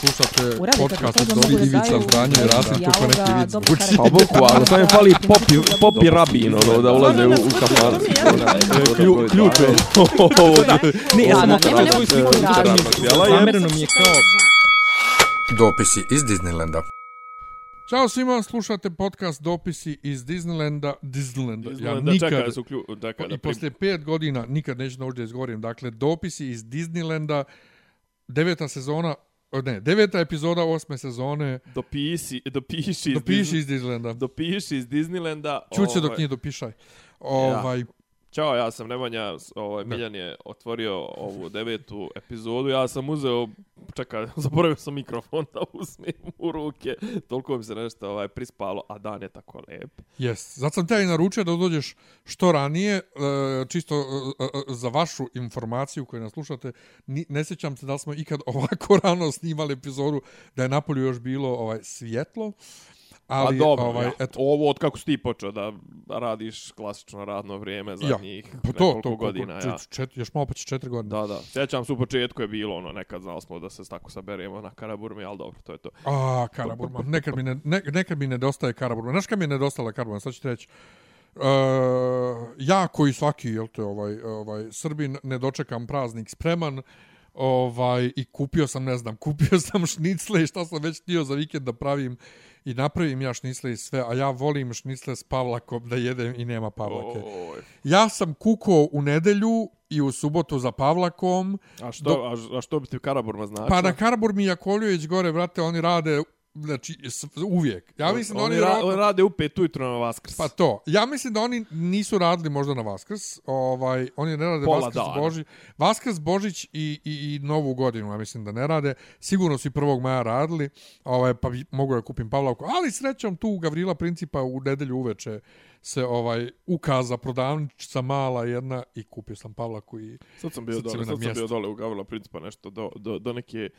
Slušate podcast od da Ivica Zdanje i Rasim kako neki vic karakter. Pa boku, ali samo je fali popi, popi rabin, ono, da ulaze u, u kafan. Klju, ključ je. Ne, ja sam svoju sliku mi je kao... Dopisi iz Disneylanda. Ćao svima, slušate podcast Dopisi iz Disneylanda. Disneylanda. Ja nikad, čekaj, su klju, čekaj, i da posle pet godina nikad neću naučiti da izgovorim. Dakle, Dopisi iz Disneylanda, deveta sezona, o, ne, deveta epizoda osme sezone, dopisi, dopiši iz, dopiši Disney- iz Disneylanda. dopiši iz Disneylanda. Čuće dok ovaj, nije dopišaj. Ovaj, Ćao, ja sam Nemanja, ovaj, Miljan je otvorio ovu devetu epizodu, ja sam uzeo, čekaj, zaboravio sam mikrofon da uzmem u ruke, toliko mi se nešto ovaj, prispalo, a dan je tako lep. Jes, zato sam te i naručio da dođeš što ranije, e, čisto e, e, za vašu informaciju koju nas slušate, ne sjećam se da smo ikad ovako rano snimali epizodu, da je napolju još bilo ovaj svjetlo, ali Ali, dobro, ovaj, ja, eto, ovo od kako si ti počeo da radiš klasično radno vrijeme zadnjih pa nekoliko to, to, godina. koliko, ja. čet, čet, još malo pa će četiri godine. Da, da. Sjećam se u početku je bilo ono, nekad znali smo da se tako saberemo na Karaburmi, ali dobro, to je to. A, Karaburma. Nekad mi, ne, ne, nekad mi nedostaje Karaburma. Znaš kad mi je nedostala Karaburma? Sad ću ti reći. Uh, ja koji svaki jel te, ovaj, ovaj, Srbin ne dočekam praznik spreman ovaj, i kupio sam, ne znam, kupio sam šnicle i šta sam već htio za vikend da pravim i napravim ja šnicle i sve, a ja volim šnicle s pavlakom da jedem i nema pavlake. Oj. Ja sam kuko u nedelju i u subotu za pavlakom, A što, a, a što bi ti Karaburma znači? Pa na Karaburmi i Jakoljević gore, vrate, oni rade znači, uvijek. Ja mislim da oni, oni, ra ra- oni rade u pet ujutro na Vaskrs. Pa to. Ja mislim da oni nisu radili možda na Vaskrs. Ovaj, oni ne rade Pola Vaskrs, dana. Boži, Vaskrs, Božić i, i, i Novu godinu, ja mislim da ne rade. Sigurno su i 1. maja radili, ovaj, pa bi- mogu da kupim Pavlavku. Ali srećom tu Gavrila Principa u nedelju uveče se ovaj ukaza prodavnica mala jedna i kupio sam Pavlaku i Sad sam bio Sad dole, sad sam bio dole u Gavrila Principa nešto do, do, do neke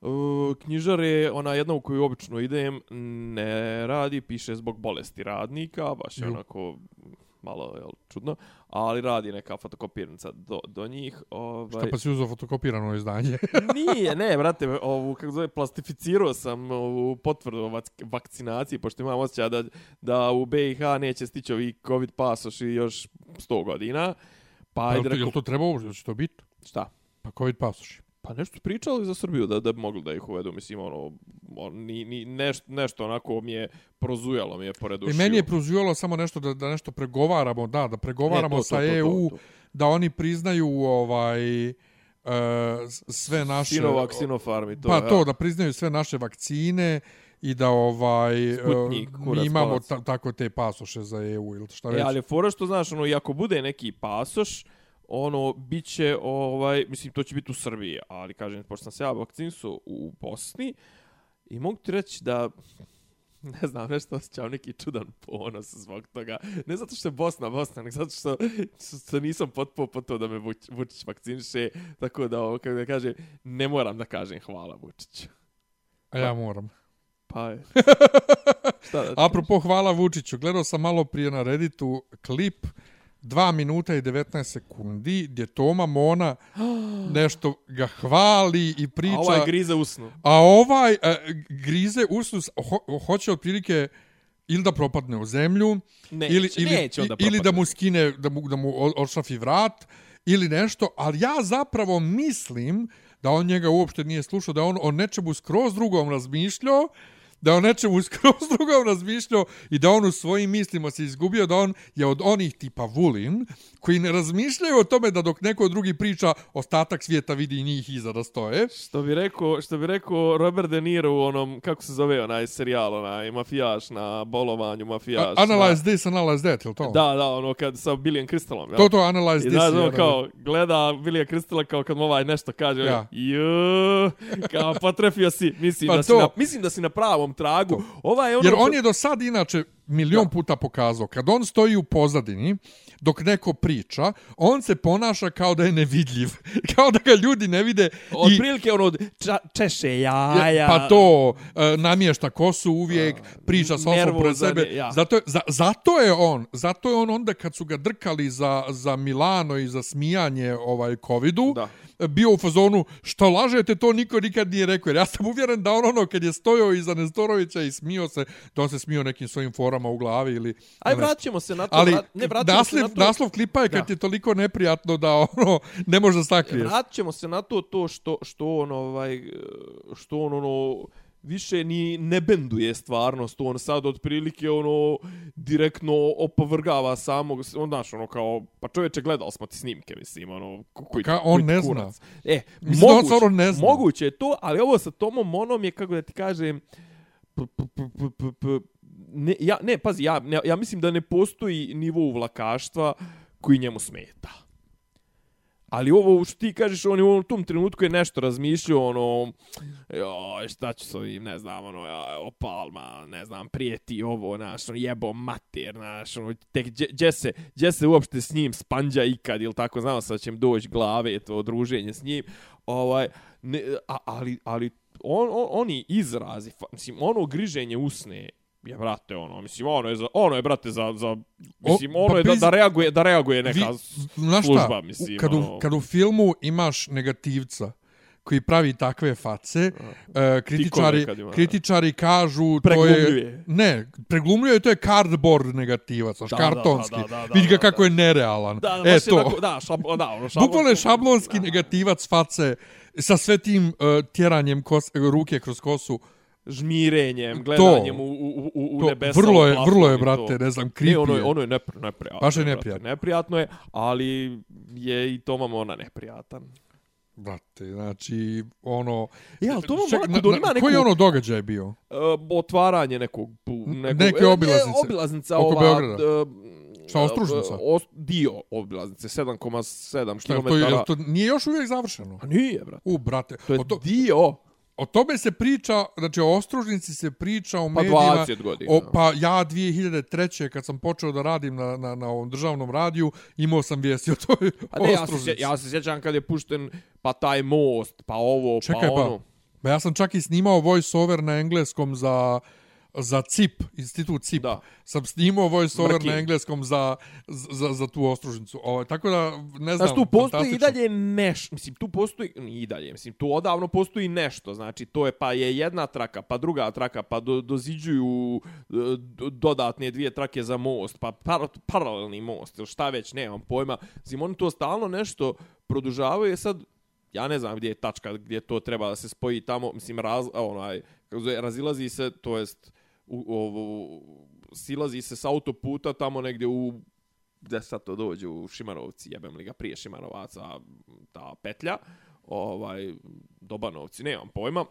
uh, knjižare, ona jedna u koju obično idem, ne radi, piše zbog bolesti radnika, baš je onako malo jel, čudno, ali radi neka fotokopirnica do, do njih. Ovaj, šta pa si uzao fotokopirano izdanje. Nije, ne, brate, ovu, kako zove, plastificirao sam ovu potvrdu o vakcinaciji, pošto imam osjećaj da, da u BiH neće stići ovi COVID pasoši još 100 godina. Pa Pa, ajde, jel, to, jel to treba uopšte? Će to biti? šta? Pa COVID pasoši. Pa nešto pričali za Srbiju da da bi mogli da ih uvedu, mislim ono on, ni, ni nešto, nešto onako mi je prozujalo mi je pored I ušiju. meni je prozivalo samo nešto da, da nešto pregovaramo, da, da pregovaramo Ne, to, to, sa to, to, EU, to. da oni priznaju ovaj uh, sve naše... Sinovac, Sinopharm i to. pa ja. to, da priznaju sve naše vakcine i da ovaj uh, Sputnik, kurac, mi imamo ta, tako te pasoše za EU ili šta E, ali fora što znaš, ono, i ako bude neki pasoš, ono, bit će, ovaj, mislim, to će biti u Srbiji, ali kažem, pošto sam se ja vakcinsu u Bosni, i mogu ti reći da, ne znam, nešto osjećam neki čudan ponos zbog toga. Ne zato što je Bosna Bosna, nego zato što, što nisam potpuo po to da me Vuč, Vučić vakciniše, tako da, ovo, kako da kažem, ne moram da kažem hvala Vučiću. A ja moram. Pa je. Šta da Apropo, hvala Vučiću. Gledao sam malo prije na Redditu klip 2 minuta i 19 sekundi gdje Toma Mona nešto ga hvali i priča. A ovaj grize usnu. A ovaj e, grize usus, ho, hoće otprilike ili da propadne u zemlju, Neće, ili, ili, neće onda ili da mu skine, da mu, da mu odšafi vrat, ili nešto, ali ja zapravo mislim da on njega uopšte nije slušao, da on o nečemu skroz drugom razmišljao, da on nečemu skroz drugom razmišljao i da on u svojim mislima se izgubio, da on je od onih tipa Vulin, koji ne razmišljaju o tome da dok neko drugi priča, ostatak svijeta vidi njih iza da stoje. Što bi rekao, što bi rekao Robert De Niro u onom kako se zove onaj serijal, onaj mafijaš na bolovanju, mafijaš. A, analyze na, this, analyze that, je to? Da, da, ono kad sa Billiam Crystalom, jel? To to, analyze I this. znaš, ono je, kao, gleda Billy Crystala kao kad mu ovaj nešto kaže, Ja. ja. kao potrefio si, mislim, Pa da si to. na, mislim da si na pravom tragu. To. Ovaj je ono... Jer on je do sad inače milion puta pokazao. Kad on stoji u pozadini, dok neko priča, on se ponaša kao da je nevidljiv. kao da ga ljudi ne vide. Od i, prilike ono ča, češe jaja. Pa to, e, namješta kosu uvijek, priča sa osobom pred nervozan sebe. ja. Zato, je, za, zato je on, zato je on onda kad su ga drkali za, za Milano i za smijanje ovaj covidu, Da. bio u fazonu što lažete, to niko nikad nije rekao. Jer ja sam uvjeren da on ono kad je stojao iza Nestorovića i smio se, da on se smio nekim svojim forama u glavi ili... Aj, nešto. vraćamo se na to. Ali vrat, ne, vraćamo naslov, se na to. naslov klipa je kad Da. je toliko neprijatno da ono ne može da sakriješ. Vratit ćemo se na to, to što, što on, ovaj, što on, ono, više ni ne benduje stvarnost, on sad otprilike ono direktno opovrgava samog, on znaš ono kao, pa čovječe gledali smo ti snimke, mislim, ono, ko- koji, Ka- on koji ne kurac. zna. E, Mislim on moguće, stvarno ne zna. moguće je to, ali ovo sa Tomom Monom je, kako da ti kažem, p, p, p, p, p, p, ne, ja, ne, pazi, ja, ne, ja mislim da ne postoji nivo uvlakaštva koji njemu smeta. Ali ovo što ti kažeš, on je u tom trenutku je nešto razmišljao, ono, joj, šta ću s ovim, ne znam, ono, ja, o Palma, ne znam, prijeti ovo, naš, ono, jebo mater, naš, ono, tek, gdje, se, gdje se uopšte s njim spanđa ikad, ili tako, znao sam da će doći glave, to druženje s njim, ovaj, ne, a, ali, ali, on, on, oni izrazi, mislim, ono griženje usne, je, brate, ono, mislim, ono je, za, ono je, brate, za, za mislim, O, ono pa je da, da reaguje, da reaguje neka Vi- Znaš šta, služba, mislim, kad, u, ono. kad u filmu imaš negativca koji pravi takve face, uh, kritičari, ima, da. kritičari kažu to je... Ne, preglumljuje, to je cardboard negativac, Da, da, da, kartonski. da, da, da, Vidi ga da, kako da. je nerealan. Da, da, e, baš je to. onako- da, šablo, da, ono, šablon. Bukvalno je šablonski negativac face sa sve tim uh, tjeranjem kos, ruke kroz kosu. Žmirenjem, gledanjem u, u, u, u To, nebesa. vrlo je, vrlo je, i to. brate, ne znam, Ne, creepy ono je, ono je nepr, neprijatno. Baš je brate, neprijatno. Neprijatno je, ali je i Toma Mona neprijatan. Brate, znači, ono... E, ali to vam Ček, onako na- da on na- ima neku- Koji je ono događaj bio? Uh, otvaranje nekog... nekog Neke e, obilaznice. Obilaznica Oko ova... Beograda. e, Šta, Ostružnica? os- dio obilaznice, 7,7 Šta, je km. to, je, to nije još uvijek završeno? A nije, brate. U, brate, To je o, to, dio. O tome se priča, znači o Ostružnici se priča u Pa medijima. 20 godina. O, pa ja 2003. kad sam počeo da radim na, na, na ovom državnom radiju, imao sam vijesti o toj A ne, ja se, Ostružnici. ja se sjećam kad je pušten pa taj most, pa ovo, Čekaj, pa pa, ono. pa ja sam čak i snimao voice over na engleskom za za CIP, institut CIP. Da. Sam snimao voice over Mrki. na engleskom za, za, za tu ostružnicu. Ovo, tako da, ne znam, Znaš, tu postoji i dalje nešto, mislim, tu postoji, i dalje, mislim, tu odavno postoji nešto, znači, to je, pa je jedna traka, pa druga traka, pa do, doziđuju e, do- dodatne dvije trake za most, pa par, paralelni most, ili šta već, nemam pojma, mislim, oni to stalno nešto produžavaju, je sad, ja ne znam gdje je tačka, gdje to treba da se spoji tamo, mislim, raz, onaj, kako razilazi se, to jest, u, ovo, silazi se s autoputa tamo negdje u gdje sad to dođe u Šimanovci, jebem li ga prije Šimanovaca, ta petlja, ovaj, Dobanovci, nemam pojma.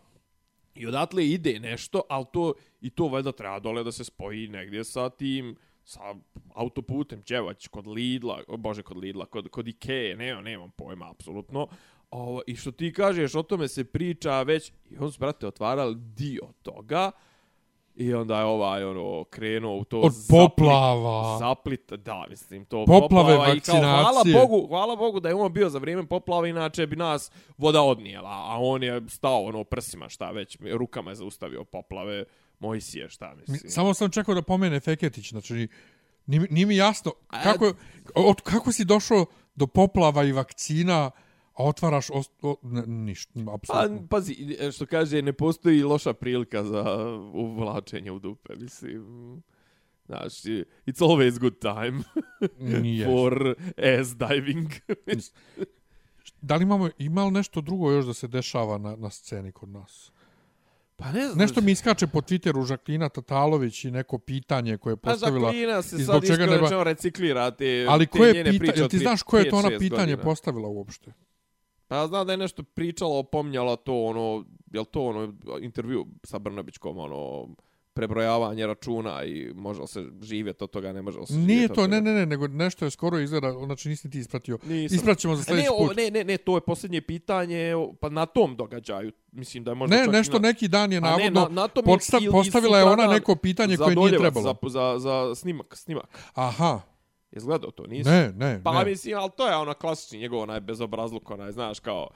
I odatle ide nešto, ali to, i to valjda treba dole da se spoji negdje sa tim, sa autoputem, Đevać, kod Lidla, o bože, kod Lidla, kod, kod Ikea, nemam, nemam pojma, apsolutno. Ovo, I što ti kažeš, o tome se priča već, i on su, brate, otvarali dio toga, I onda je ovaj ono krenuo u to Od zaplit- poplava. Zaplit, da, mislim to Poplave, poplava i kao, hvala vakcinacije. Bogu, hvala Bogu da je on bio za vrijeme poplava, inače bi nas voda odnijela, a on je stao ono prsima šta već, rukama je zaustavio poplave, Mojsije šta Mi- mislim. Samo sam čekao da pomene Feketić, znači nije, mi- nije mi jasno A- kako, od, kako si došao do poplava i vakcina, a otvaraš ost, o, ne, ništa, Pa, apsolutno. pazi, što kaže, ne postoji loša prilika za uvlačenje u dupe, mislim. Znaš, it's always good time for ass diving. Da li imamo, ima li nešto drugo još da se dešava na, na sceni kod nas? pa ne znam. Nešto mi iskače po Twitteru Žaklina Tatalović i neko pitanje koje je Pa postavila. Žaklina se sad iskreno nema- rečeno reciklira te, Ali te koje njene pita, priče od ti znaš koje je to ona 5-6 pitanje godina. postavila uopšte? Pa ja znam da je nešto pričala, opominjala to, ono, jel to ono, intervju sa Brnabićkom, ono, prebrojavanje računa i može se živjeti od toga, ne može se Nije živjeti to, ne, ne, ne, nego nešto je skoro izgleda, znači nisi ti ispratio. Nisam. Ispraćemo za A sljedeći ne, put. ne, ne, ne, to je posljednje pitanje, pa na tom događaju, mislim da je možda Ne, nešto na... neki dan je A ne, navodno na- na tom je podsta- ili- ili postavila je ona neko pitanje koje nije trebalo. Za, za, za snimak, snimak. Aha, Je gledao to, nisi? ne, ne, Pa ne. mislim, ali to je ono klasični njegov onaj bezobrazluk, onaj, znaš, kao...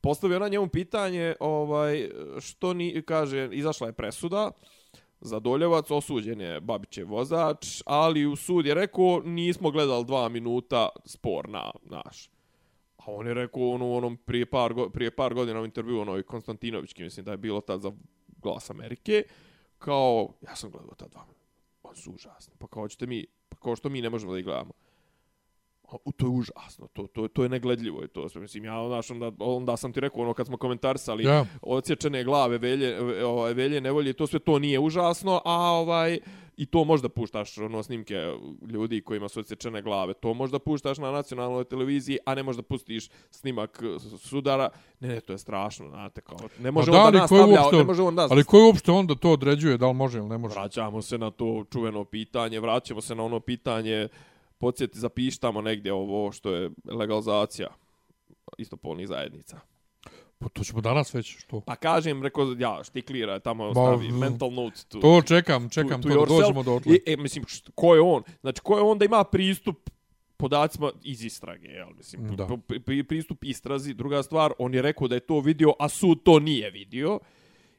Postavio na njemu pitanje, ovaj, što ni, kaže, izašla je presuda za Doljevac, osuđen je Babićev vozač, ali u sud je rekao, nismo gledali dva minuta spor na naš. A on je rekao ono, onom prije par, go, prije par godina u intervju onoj Konstantinovićki, mislim da je bilo tad za glas Amerike, kao, ja sam gledao ta dva minuta, oni su užasni, pa kao ćete mi, pa kao što mi ne možemo da ih gledamo. U, to je užasno, to, to, to je negledljivo i to. Mislim, ja, znaš, onda, onda sam ti rekao, ono, kad smo komentarisali Ja. odsječene glave, velje, ovaj, velje, nevolje, to sve to nije užasno, a ovaj, i to možda puštaš ono snimke ljudi kojima su odsječene glave, to možda puštaš na nacionalnoj televiziji, a ne možda pustiš snimak sudara, ne, ne, to je strašno, znate, kao, ne može da, on da nas ko je stavlja, uopšte- ne može on da Ali ko je uopšte onda to određuje, da li može ili ne može? Vraćamo se na to čuveno pitanje, vraćamo se na ono pitanje, podsjeti, zapištamo negdje ovo što je legalizacija istopolnih zajednica. Pa to ćemo danas već, što? Pa kažem, rekao, ja, štiklira, tamo Ba, stavi mental notes. To, To čekam, čekam, to, da dođemo do otle. I, e, mislim, št, ko je on? Znači, ko je on da ima pristup podacima iz istrage, jel? Mislim, Da. pri, pri, pristup istrazi. Druga stvar, on je rekao da je to vidio, a sud to nije vidio.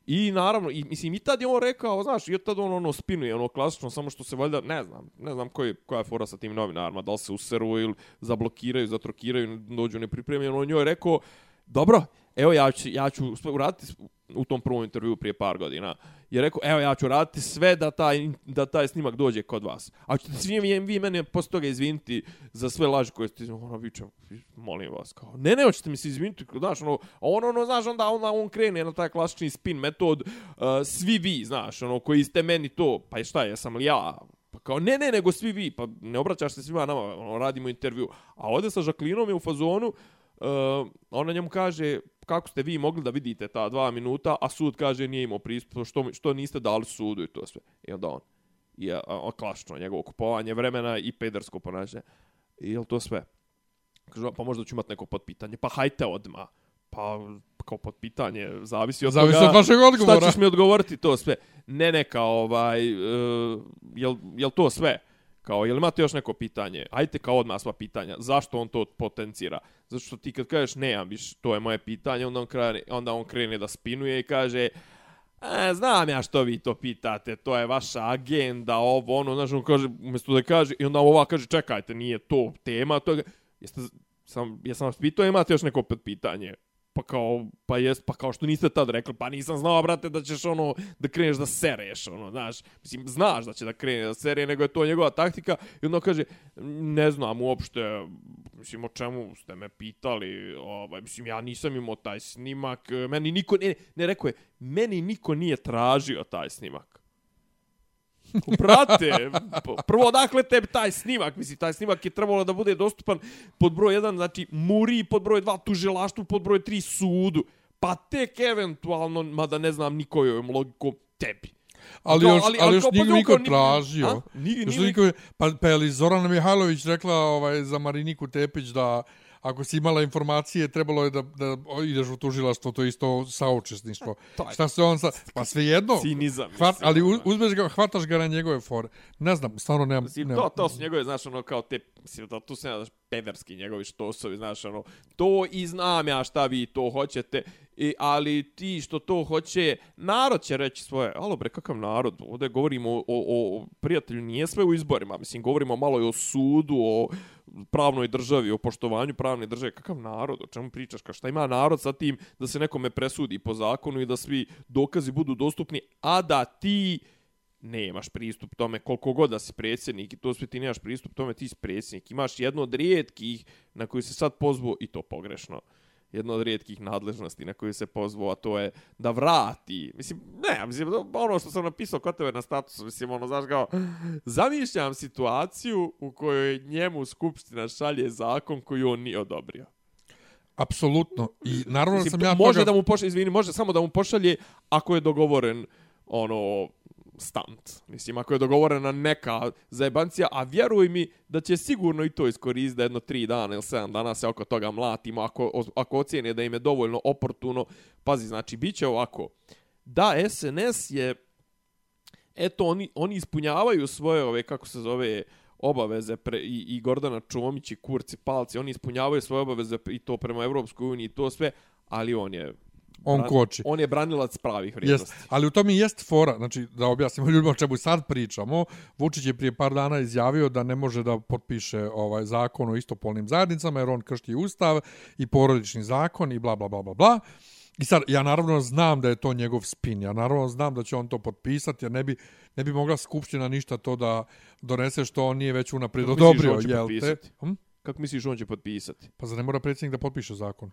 I naravno, i, mislim, i tad je on rekao, znaš, i tad on ono spinuje, ono klasično, samo što se valjda, ne znam, ne znam koji, koja je fora sa tim novinarima, da li se useru ili zablokiraju, zatrokiraju, dođu nepripremljeno. On njoj je rekao, dobro, evo ja ću, ja ću uraditi u tom prvom intervju prije par godina. Je rekao, evo ja ću raditi sve da taj, da taj snimak dođe kod vas. A ćete svi vi, vi mene posle toga izviniti za sve laži koje ste, ono, vičem, molim vas, kao, ne, ne, hoćete mi se izviniti, znaš, ono, on, ono, znaš, onda, onda on krene na taj klasični spin metod, uh, svi vi, znaš, ono, koji ste meni to, pa šta, jesam li ja, Pa kao, ne, ne, nego svi vi, pa ne obraćaš se svima nama, ono, radimo intervju. A ovdje sa Žaklinom je u fazonu, uh, ona njemu kaže, kako ste vi mogli da vidite ta dva minuta, a sud kaže nije imao pristup, što, što niste dali sudu i to sve. I onda on, je a, klasično, njegovo kupovanje vremena i pedersko ponašanje. I je to sve? Kaže, pa možda ću imat neko potpitanje. Pa hajte odma. Pa kao potpitanje, zavisi od Zavisi toga od vašeg odgovora. Šta ćeš mi odgovoriti to sve? Ne, ne, kao ovaj, uh, jel, jel to sve? Kao, jel imate još neko pitanje? Ajte kao odmah sva pitanja. Zašto on to potencira? Zato što ti kad kažeš ne, više, to je moje pitanje, onda on, krene, onda on krene da spinuje i kaže E, znam ja što vi to pitate, to je vaša agenda, ovo, ono, znaš, on kaže, umjesto da kaže, i onda ova kaže, čekajte, nije to tema, to je, jeste, sam, jesam vas pitao, imate još neko pitanje? Pa kao, pa jest, pa kao što niste tad rekli, pa nisam znao, brate, da ćeš ono, da kreneš da sereš, ono, znaš, mislim, znaš da će da krene da sere, nego je to njegova taktika, i onda kaže, ne znam uopšte, mislim, o čemu ste me pitali, ovaj, mislim, ja nisam imao taj snimak, meni niko, ne, ne, rekao je, meni niko nije tražio taj snimak. Brate, prvo odakle tebi taj snimak, mislim, taj snimak je trebalo da bude dostupan pod broj 1, znači muri, pod broj 2 tužilaštvu, pod broj 3 sudu, pa tek eventualno, mada ne znam nikojom logikom, tebi. Ali Kao, još, ali- ali, ali još pa niko, niko ni- tražio. Nije- Još nije- niko, pa, pa je li Zorana Mihajlović rekla ovaj, za Mariniku Tepić da ako si imala informacije, trebalo je da, da ideš u tužilaštvo, to je isto saučesništvo. To je- Šta se on sa... Pa svejedno, Cinizam. hvat, ali uzmeš ga, hvataš ga na njegove fore. Ne znam, stvarno nemam... Mislim, nemam. to, to su njegove, znaš, ono, kao te, mislim, da tu se znaš, pederski njegovi štosovi, znaš, ono, to i znam ja šta vi to hoćete, i, ali ti što to hoće, narod će reći svoje, alo bre, kakav narod, ovdje govorimo o, o, o prijatelju, nije sve u izborima, mislim, govorimo malo i o sudu, o pravnoj državi, o poštovanju pravne države, kakav narod, o čemu pričaš, ka šta ima narod sa tim da se nekome presudi po zakonu i da svi dokazi budu dostupni, a da ti nemaš pristup tome koliko god da si predsjednik i to sve ti nemaš pristup tome ti si predsjednik. Imaš jedno od rijetkih na koju se sad pozvao i to pogrešno jedno od rijetkih nadležnosti na koju se pozvao, a to je da vrati. Mislim, ne, mislim, ono što sam napisao kod tebe na statusu, mislim, ono, znaš, kao, zamišljam situaciju u kojoj njemu Skupština šalje zakon koji on nije odobrio. Apsolutno. I naravno Mislim, sam ja može toga... da mu pošalje, izvini, može samo da mu pošalje ako je dogovoren ono stunt. Mislim, ako je dogovorena neka zajebancija, a vjeruj mi da će sigurno i to iskoristiti da jedno tri dana ili sedam dana se oko toga mlatimo, ako, ako ocijene da im je dovoljno oportuno. Pazi, znači, bit će ovako. Da, SNS je, eto, oni, oni ispunjavaju svoje ove, kako se zove, obaveze pre, i, i Gordana Čomić i Kurci Palci, oni ispunjavaju svoje obaveze i to prema Evropskoj uniji i to sve, ali on je On bran- koči. On je branilac pravih Jest, vrijednosti. ali u tome i jest fora, znači da objasnimo ljudima o čemu sad pričamo. Vučić je prije par dana izjavio da ne može da potpiše ovaj zakon o istopolnim zajednicama jer on kršti ustav i porodični zakon i bla bla bla bla bla. I sad, ja naravno znam da je to njegov spin, ja naravno znam da će on to potpisati, jer ne bi, ne bi mogla Skupština ništa to da donese što on nije već unaprijed odobrio, jel te? Hm? Kako misliš on će potpisati? Pa zar ne mora predsjednik da potpiše zakon?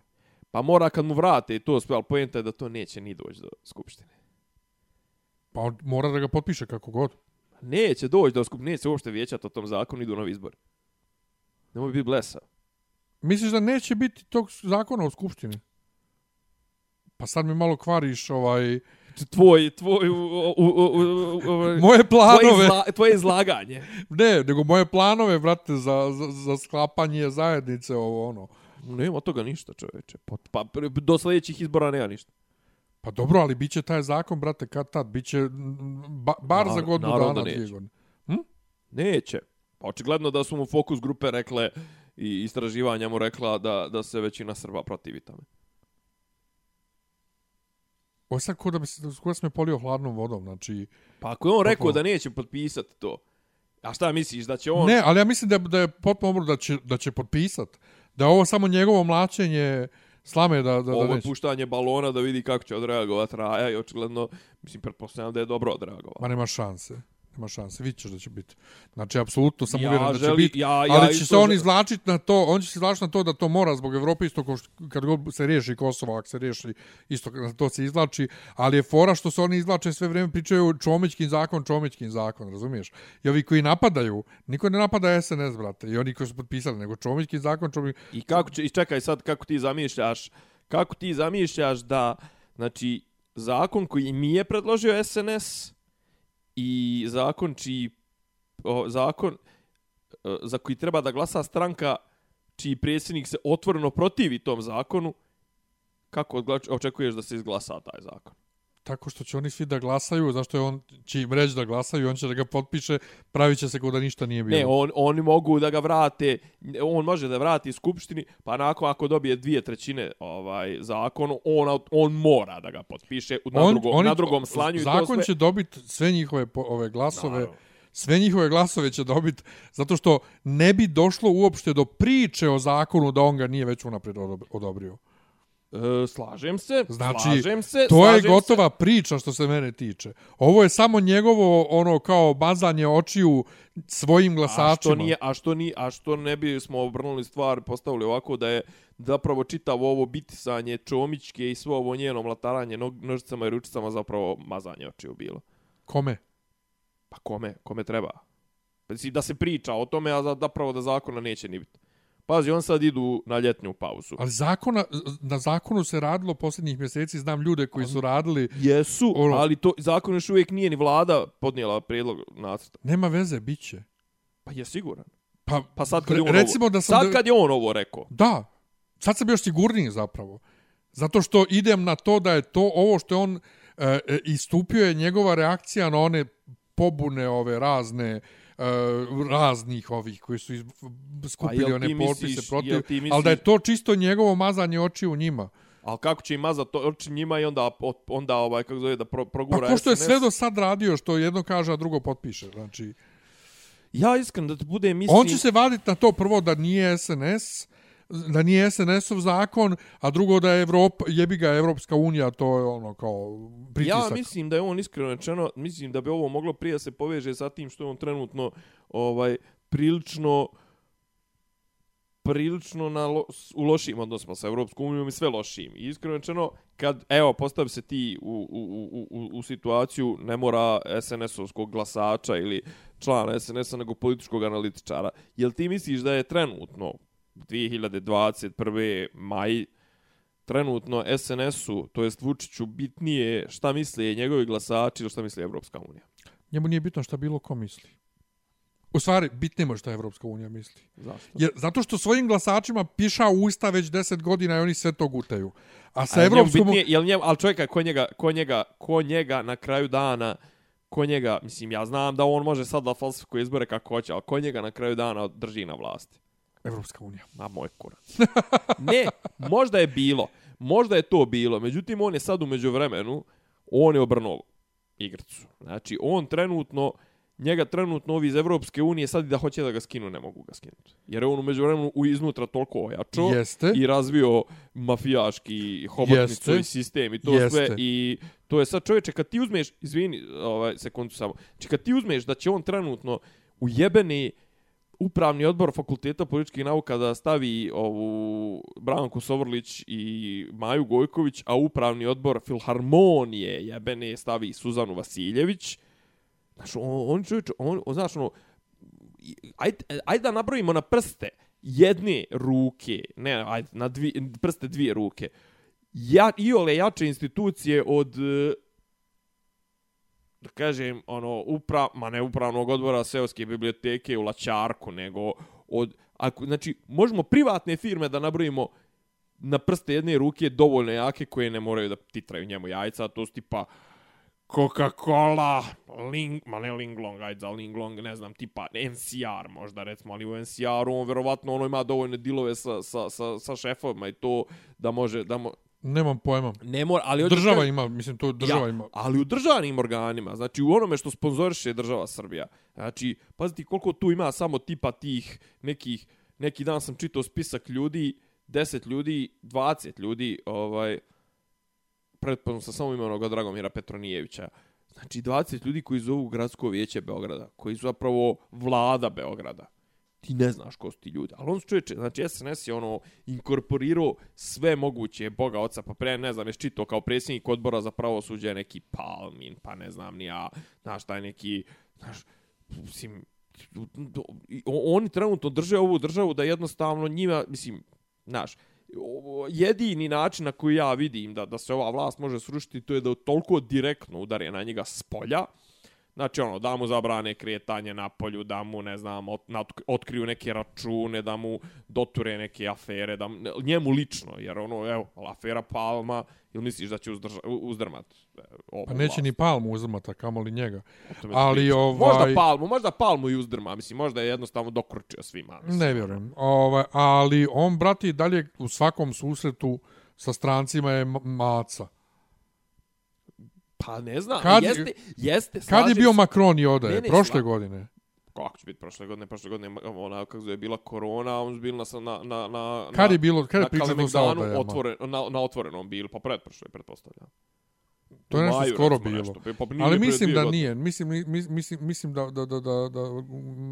Pa mora kad mu vrate i to sve, ali pojenta je da to neće ni doći do Skupštine. Pa mora da ga potpiše kako god. Neće doći do Skupštine, neće se uopšte vijećati o tom zakonu, idu novi izbor. Nemoj biti blesa. Misliš da neće biti tog zakona u Skupštini? Pa sad mi malo kvariš ovaj... Tvoj, tvoj, u, u, u, u, u, Moje tvoje, planove. izla, tvoje izlaganje. Ne, nego moje planove, brate, za, za, za sklapanje zajednice, ovo ono. Nema toga ništa, čoveče. Pa, pa do sljedećih izbora nema ništa. Pa dobro, ali bit će taj zakon, brate, kad tad? Biće ba, bar Nar- za godinu dana, da dvije godine. Neće. Pa očigledno da su mu fokus grupe rekle i istraživanja mu rekla da, da se većina Srba protivi tome. Ovo je sad ko da, bi, se- ko da sam me polio hladnom vodom, znači... Pa ako je on rekao da neće potpisati to, a šta misliš, da će on... Ne, ali ja mislim da, da je potpuno da će, da će potpisat. Da ovo samo njegovo mlačenje slame da, da, da ovo je puštanje balona da vidi kako će odreagovati Raja i očigledno, mislim, pretpostavljam da je dobro odreagovao. Ma nema šanse. Nema šanse, vidit ćeš da će biti. Znači, apsolutno sam Ja uvjeren da će želi- biti. ja- ja ali će se on žel- izvlačiti na to, on će se izvlačiti na to da to mora zbog Evrope isto ko što, kad god se riješi Kosovo, ako se riješi isto na to se izvlači, ali je fora što se oni izvlače sve vrijeme pričaju Čomićkin zakon, Čomićkin zakon, razumiješ? I ovi koji napadaju, niko ne napada SNS, brate, i oni koji su potpisali, nego Čomićkin zakon, Čomićkin... I kako će, i čekaj sad kako ti zamišljaš, kako ti zamišljaš da, znači, zakon koji mi je predložio SNS i zakon čiji, o, zakon e, za koji treba da glasa stranka čiji predsjednik se otvoreno protivi tom zakonu, kako očekuješ da se izglasa taj zakon? Tako što će oni svi da glasaju, zašto je on će im reći da glasaju, on će da ga potpiše, pravit će se kao da ništa nije bilo. Ne, on, oni mogu da ga vrate, on može da vrati skupštini, pa nakon ako dobije dvije trećine ovaj zakon, on, on mora da ga potpiše na, On- drugom, oni- na drugom slanju. i to Zakon sve. će dobiti sve njihove po- ove glasove, Naravno. sve njihove glasove će dobiti, zato što ne bi došlo uopšte do priče o zakonu da on ga nije već unaprijed odob- odobrio. E, slažem se, Znači, slažem se. To je gotova priča što se mene tiče. Ovo je samo njegovo ono kao bazanje očiju svojim Se. A glasačima. što, nije, a, što ni, a što ne bi smo obrnuli stvar, postavili ovako da je zapravo čitavo ovo bitisanje Čomićke i svo ovo njeno mlataranje nog, nožicama i ručicama zapravo mazanje očiju bilo. Kome? Pa kome? Kome treba? Da se priča o tome, a za- zapravo da zakona neće ni biti. Pazi, on sad idu na ljetnju pauzu. Ali zakona, na zakonu se radilo posljednjih mjeseci, znam ljude koji su radili, Jesu, Ono- ali to zakon još uvijek nije ni vlada podnijela prijedlog nacrta. nema veze, bit će. Pa je siguran. Pa, Pa sad kad je on recimo ovo, da sam... sad kad je on ovo rekao. Da, sad sam još sigurniji zapravo. Zato što idem na to da je to ovo što je on e, e, istupio je njegova reakcija na one pobune ove razne e, raznih ovih koji su iz, skupili Pa one potpise misliš- protiv, ti ali da je misliš- to čisto njegovo mazanje oči u njima. Ali kako će im mazat to oči njima i onda, onda ovaj, kako zove, da pro, Pa progura ko što je SNS? sve do sad radio, što jedno kaže, a drugo potpiše. Znači, Ja iskren da ti bude mislim... on će se vaditi na to prvo da nije SNS, da nije SNS-ov zakon, a drugo da je Evropa, jebi ga Evropska unija, to je ono kao pritisak. Ja mislim da je on iskreno rečeno, mislim da bi ovo moglo prije se poveže sa tim što je on trenutno ovaj prilično prilično na lo, u lošim odnosima sa Evropskom unijom i sve lošim. I iskreno rečeno, kad, evo, postavi se ti u, u, u, u, u situaciju, ne mora SNS-ovskog glasača ili člana SNS-a, nego političkog analitičara. Jel ti misliš da je trenutno 2021. maj trenutno SNS-u, to jest Vučiću, bitnije šta misle njegovi glasači ili šta misli Evropska unija? Njemu nije bitno šta bilo ko misli. U stvari, bitnimo šta Evropska unija misli. Zašto? Jer, zato što svojim glasačima piša u usta već 10 godina i oni sve to gutaju. A sa Evropskom... bitnije, jel njemu, ali čovjeka, ko njega, ko njega, ko njega na kraju dana, ko njega, mislim, ja znam da on može sad da falsifikuje izbore kako hoće, ali ko njega na kraju dana drži na vlasti? Evropska unija. Ma moj kurac. ne, možda je bilo. Možda je to bilo. Međutim, on je sad umeđu vremenu, on je obrnuo igrcu. Znači, on trenutno, njega trenutno ovi iz Evropske unije sad i da hoće da ga skinu, ne mogu ga skinuti. Jer je on umeđu vremenu u iznutra toliko ojačo Jeste. i razvio mafijaški hobotnicu Jeste. i sistem i to Jeste. sve. I to je sad čovječe, kad ti uzmeš, izvini, ovaj, sekundu samo, znači kad ti uzmeš da će on trenutno u jebeni upravni odbor fakulteta političkih nauka da stavi ovu Branku Sovrlić i Maju Gojković, a upravni odbor Filharmonije jebene stavi Suzanu Vasiljević. Znaš, on, on čovječ, on, on, znaš, ono, ajde, ajde da nabrojimo na prste jedne ruke, ne, ajde, na dvije, prste dvije ruke, ja, iole jače institucije od da kažem, ono, upra, ma ne upravnog odbora seoske biblioteke u Lačarku, nego od, ako, znači, možemo privatne firme da nabrojimo na prste jedne ruke dovoljno jake koje ne moraju da titraju njemu jajca, to su tipa Coca-Cola, Ling, ma ne Linglong, ajde za Linglong, ne znam, tipa NCR možda recimo, ali u NCR-u on verovatno ono ima dovoljne dilove sa, sa, sa, sa šefovima i to da može, da mo, Nemam pojma. ne mora, ali... Država kažem- ima, mislim, to država ja, ima. Ali u državnim organima, znači u onome što sponzoriše država Srbija. Znači, pazite koliko tu ima samo tipa tih nekih, neki dan sam čitao spisak ljudi, 10 ljudi, 20 ljudi, ovaj, pretpostavljam sa samo imenog Dragomira Petronijevića. Znači, 20 ljudi koji zovu gradsko vijeće Beograda, koji su zapravo vlada Beograda. Ti ne znaš ko su ti ljudi. Ali on su čovječe, znači SNS je ono inkorporirao sve moguće Boga oca, pa pre ne znam, je čito kao predsjednik odbora za pravosuđe neki Palmin, pa ne znam ni ja, znaš, taj neki, znaš, mislim, oni trenutno drže ovu državu da jednostavno njima, mislim, znaš, jedini način na koji ja vidim da, da se ova vlast može srušiti, to je da toliko direktno udare na njega s polja, Znači, ono, da mu zabrane kretanje na polju, da mu, ne znam, ot, otkriju neke račune, da mu doture neke afere, da mu, njemu lično, jer ono, evo, afera Palma, ili misliš da će uzdrža, uzdrmat? e, ovu Pa neće vlast? ni palmu uzmata, kamoli njega. O tome ali pričam. ovaj- Možda Palmu, možda Palmu i uzdrma, mislim, možda je jednostavno dokručio svima. Mislim. Ne vjerujem. Ovaj, ali on, brati, dalje u svakom susretu sa strancima je maca. Pa ne znam, Kad- jeste, jeste, Kad je slažem bio. Macron i odaje? Ne, ne, Prošle sla- godine. Kako će biti prošle godine? Prošle godine, ona, kako je bila korona, on su bili na, na, na, na, Kad je bilo, kad je pričano sa odajama? otvoren, na, na otvorenom bili, pa pretprošle, pretpostavljam. To je nešto skoro bilo. nešto, pa Ali mislim da nije. Mislim, mi- mislim, mislim da, da, da, da, da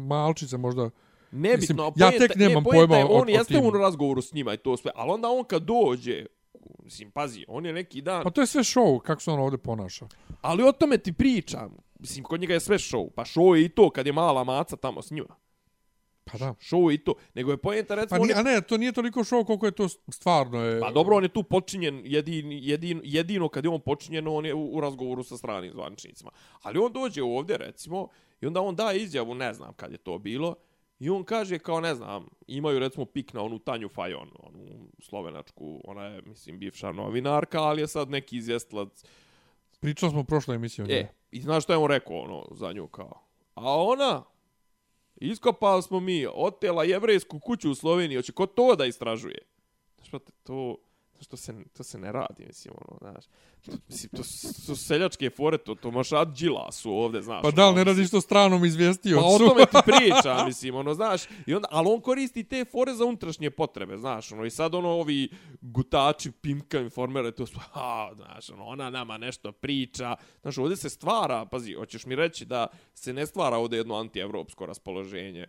malčice možda... Nebitno, Mislim, ja tek nemam ne, poenta pojma je, o- On o jeste u razgovoru s njima i to sve, ali onda on kad dođe, mislim, pazi, on je neki dan, Pa to je sve show, kako se on ovdje ponaša. ali o tome ti pričam. Mislim, kod njega je sve show, pa show je i to kad je mala maca tamo s njima. Pa da. Show je i to. Nego je poenta, recimo, Pa on ni, je a ne, to nije toliko show koliko je to stvarno. Je, Pa dobro, on je tu počinjen jedin, jedin, jedino kad je on počinjen, on je u, u razgovoru sa stranim zvaničnicima. Ali on dođe ovdje, recimo, i onda on daje izjavu, ne znam kad je to bilo, i on kaže kao, ne znam, imaju recimo pik na onu Tanju Fajon, onu slovenačku, ona je, mislim, bivša novinarka, ali je sad neki izvjestilac. Pričali smo u prošloj emisiji o njoj. E, i znaš što je on rekao, ono, za nju kao? A ona, iskopali smo mi, otela jevrejsku kuću u Sloveniji, hoće ko to da istražuje? Znaš, brate, to, to se, to se ne radi, mislim, ono, znaš. Mislim, to su seljačke fore, to, to možeš rad džila su ovde, znaš. Pa da, ali ono, ne radiš to stranom izvijestio. Pa o tome ti priča, mislim, ono, znaš, i onda, ali on koristi te fore za unutrašnje potrebe, znaš, ono, i sad ono, ovi gutači, pimka, informere, to su, ha, znaš, ono, ona nama nešto priča, znaš, ovdje se stvara, pazi, hoćeš mi reći da se ne stvara ovdje jedno antievropsko raspoloženje,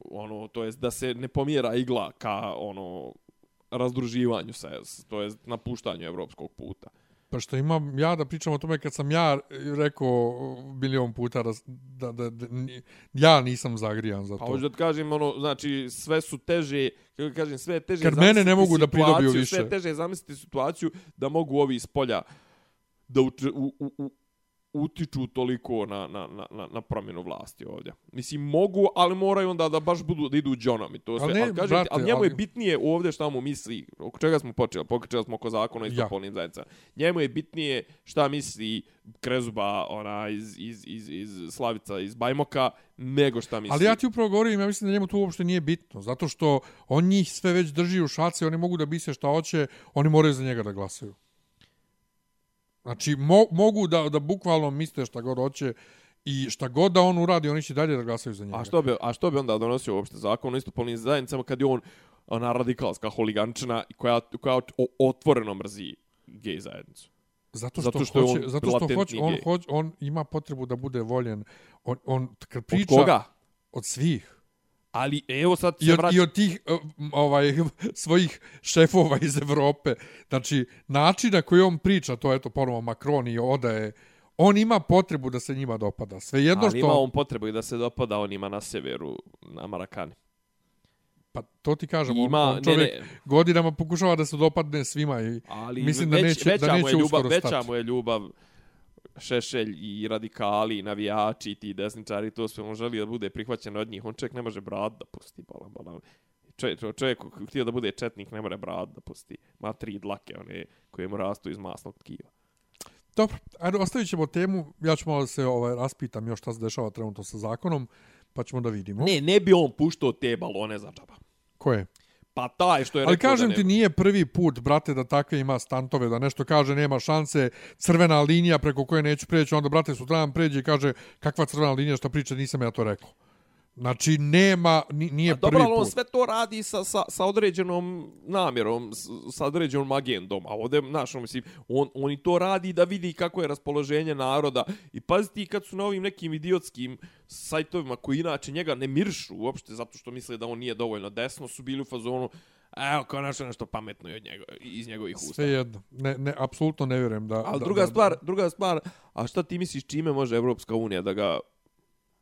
ono, to jest da se ne pomjera igla ka, ono, razdruživanju se, to jest napuštanju evropskog puta. Pa što imam ja da pričam o tome kad sam ja rekao milion puta da, da, da, da ja nisam zagrijan za Pa to. hoću da kažem, ono, znači, sve su teže, kako kažem, sve je teže Kad mene ne mogu da pridobiju više. Sve je teže zamisliti situaciju da mogu ovi iz polja da u, u, u, utiču toliko na, na, na, na, promjenu vlasti ovdje. Mislim, mogu, ali moraju onda da baš budu, da idu džonom i to sve. Ali ne, ali, kažem, brate, ali njemu je bitnije ovdje šta mu misli, oko čega smo počeli, počeli smo oko zakona o istopolnim zajednicama. Njemu je bitnije šta misli Krezuba, ona iz, iz, iz, iz Slavica, iz Bajmoka, nego šta misli. Ali ja ti upravo govorim, ja mislim da njemu to uopšte nije bitno, zato što on njih sve već drži u šaci, oni mogu da bise šta hoće, oni moraju za njega da glasaju. Znači, mo, mogu da, da bukvalno misle šta god hoće i šta god da on uradi, oni će dalje da glasaju za njega. A što bi, a što bi onda donosio uopšte zakon o istopolnim zajednicama kad je on ona radikalska huligančina i koja, koja otvoreno mrzi gej zajednicu? Zato što, Zato što hoće, on zato što hoće, on, hoće, on ima potrebu da bude voljen. On, on kad Od priča koga? od svih. Ali evo sad I se od, vraća... I od tih m, ovaj, svojih šefova iz Evrope. Znači, način na koji on priča, to je to ponovo Macron i odaje, on ima potrebu da se njima dopada. Sve jedno Ali što... ima on potrebu i da se dopada onima na severu, na Marakani. Pa to ti kažem, on, Ima, on ne, čovjek ne. godinama pokušava da se dopadne svima i Ali mislim da neće, veća da mu neće je ljubav, uskoro veća stati. mu je ljubav Šešelj i radikali, i navijači, i ti desničari, to sve on želi da bude prihvaćen od njih. On čovjek ne može brat da pusti, bolam, bolam. Čovjek, čovjek koji htio da bude četnik, ne može brat da pusti. Ma tri dlake, one koje mu rastu iz masnog tkiva. Dobro, ajde, ostavit ćemo temu. Ja ću malo da se ovaj, raspitam još šta se dešava trenutno sa zakonom, pa ćemo da vidimo. Ne, ne bi on puštao te balone za džaba. Ko je? Pa taj što je Ali rekao kažem da ti, nije prvi put, brate, da takve ima stantove, da nešto kaže, nema šanse, crvena linija preko koje neću preći, onda, brate, sutradan pređe i kaže, kakva crvena linija, što priča, nisam ja to rekao. Znači, nema, ni- nije A dobro, prvi ali on put. sve to radi sa, sa, sa određenom namjerom, sa određenom agendom. A ovdje, znaš, ono, mislim, on, on i to radi da vidi kako je raspoloženje naroda. I pazi ti kad su na ovim nekim idiotskim sajtovima koji inače njega ne miršu uopšte zato što misle da on nije dovoljno desno, su bili u fazonu Evo, kao nešto nešto pametno od njego, iz njegovih usta. Sve jedno. Ne, ne, apsolutno ne vjerujem da... Ali da, druga da, stvar, druga stvar, a šta ti misliš čime može Evropska unija da ga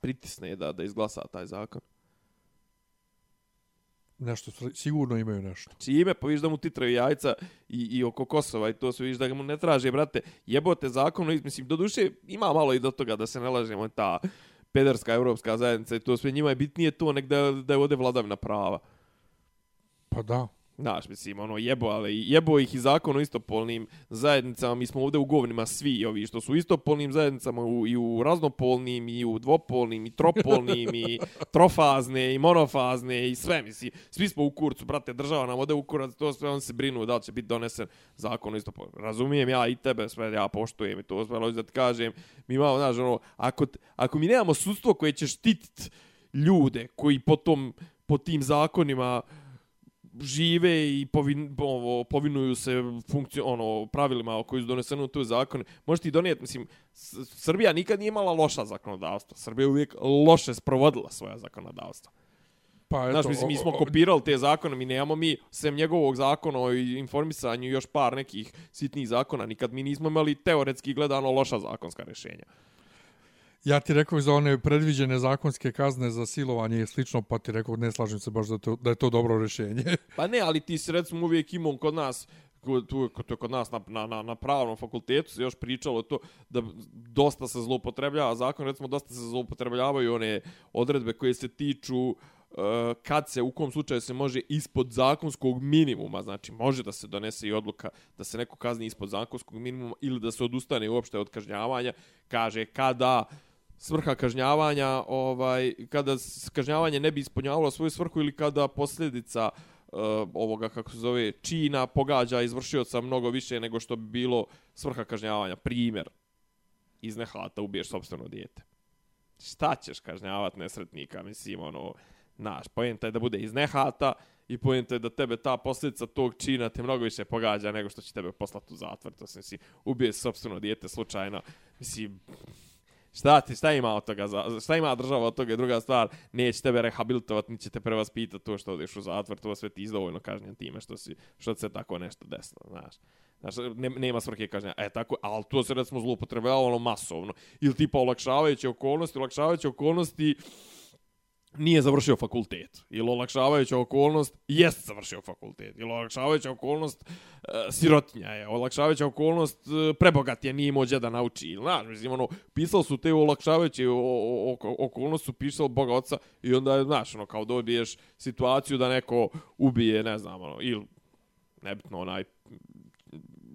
pritisne da da izglasa taj zakon? Nešto, sigurno imaju nešto. čime, pa vidiš da mu titraju jajca i, i oko Kosova i to sve vidiš da mu ne traže, brate, jebote zakon, mislim, do duše ima malo i do toga da se ne lažemo, ta pederska evropska zajednica i to sve njima je bitnije to nek da, da je ovdje vladavina prava. Pa da. Znaš, mislim, ono, jebo, ali jebo ih i zakon o istopolnim zajednicama. Mi smo ovdje u govnima svi ovi što su u istopolnim zajednicama u, i u raznopolnim, i u dvopolnim, i tropolnim, i trofazne, i monofazne, i sve, mislim. Svi smo u kurcu, brate, država nam ode u kurac, to sve, on se brinu da će biti donesen zakon o istopolnim. Razumijem ja i tebe, sve ja poštujem i to sve, ali da ti kažem, mi imamo, znaš, ono, ako, ako mi nemamo sudstvo koje će štitit ljude koji potom, po tim zakonima žive i povin, ovo, povinuju se funkciju, ono, pravilima koji su doneseni u tu zakon. Možeš ti donijeti, mislim, Srbija nikad nije imala loša zakonodavstva. Srbija je uvijek loše sprovodila svoja zakonodavstva. Pa eto, Znaš, mislim, mi smo o- o- kopirali te zakone, mi nemamo mi, sem njegovog zakona o informisanju, još par nekih sitnih zakona, nikad mi nismo imali teoretski gledano loša zakonska rješenja. Ja ti rekao za one predviđene zakonske kazne za silovanje i slično, pa ti rekao ne slažem se baš da, to, da je to dobro rješenje. Pa ne, ali ti si recimo uvijek imao kod nas kod- tu kod, kod nas na, na, na, na pravnom fakultetu se još pričalo to da dosta se zloupotrebljava zakon, recimo dosta se zloupotrebljavaju one odredbe koje se tiču uh, kad se, u kom slučaju se može ispod zakonskog minimuma, znači može da se donese i odluka da se neko kazni ispod zakonskog minimuma ili da se odustane uopšte od kažnjavanja, kaže kada svrha kažnjavanja, ovaj kada kažnjavanje ne bi ispunjavalo svoju svrhu ili kada posljedica uh, ovoga kako se zove čina pogađa izvršioca mnogo više nego što bi bilo svrha kažnjavanja. Primjer, iz nehata ubiješ sobstveno dijete. Šta ćeš kažnjavat nesretnika, mislim, ono, naš, pojenta je da bude iz nehata i pojenta je da tebe ta posljedica tog čina te mnogo više pogađa nego što će tebe poslati u zatvor. To se, mislim, ubije sobstveno dijete slučajno. Mislim, Šta ti, šta ima od toga, za- šta ima država od toga je druga stvar, neće tebe rehabilitovati, ni će te prevaspitati to što odeš u zatvor, to sve ti izdovoljno kažnjen time što si, što se tako nešto desilo, znaš. Znaš, ne, nema svrhe kažnja. E, tako, ali to se recimo ono masovno. Ili tipa olakšavajuće okolnosti, olakšavajuće okolnosti nije završio fakultet. Ili olakšavajuća okolnost jest završio fakultet. Ili olakšavajuća okolnost e, sirotinja je. Olakšavajuća okolnost e, prebogat je, nije mođa da nauči. Ili, znaš, mislim, ono, pisali su te olakšavajuće o, o, o, okolnost, su pisali Boga oca i onda znaš, ono, kao dobiješ situaciju da neko ubije, ne znam, ono, ili, nebitno, onaj,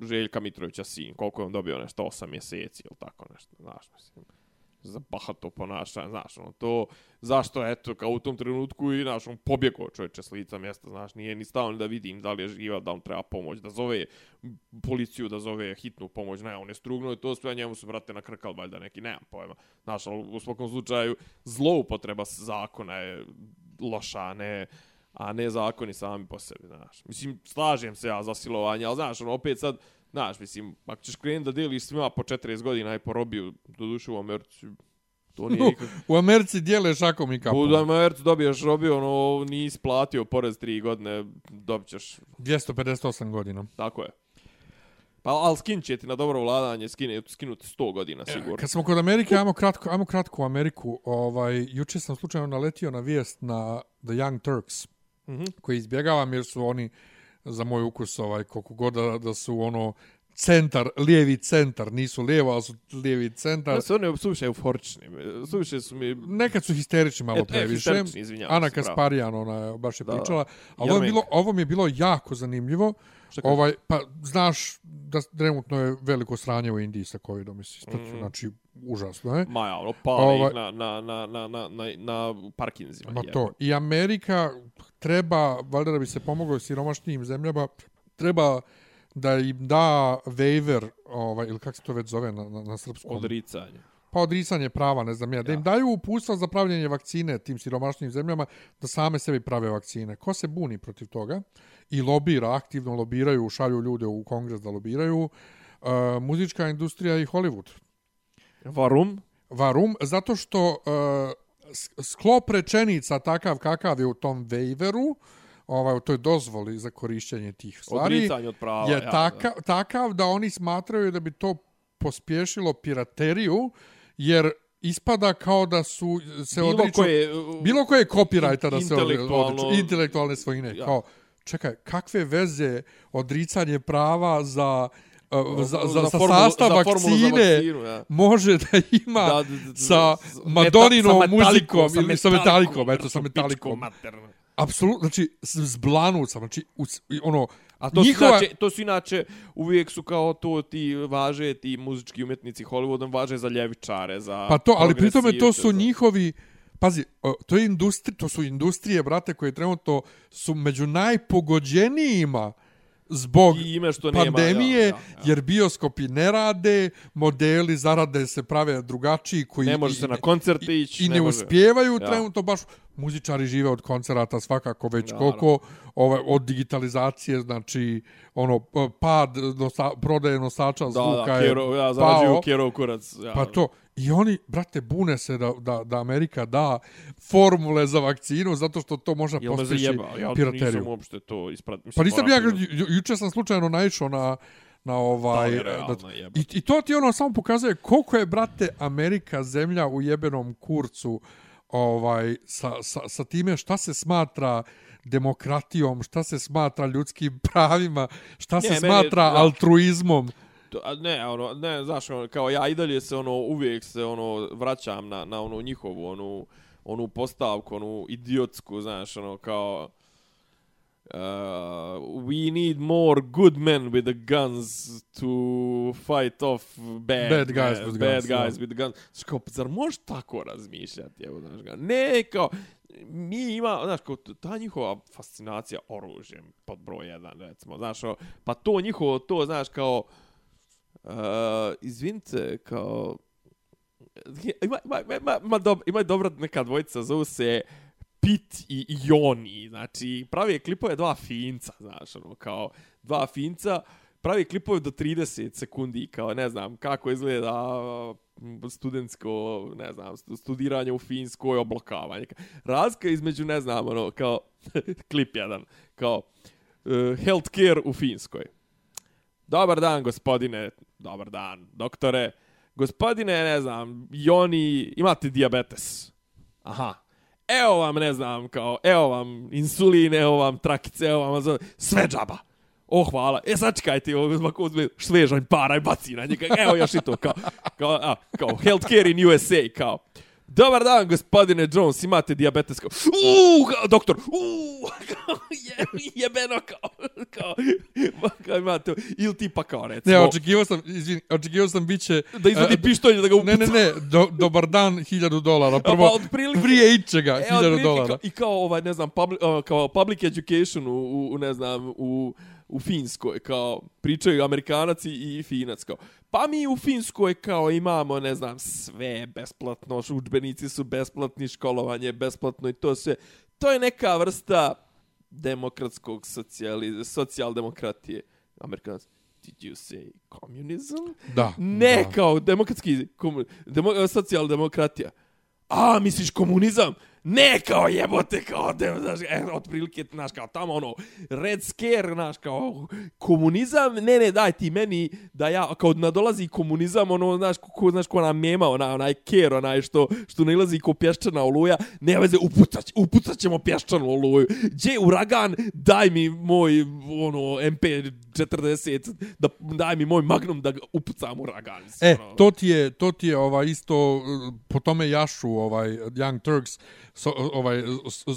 Željka Mitrovića sin, koliko je on dobio nešto, 8 mjeseci ili tako nešto, znaš, mislim za bahato ponašanje, znaš, ono, to, zašto, eto, kao u tom trenutku i, znaš, on pobjegao čovječe s lica mjesta, znaš, nije ni stao da vidim da li je živa, da on treba pomoć, da zove policiju, da zove hitnu pomoć, ne, on je strugnuo i to sve, njemu su, brate, nakrkali, valjda neki, nemam pojma, znaš, ali u svakom slučaju, zloupotreba zakona je loša, ne, a ne zakoni sami po sebi, znaš. Mislim, slažem se ja za silovanje, ali, znaš, ono, opet sad, Znaš, mislim, ako ćeš krenuti da deliš svima po 40 godina i po robiju, do duše u Americi, to nije nikak... U Americi dijele šakom i kapom. U Americi dobiješ robiju, ono, nisi platio porez 3 godine, dobit ćeš... 258 godina. Tako je. Pa, ali skin će ti na dobro vladanje, skine, skinuti 100 godina, e, sigurno. Kad smo kod Amerike, ajmo kratko, ajmo kratko u Ameriku. Ovaj, juče sam slučajno naletio na vijest na The Young Turks, mm -hmm. koji izbjegavam jer su oni za moj ukus ovaj koliko god da, da su ono centar, lijevi centar, nisu lijevo, ali su lijevi centar. Da su oni suviše euforični, suviše su mi... Nekad su histerični malo previše. E, Ana Kasparijan, ona baš je da, pričala. Ali ovo, je bilo, ovo mi je bilo jako zanimljivo. Ovaj, pa, znaš da trenutno je veliko sranje u Indiji sa covidom, mm. znači, užasno je. Ma ja, ono, pali ovaj, na, na, na, na, na, na, na parkinzima. Ma to. I Amerika treba, valjda da bi se pomoglo siromašnijim zemljama, treba da im da waiver, ovaj, ili kako se to već zove na, na, na srpskom? Odricanje. Pa odricanje prava, ne znam ja. Da im daju upustva za pravljenje vakcine tim siromašnim zemljama, da same sebi prave vakcine. Ko se buni protiv toga? I lobira, aktivno lobiraju, šalju ljude u kongres da lobiraju. Uh, muzička industrija i Hollywood. Varum? Varum, zato što uh, sklop rečenica takav kakav je u tom waiveru, ovaj, u toj dozvoli za korišćenje tih stvari, od prava, je ja, takav, da. takav da oni smatraju da bi to pospješilo pirateriju, jer ispada kao da su se bilo odriču... Koje, bilo koje copyrighta da se odriču. Intelektualne svojine. Ja. Kao, čekaj, kakve veze odricanje prava za za, za, za, za sastav za vakcine vakcinu, ja. može da ima da, da, da, sa Madoninom muzikom ili sa metalikom, eto sa metalikom. Apsolutno, znači zblanut sam, znači ono A to njihova... su inače, to su inače uvijek su kao to ti važe ti muzički umjetnici Hollywoodom važe za ljevičare, za Pa to, ali pri tome to su za... njihovi Pazi, to je industri, to su industrije, brate, koje trenutno su među najpogođenijima zbog što pandemije, nema, ja, ja, ja. jer bioskopi ne rade, modeli zarade se prave drugačiji koji ne može se na koncerte ići i, i ne, ne uspijevaju ja. trenutno baš muzičari žive od koncerata svakako već ja, koliko ovaj od digitalizacije znači ono pad nosa, prodaje nosača da, zvuka da, kero, ja zarađuju kero kurac ja. pa to I oni, brate, bune se da, da, da Amerika da formule za vakcinu zato što to može postići ja pirateriju. Nisam uopšte to isprat... Pa nisam ja, ju, juče sam slučajno naišao na, na ovaj... Da, realno, da, i, I to ti ono samo pokazuje koliko je, brate, Amerika zemlja u jebenom kurcu ovaj, sa, sa, sa time šta se smatra demokratijom, šta se smatra ljudskim pravima, šta ne, se smatra je, altruizmom. To, ne, ono, ne, znaš, ono, kao ja i dalje se, ono, uvijek se, ono, vraćam na, na onu njihovu, onu, onu postavku, onu idiotsku, znaš, ono, kao, uh, we need more good men with the guns to fight off bad, bad guys, with, bad guns, guys with the guns. Znaš, kao, zar možeš tako razmišljati, evo, znaš, ga, ne, kao, mi ima, znaš, kao, ta njihova fascinacija oružjem pod broj jedan, recimo, znaš, ono, pa to njihovo, to, znaš, kao, Uh, izvinite, kao... Ima, ima, ima, ima, dob, ima dobra neka dvojica, zovu se Pit i Joni, znači pravi klipove dva finca, znaš, ono, kao dva finca, pravi klipove do 30 sekundi, kao ne znam kako izgleda studentsko, ne znam, studiranje u Finskoj, oblokavanje. Razlika između, ne znam, ono, kao, klip jedan, kao, uh, healthcare u Finskoj. Dobar dan, gospodine. Dobar dan, doktore. Gospodine, ne znam, Joni, imate diabetes. Aha evo vam, ne znam, kao, evo vam insulin, evo vam trakice, evo vam, sve džaba. O, hvala. E, sad čekajte, ovo ovako uzme švežanj para i baci na njega. Evo još i to, kao, kao, a, kao healthcare in USA, kao. Dobar dan, gospodine Jones, imate diabetes kao, uuu, kao, doktor, uuu, kao, je, jebeno, kao, kao, kao imate, ili tipa kao, recimo, Ne, očekivao sam, izvini, očekivao sam biće... da izvadi e, pištolj da ga upuca. Ne, ne, ne, do, dobar dan, 1000 dolara. Prvo, pa otprilike- prije ičega, E, 1000 otprilike dolara. Kao, I kao, ovaj, ne znam, public, uh, kao public education u, u, u, ne znam, u, u Finskoj, kao, pričaju Amerikanac i Finac, kao, pa mi u Finskoj, kao, imamo, ne znam, sve besplatno, udžbenici su besplatni, školovanje je besplatno i to sve. To je neka vrsta demokratskog socijali, socijaldemokratije. Amerikanac, did you say communism? Da. Ne, da. kao demokratski, komu, demo, socijaldemokratija. A, misliš komunizam? Ne, kao jebote, kao, de, znaš, e, otprilike, znaš, kao tamo, ono, red scare, znaš, kao, komunizam, ne, ne, daj ti meni, da ja, kao nadolazi komunizam, ono, znaš, ko, znaš, ko ona mema, ona, onaj care, onaj, što, što nailazi ko pješčana oluja, ne veze, upucat, upucat ćemo pješčanu oluju. Gdje uragan, daj mi moj, ono, MP40, da, daj mi moj magnum da ga upucam uragan. mislim, E, ono. to ti je, to ti je ovaj isto po tome jašu ovaj Young Turks so, ovaj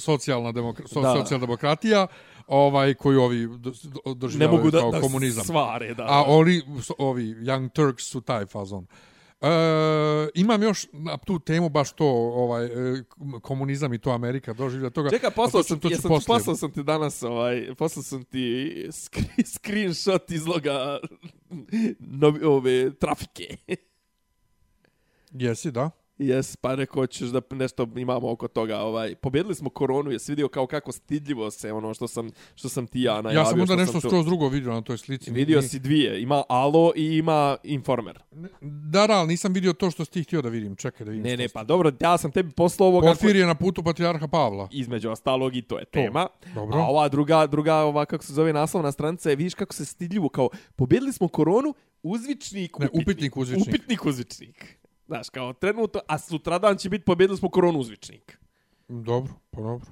socijalna demokra, so, Da. socijaldemokratija ovaj koju ovi ne doživljavaju mogu da, kao da komunizam. svare, da. A oni ovi Young Turks su taj fazon. E, imam još na tu temu baš to ovaj e, komunizam i to Amerika doživlja toga. Čekaj, A poslao to sam to ti, ću jesam ti, poslije. poslao sam ti danas, ovaj, poslao sam ti skri, screenshot izloga novi, ove trafike. Jesi, da? Jes, pa rekao hoćeš da nešto imamo oko toga. Ovaj, pobjedili smo koronu, jesi vidio kao kako stidljivo se ono što sam, što sam ti ja najavio. ja sam onda što nešto to- skroz drugo vidio na toj slici. Vidio si dvije, ima Alo i ima Informer. Da, da, ali nisam vidio to što si ti htio da vidim. Čekaj da vidim. Ne, ne, pa dobro, ja sam tebi poslao ovo kako Porfir je na putu patrijarha Pavla. između ostalog i to je tema. dobro. A ova druga, druga ova, kako se zove naslovna stranica je, vidiš kako se stidljivo, kao, pobjedili smo koronu, uzvičnik, Ne, upitnik, uzvičnik. Upitnik, uzvičnik. Znaš, kao trenutno, a sutradan će biti pobjedili smo koronu, uzvičnik. Dobro, pa dobro.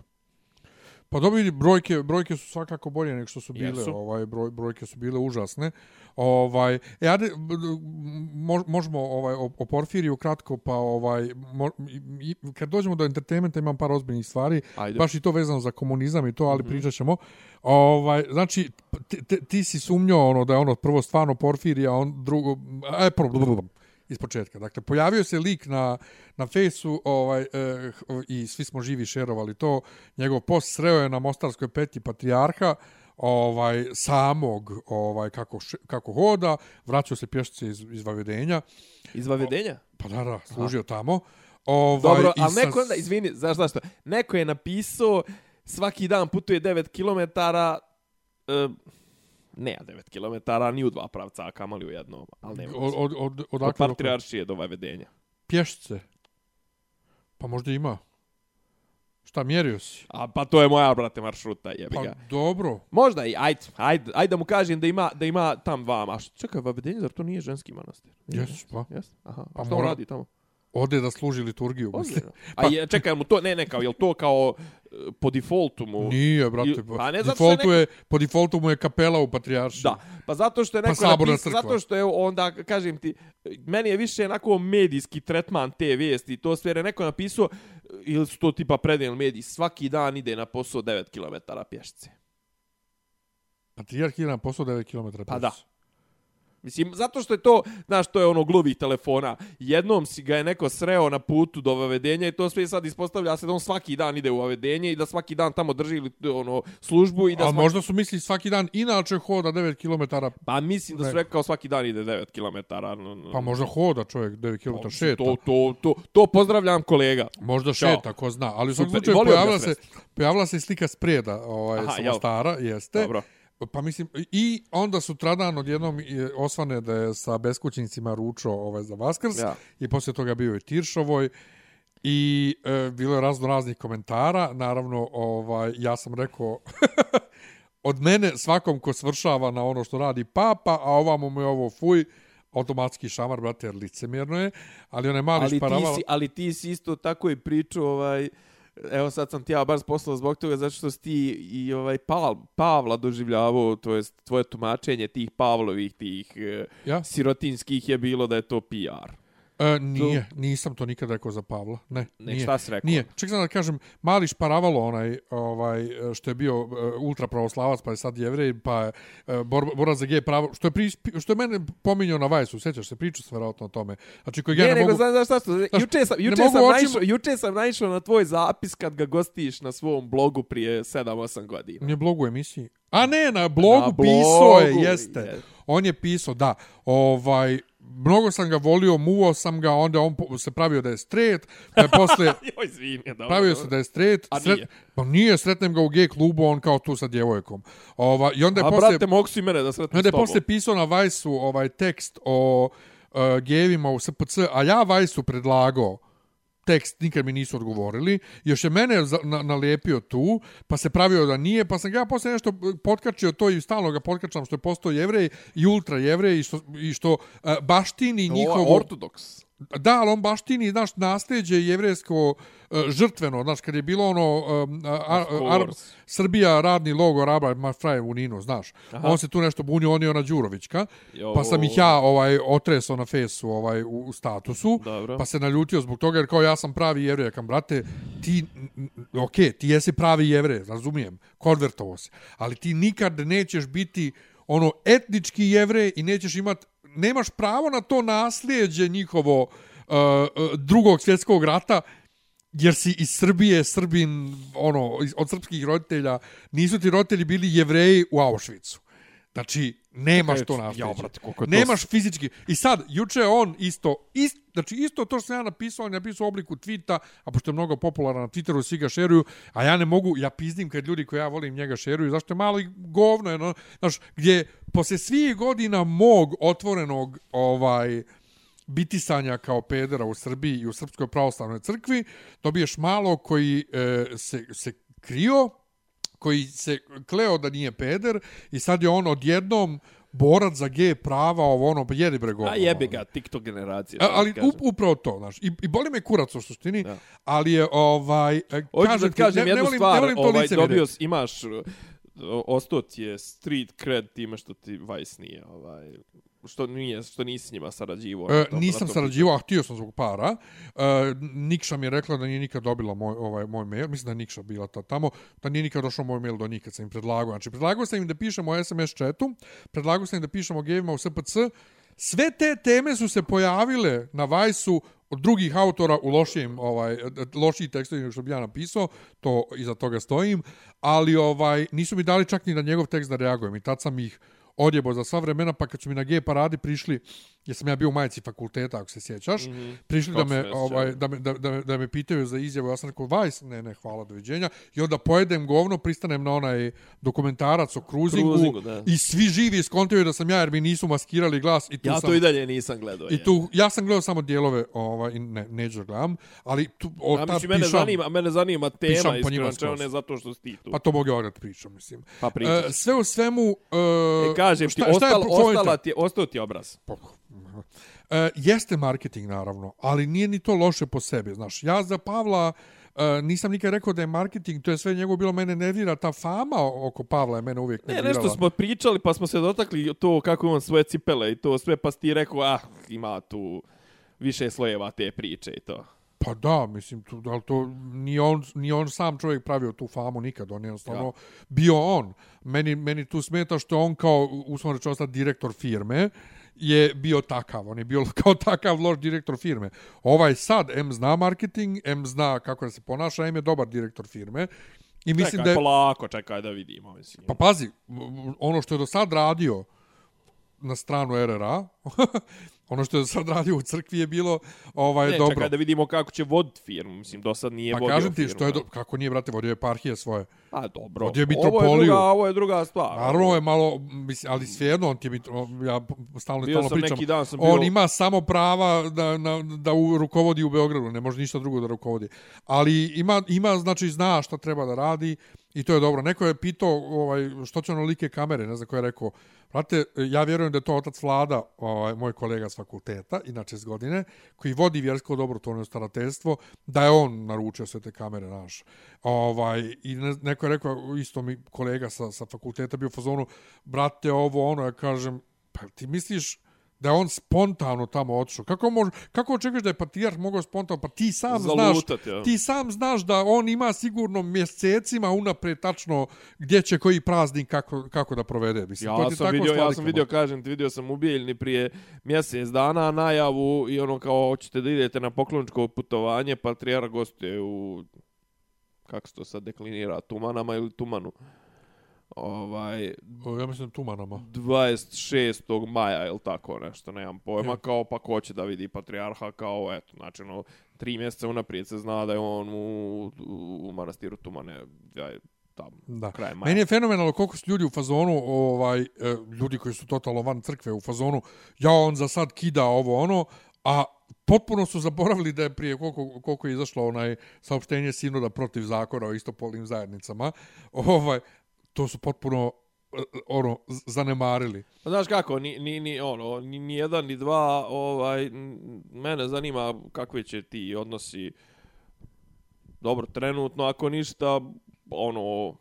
Pa dobro, vidi, brojke, brojke su svakako bolje nego što su bile. Jesu. Ovaj broj, brojke su bile užasne. Ovaj, e, ajde, mož, možemo ovaj o, o Porfiriju kratko, pa ovaj mo, i, kad dođemo do entertainmenta imam par ozbiljnih stvari, Ajde. baš i to vezano za komunizam i to, ali mm. -hmm. pričat ćemo. Ovaj, znači, ti, ti, ti si sumnjao ono da je ono prvo stvarno Porfirija, a on drugo, e, prvo, iz početka. Dakle, pojavio se lik na, na fejsu ovaj, eh, i svi smo živi šerovali to. Njegov post sreo je na Mostarskoj peti patrijarha, ovaj samog ovaj kako kako hoda vraćao se pješice iz iz Vavedenja Iz Vavedenja? pa da da služio tamo ovaj Dobro, sa- neko onda, izvini, znaš zašto? Neko je napisao, svaki dan putuje 9 km, e, ne 9 km, ni u dva pravca, a kamali u jednom, ali nema. od od od Od odakle do- patrijaršije do Vavedenja. pješice pa možda ima šta mjerio si A pa to je moja, brate, maršruta, jebi pa ga. dobro Možda i, ajde, ajde, ajde da mu kažem da ima, da ima tam dva, a što, čekaj, Vavedenje, zar to nije ženski manastir? Nije Jes, ženski? pa. Jes? Aha, Pa a što on mora- radi tamo? Ode da služi liturgiju mislim Ozbiljno. A je, čekaj, mu to, ne, ne, kao, jel to kao e, po defaultu mu... Nije, brate. Pa pa ne, zato što je defaultu je, po defaultu mu je kapela u patrijaršiji. Da, pa zato što je Pa neko saborna napis, zato što je onda, kažem ti, meni je više onako medijski tretman te vijesti, to sve je neko napisao, ili su to tipa predenil mediji, svaki dan ide na posao 9 km pješice. Patrijarh ide na posao 9 km. Pa da. Mislim, zato što je to, znaš, to je ono gluvih telefona. Jednom si ga je neko sreo na putu do vavedenja i to sve sad ispostavlja se da on svaki dan ide u vavedenje i da svaki dan tamo drži ono, službu i da A svaki... možda su misli svaki dan inače hoda 9 km. Pa mislim da su rekao svaki dan ide 9 km. Pa možda hoda čovjek 9 km šeta. To, to, to, to pozdravljam kolega. Možda Ćao. šeta, ko zna. Ali u svakom slučaju pojavila se, pojavila se slika spreda ovaj, Aha, jel? Mostara, jeste. Dobro. Pa mislim, i onda sutradan odjednom osvane da je sa beskućnicima ručao ovaj, za Vaskrs Ja. i poslije toga bio je Tiršovoj i e, bilo je razno raznih komentara. Naravno, ovaj, ja sam rekao od mene svakom ko svršava na ono što radi papa, a ovamo mu je ovo fuj, automatski šamar, brate, jer licemjerno je, ali onaj mali Ali ti, šparaval... si, ali ti si isto tako i pričao ovaj, Evo sad sam ti ja baš poslao zbog toga zato što si ti i ovaj Pav, Pavla doživljavao, to jest tvoje tumačenje tih Pavlovih, tih eh, Ja? sirotinskih je bilo da je to PR. E, nije, nisam to nikad rekao za Pavla. Ne, Ne, nije. šta si rekao? Nije. Ček sam da kažem, mali šparavalo onaj, ovaj, što je bio uh, ultrapravoslavac, pa je sad jevrej, pa je uh, bor, borac za gej pravo, što je, pri, što je mene pominjao na Vajsu, sjećaš se, pričao sam vjerojatno o tome. Znači, koji ja Ne, ne, nego mogu... znaš, znaš šta što, juče sam, ne juče sam, očima- naišao, juče sam naišao na tvoj zapis kad ga gostiš na svom blogu prije 7-8 godina. Nije blogu emisiji. A ne, na blogu, Na pisao je, blogu, jeste. je. On je pisao, da. Ovaj, mnogo sam ga volio, muo sam ga, onda on se pravio da je straight, pa je posle... Joj, izvini, dobro. Pravio dobro. se da je straight. A nije? Pa nije, sretnem ga u gej klubu, on kao tu sa djevojkom. Ova, I onda je A posle... brate, mogu si mene da sretnem Onda s je tobom. posle pisao na Vajsu ovaj tekst o uh, gejevima u SPC, a ja Vajsu predlagao tekst, nikad mi nisu odgovorili. Još je mene za, na, nalijepio tu, pa se pravio da nije, pa sam ga ja posle nešto potkačio to i stalno ga potkačam što je postao jevrej i ultra jevrej i što, i što uh, baštini Ovo je njihovo... Ortodoks. Da, ali on baštini, znaš, nasljeđe jevrijsko uh, žrtveno, znaš, kad je bilo ono um, a, a, course. Srbija, radni logor, Arba, ma fraje u Ninu, znaš. Aha. On se tu nešto bunio, on je ona Đurovićka, Jo. pa sam ih ja ovaj, otresao na fesu ovaj, u, u statusu, Dobro. pa se naljutio zbog toga, jer kao ja sam pravi jevrij, kam, brate, ti, ok, ti jesi pravi jevrij, razumijem, konvertovo se, ali ti nikad nećeš biti ono etnički jevrej i nećeš imat nemaš pravo na to nasljeđe njihovo uh, uh, drugog svjetskog rata jer si iz Srbije, Srbin, ono, od srpskih roditelja, nisu ti roditelji bili jevreji u Auschwitzu. Znači, nemaš to ja, nasljeđe. brate, koliko je to Nemaš fizički. I sad, juče on isto, ist, znači isto to što sam ja napisao, on je napisao u obliku tweeta, a pošto je mnogo popularan na Twitteru, svi ga šeruju, a ja ne mogu, ja pizdim kad ljudi koji ja volim njega šeruju, zašto je malo i govno, je, no, znaš, gdje posle svih godina mog otvorenog, ovaj, bitisanja kao pedera u Srbiji i u Srpskoj pravoslavnoj crkvi, dobiješ malo koji e, se, se krio, koji se kleo da nije peder i sad je on odjednom borac za G prava, ovo ono, pa jedi bre govno, A jebi ono. ga, TikTok generacija. A, što ali kažem. up, upravo to, znaš. I, I boli me kurac u suštini, Da. ali je ovaj... Hoću da kažem ti kažem ne, jednu ne volim, stvar, ne volim to ovaj, dobio, imaš, ostao ti je street cred time što ti Vice nije, ovaj, što nije, što nisi s njima sarađivao. E, tom- nisam sarađivao, a htio sam zbog para. E, Nikša mi je rekla da nije nikad dobila moj, ovaj, moj mail. Mislim da je Nikša bila ta tamo. Da nije nikad došao moj mail do njih kad sam im predlagao. Znači, predlagao sam im da pišemo o SMS chatu. Predlagao sam im da pišemo o gejima u SPC. Sve te teme su se pojavile na Vajsu od drugih autora u lošijim ovaj lošiji tekstovi što bi ja napisao, to iza toga stojim, ali ovaj nisu mi dali čak ni na njegov tekst da reagujem i tad sam ih odjebo za sva vremena, pa kad su mi na G paradi prišli, jer sam ja bio u majici fakulteta, ako se sjećaš, mm -hmm. prišli da Kako me, ovaj, da, me, da, da, da me pitaju za izjavu, ja sam rekao, Vajs, ne, ne, hvala, doviđenja, i onda pojedem govno, pristanem na onaj dokumentarac o da. i svi živi skontaju da sam ja, jer mi nisu maskirali glas, i tu Ja sam... to i dalje nisam gledao. I tu, ja sam gledao samo dijelove, ovaj, ne, neću da gledam, ali tu, od Ja tad mislim, mene pišam, zanima, mene zanima pišam tema, po njima iskreno, čeo skroz. ne zato što si ti tu. pa to mogu da pričam, mislim. Pa pričaj. E, sve u svemu... E, E, kažem ti, šta, šta je ostala ti, ostao ti obraz. E, jeste marketing, naravno, ali nije ni to loše po sebi. Znaš, ja za Pavla e, nisam nikad rekao da je marketing, to je sve njegovo bilo mene nervira, ta fama oko Pavla je mene uvijek Ne, nervirala. nešto smo pričali, pa smo se dotakli to kako on svoje cipele i to sve, pa ti rekao, ah, ima tu više slojeva te priče i to. Pa da, mislim, tu, ali to ni on, ni on sam čovjek pravio tu famu nikad, on je jednostavno Ja. bio on. Meni, meni tu smeta što on kao, uslovno rečeno sad direktor firme, je bio takav, on je bio kao takav loš direktor firme. Ovaj sad, M zna marketing, M zna kako da se ponaša, M je dobar direktor firme. I mislim čekaj, da je, polako, čekaj da vidimo. Mislim. pa pazi, ono što je do sad radio na stranu RRA, ono što je sad radio u crkvi je bilo ovaj, ne, dobro. čekaj da vidimo kako će voditi firmu. Mislim, do sad nije Pa vodio kažem ti, firmu. što je, do, kako nije, brate, vodio eparhije svoje. Pa dobro. Vodio je Ovo je mitropoliju. druga, ovo je druga stvar. Naravno je malo, mislim, ali svejedno, on ti je, mitro- ja stalno, Bio stalno sam pričam, neki dan, sam on bio- ima samo prava da, na, da u, rukovodi u Beogradu, ne može ništa drugo da rukovodi. Ali ima, ima, znači, zna šta treba da radi I to je dobro. Neko je pitao ovaj, što će ono like kamere, ne znam ko je rekao. Vrate, ja vjerujem da je to otac Vlada, ovaj, moj kolega s fakulteta, inače s godine, koji vodi vjersko dobrotvorno starateljstvo, da je on naručio sve te kamere naš. Ovaj, I ne, neko je rekao, isto mi kolega sa, sa fakulteta bio u fazonu, brate, ovo ono, ja kažem, pa ti misliš da je on spontano tamo otišao. Kako može kako očekuješ da je patrijarh mogao spontano pa ti sam Zalutat, znaš ja. ti sam znaš da on ima sigurno mjesecima unapred tačno gdje će koji praznik kako kako da provede mislim to Ja ti sam tako vidio, ja sam vidio, kažem ti, vidio sam u Bijeljni prije mjesec dana najavu i ono kao hoćete da idete na pokloničko putovanje, patrijar gostuje u kako se to sad deklinira, Tumanama ili Tumanu. Ovaj, O, ja mislim Tumanama 26. maja ili tako nešto, nemam pojma, Ja. kao pa ko će da vidi patrijarha, kao eto, znači ono, tri mjeseca unaprijed se zna da je on u, u, u manastiru Tumane, ja je tam, Da. kraj maja. Meni je fenomenalno koliko su ljudi u fazonu, ovaj, e, ljudi koji su totalno van crkve u fazonu, ja on za sad kida ovo ono, a potpuno su zaboravili da je prije koliko, koliko je izašlo onaj saopštenje sinoda protiv zakona o istopolnim zajednicama, ovaj, to su potpuno e, ono, zanemarili. Pa Znaš kako, ni, ni, ni, ono, ni, ni jedan ni dva, ovaj, mene zanima kakve će ti odnosi dobro, trenutno, ako ništa, ono,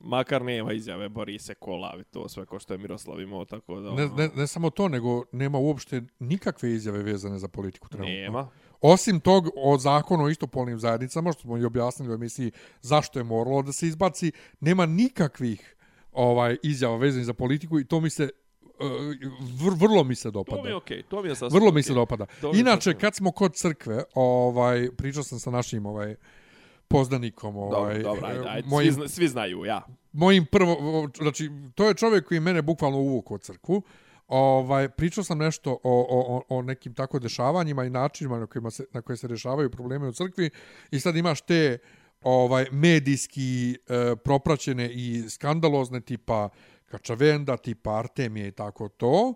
makar nema izjave Borise Kolavi, to sve ko što je Miroslav imao, tako da, Ne, ono, ne, ne samo to, nego nema uopšte nikakve izjave vezane za politiku trenutno. nema. Osim tog o zakonu o istopolnim zajednicama, što smo i objasnili u emisiji zašto je moralo da se izbaci, nema nikakvih ovaj izjava vezanih za politiku i to mi se vr, vrlo mi se To dopada. mi je okej, to mi je sasvim Vrlo mi se dopada. To Inače, kad smo kod crkve, ovaj, pričao sam sa našim ovaj, poznanikom, ovaj, Dobro, dobro, ajde, eh, ajde, mojim, svi, zna, svi znaju, ja. mojim prvo, znači, to je čovjek koji mene bukvalno uvukao u crkvu. Ovaj, pričao sam nešto o, o, o- o nekim tako dešavanjima i načinima na, kojima se, na koje se rešavaju probleme u crkvi i sad imaš te ovaj medijski e, propraćene i skandalozne tipa Kačavenda, tipa Artemije i tako to,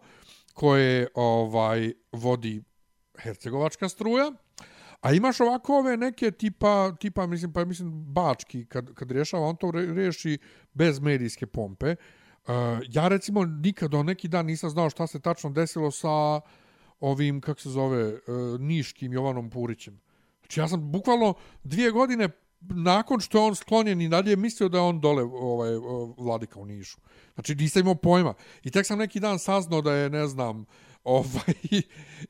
koje ovaj vodi Hercegovačka struja. A imaš ovako ove neke tipa, tipa mislim, pa mislim Bački, kad, kad rješava, on to re, bez medijske pompe. Uh, ja recimo nikad do neki dan nisam znao šta se tačno desilo sa ovim, kako se zove, uh, Niškim Jovanom Purićem. Znači ja sam bukvalno dvije godine nakon što je on sklonjen i dalje mislio da je on dole ovaj, o, vladika u Nišu. Znači nisam imao pojma. I tek sam neki dan saznao da je, ne znam, ovaj,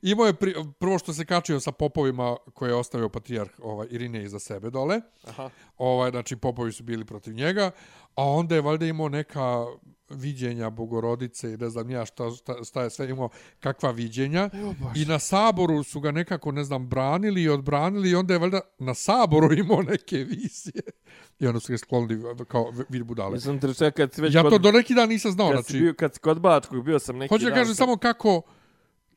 imao je pri, prvo što se kačio sa popovima koje je ostavio patrijarh ovaj, Irine iza sebe dole. Aha. Ovaj, znači popovi su bili protiv njega, a onda je valjda imao neka viđenja bogorodice i ne znam ja šta, šta, šta je sve imao, kakva viđenja. I na saboru su ga nekako, ne znam, branili i odbranili i onda je valjda na saboru imao neke vizije. I onda su ga sklonili kao vid budale. Te čekaj, kad već Ja kod, to do neki dan nisam znao. kad Znači, bio, kad kod Bačkog, bio sam neki hoću da dan kažem sam- samo kako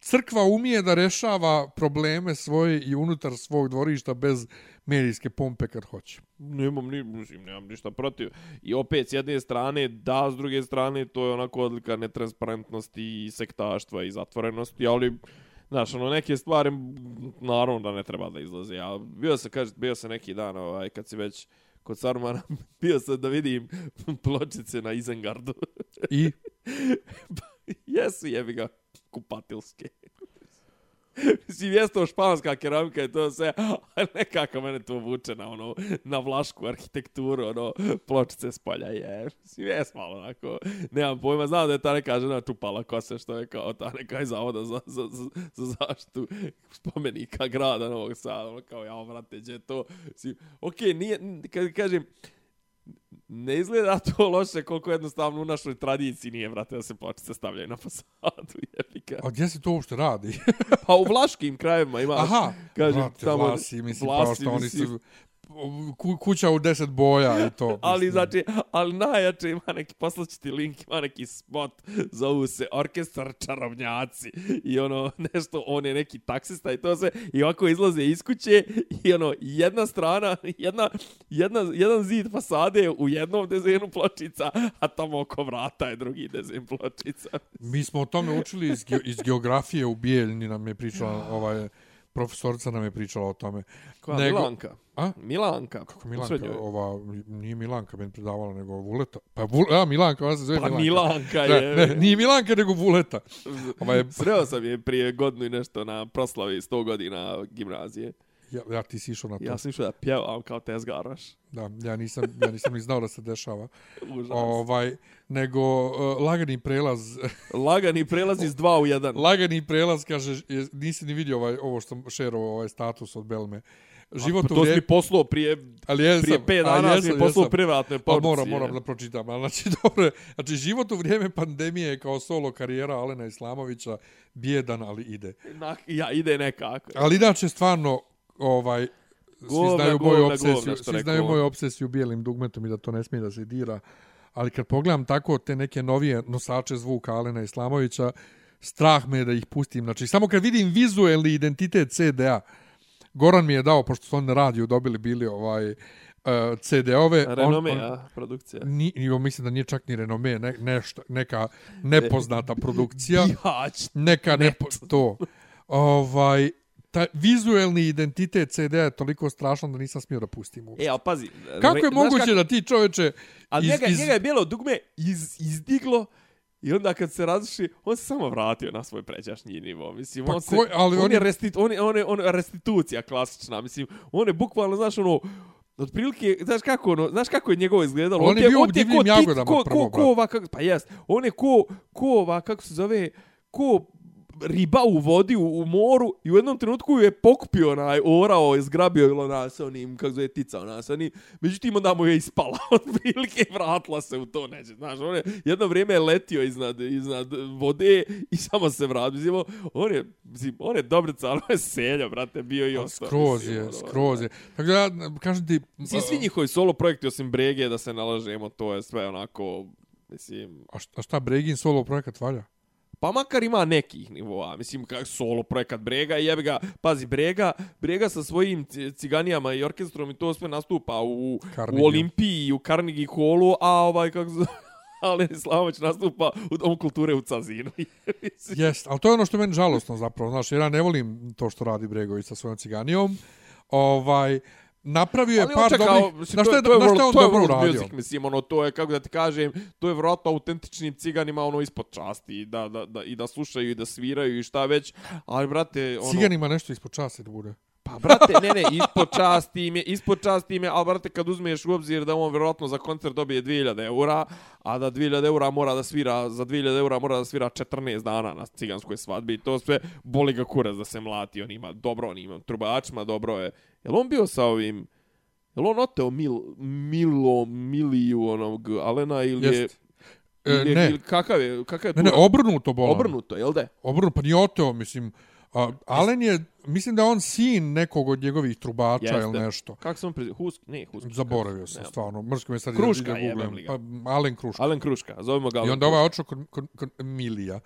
crkva umije da rešava probleme svoje i unutar svog dvorišta bez medijske pompe kad hoće. Nemam, ni, mislim, nemam ništa protiv. I opet, s jedne strane, da, s druge strane, to je onako odlika netransparentnosti i sektaštva i zatvorenosti, ali, znaš, ono, neke stvari, naravno da ne treba da izlaze. Ja bio sam, kaže, bio sam neki dan, ovaj, kad si već kod Sarumana, bio sam da vidim pločice na Izengardu. I Jesu, jebi ga, kupatilske. Mislim, jeste to španska keramika i to sve, ali nekako mene to vuče na, ono, na vlašku arhitekturu, ono, pločice s polja, je. Mislim, jes malo onako, nemam pojma, znam da je ta neka žena čupala kose, što je kao ta neka iz zavoda za, za, za, za zaštitu spomenika grada Novog Sada, ono, kao, ja, vrate, gdje je to, mislim, okej, okay, nije, kad kažem, ne izgleda to loše koliko jednostavno u našoj tradiciji nije, vrate, da se pločice stavljaju na fasadu, jebika. a gdje se to uopšte radi? Pa u vlaškim krajevima ima, Aha, kažem, brate, tamo, Vlasi, mislim, Vlasi, kao što oni mislim. su ku, kuća u deset boja i to. Ali mislim. znači, ali najjače ima neki, poslaću ti link, ima neki spot, zovu se Orkestar čarobnjaci i ono, nešto, on je neki taksista i to se, i ovako izlaze iz kuće i ono, jedna strana, jedna, jedna, jedan zid fasade u jednom dezenu pločica, a tamo oko vrata je drugi dezen pločica. Mi smo o tome učili iz, ge, iz geografije u Bijeljni, nam je pričala ovaj profesorica nam je pričala o tome. Koja Nego- Milanka? A? Milanka. Kako Milanka, ova, nije Milanka meni predavala, nego Vuleta. Pa Vul, a, Milanka, ona se zove Pa Milanka. Milanka Ne, je. ne, nije Milanka, nego Vuleta. Ova je, Sreo sam je prije godinu i nešto na proslavi 100 godina gimnazije. Ja, ja ti si išao na to. Ja sam išao da pjevam kao tezgaraš. Da, ja nisam, ja nisam ni znao da se dešava. Užas. ovaj, nego uh, lagani prelaz, Lagani prelaz iz 2 u 1. lagani prelaz, kaže, nisi ni vidio ovaj, ovo što šerovao, ovaj status od Belme. Život u to si mi vrijeme... poslao prije, Ali jesam, prije 5 a dana, jesam, si mi poslao privatne Pa porcije. moram, moram da pročitam. Ali znači, dobro, znači, život u vrijeme pandemije je kao solo karijera Alena Islamovića, bjedan, ali ide. Na, ja, ide nekako. Ali inače, stvarno, ovaj, svi Govna, znaju govna, moju govna, obsesiju, što svi znaju on. moju obsesiju bijelim dugmetom i da to ne smije da se dira. Ali kad pogledam tako te neke novije nosače zvuka Alena Islamovića, strah me je da ih pustim. Znači, samo kad vidim vizuelni identitet CDA, Goran mi je dao, pošto su oni na radiju dobili bili ovaj uh, CD-ove. Renome, on, a, produkcija. Ni, jo, mislim da nije čak ni renome, ne, nešto, neka nepoznata produkcija. Bihać. Neka nepo, to. Ovaj, taj vizuelni identitet CD-a je toliko strašan da nisam smio da pustim uopšte. E, ali pazi. Kako je moguće kako- da ti čoveče Ali iz, njega, iz, njega je bijelo dugme iz, izdiglo I onda kad se razliši, on se samo vratio na svoj pređašnji nivo. Mislim, Pa on, se, ko- ali on, on je je- restit, on, je, on, je, on je restitucija klasična. Mislim, on je bukvalno, znaš, ono, Otprilike, znaš kako, ono, znaš kako je njegovo izgledalo? On je te- bio u divljim ko tit- jagodama ko, prvo, ko, ko ova, kako, pa jest, on je ko, ko ova, kako se zove, ko riba u vodi u, u moru i u jednom trenutku ju je pokupio onaj orao je zgrabio ili ona sa onim kako zove tica ona sa onim međutim onda mu je ispala otprilike i vratila se u to neće znaš on je jedno vrijeme je letio iznad iznad vode i samo se vratio mislim on je mislim on je dobrica on je selja brate bio i ostao skroz mislim, je, ono, skroz je. Tako da, kažem ti... Mislim, svi njihovi solo projekti osim Brege, da se nalažemo, to je sve onako, mislim, A šta, a šta Bregin solo projekat valja? Pa makar ima nekih nivoa, mislim kak solo projekat Brega i jebi ga, pazi Brega, Brega sa svojim ci- ciganijama i orkestrom i to sve nastupa u, Carnegie. u Olimpiji, u Carnegie Hallu, a ovaj kako se Ali Slavović nastupa u Domu kulture u Cazinu. Jest, ali to je ono što je meni žalostno zapravo, znaš, jer ja ne volim to što radi Bregović sa svojom ciganijom. Ovaj, napravio je Ali par dobrih... mislim, Znaš to šta je, to je, znaš šta je on to je dobro uradio? music, mislim, ono, to je, kako da ti kažem, to je vjerojatno autentičnim ciganima, ono, ispod časti, da, da, da, i da slušaju, i da sviraju, i šta već, ali, brate, ono... Cigan ima nešto ispod časti da bude. Pa, brate, ne, ne, ispod časti im je, ispod časti im je, ali, brate, kad uzmeš u obzir da on vjerojatno za koncert dobije 2000 eura, a da 2000 eura mora da svira, za 2000 eura mora da svira 14 dana na ciganskoj svadbi, i to sve boli ga kurac da se mlati, on ima, dobro, on ima trubačima, dobro je. Jel on bio sa ovim, jel on oteo mil, Milo, Miliju onog Alena ili je... Jest. E, ili je- ne, ili kakav je, kakav je ne, ne, obrnuto bolan. obrnuto, jel da? Obrnuto, pa nije oteo, mislim. A, Alen je, mislim da je on sin nekog od njegovih trubača Jeste. ili nešto. Kako sam prezio? Husk? Ne, Husk. Zaboravio sam, stvarno. Mrsko me sad Kruška, googlam. li ga. Pa, Alen Kruška. Alen Kruška, zovemo ga I Alen onda ovaj očeo kod, kod, kod Milija.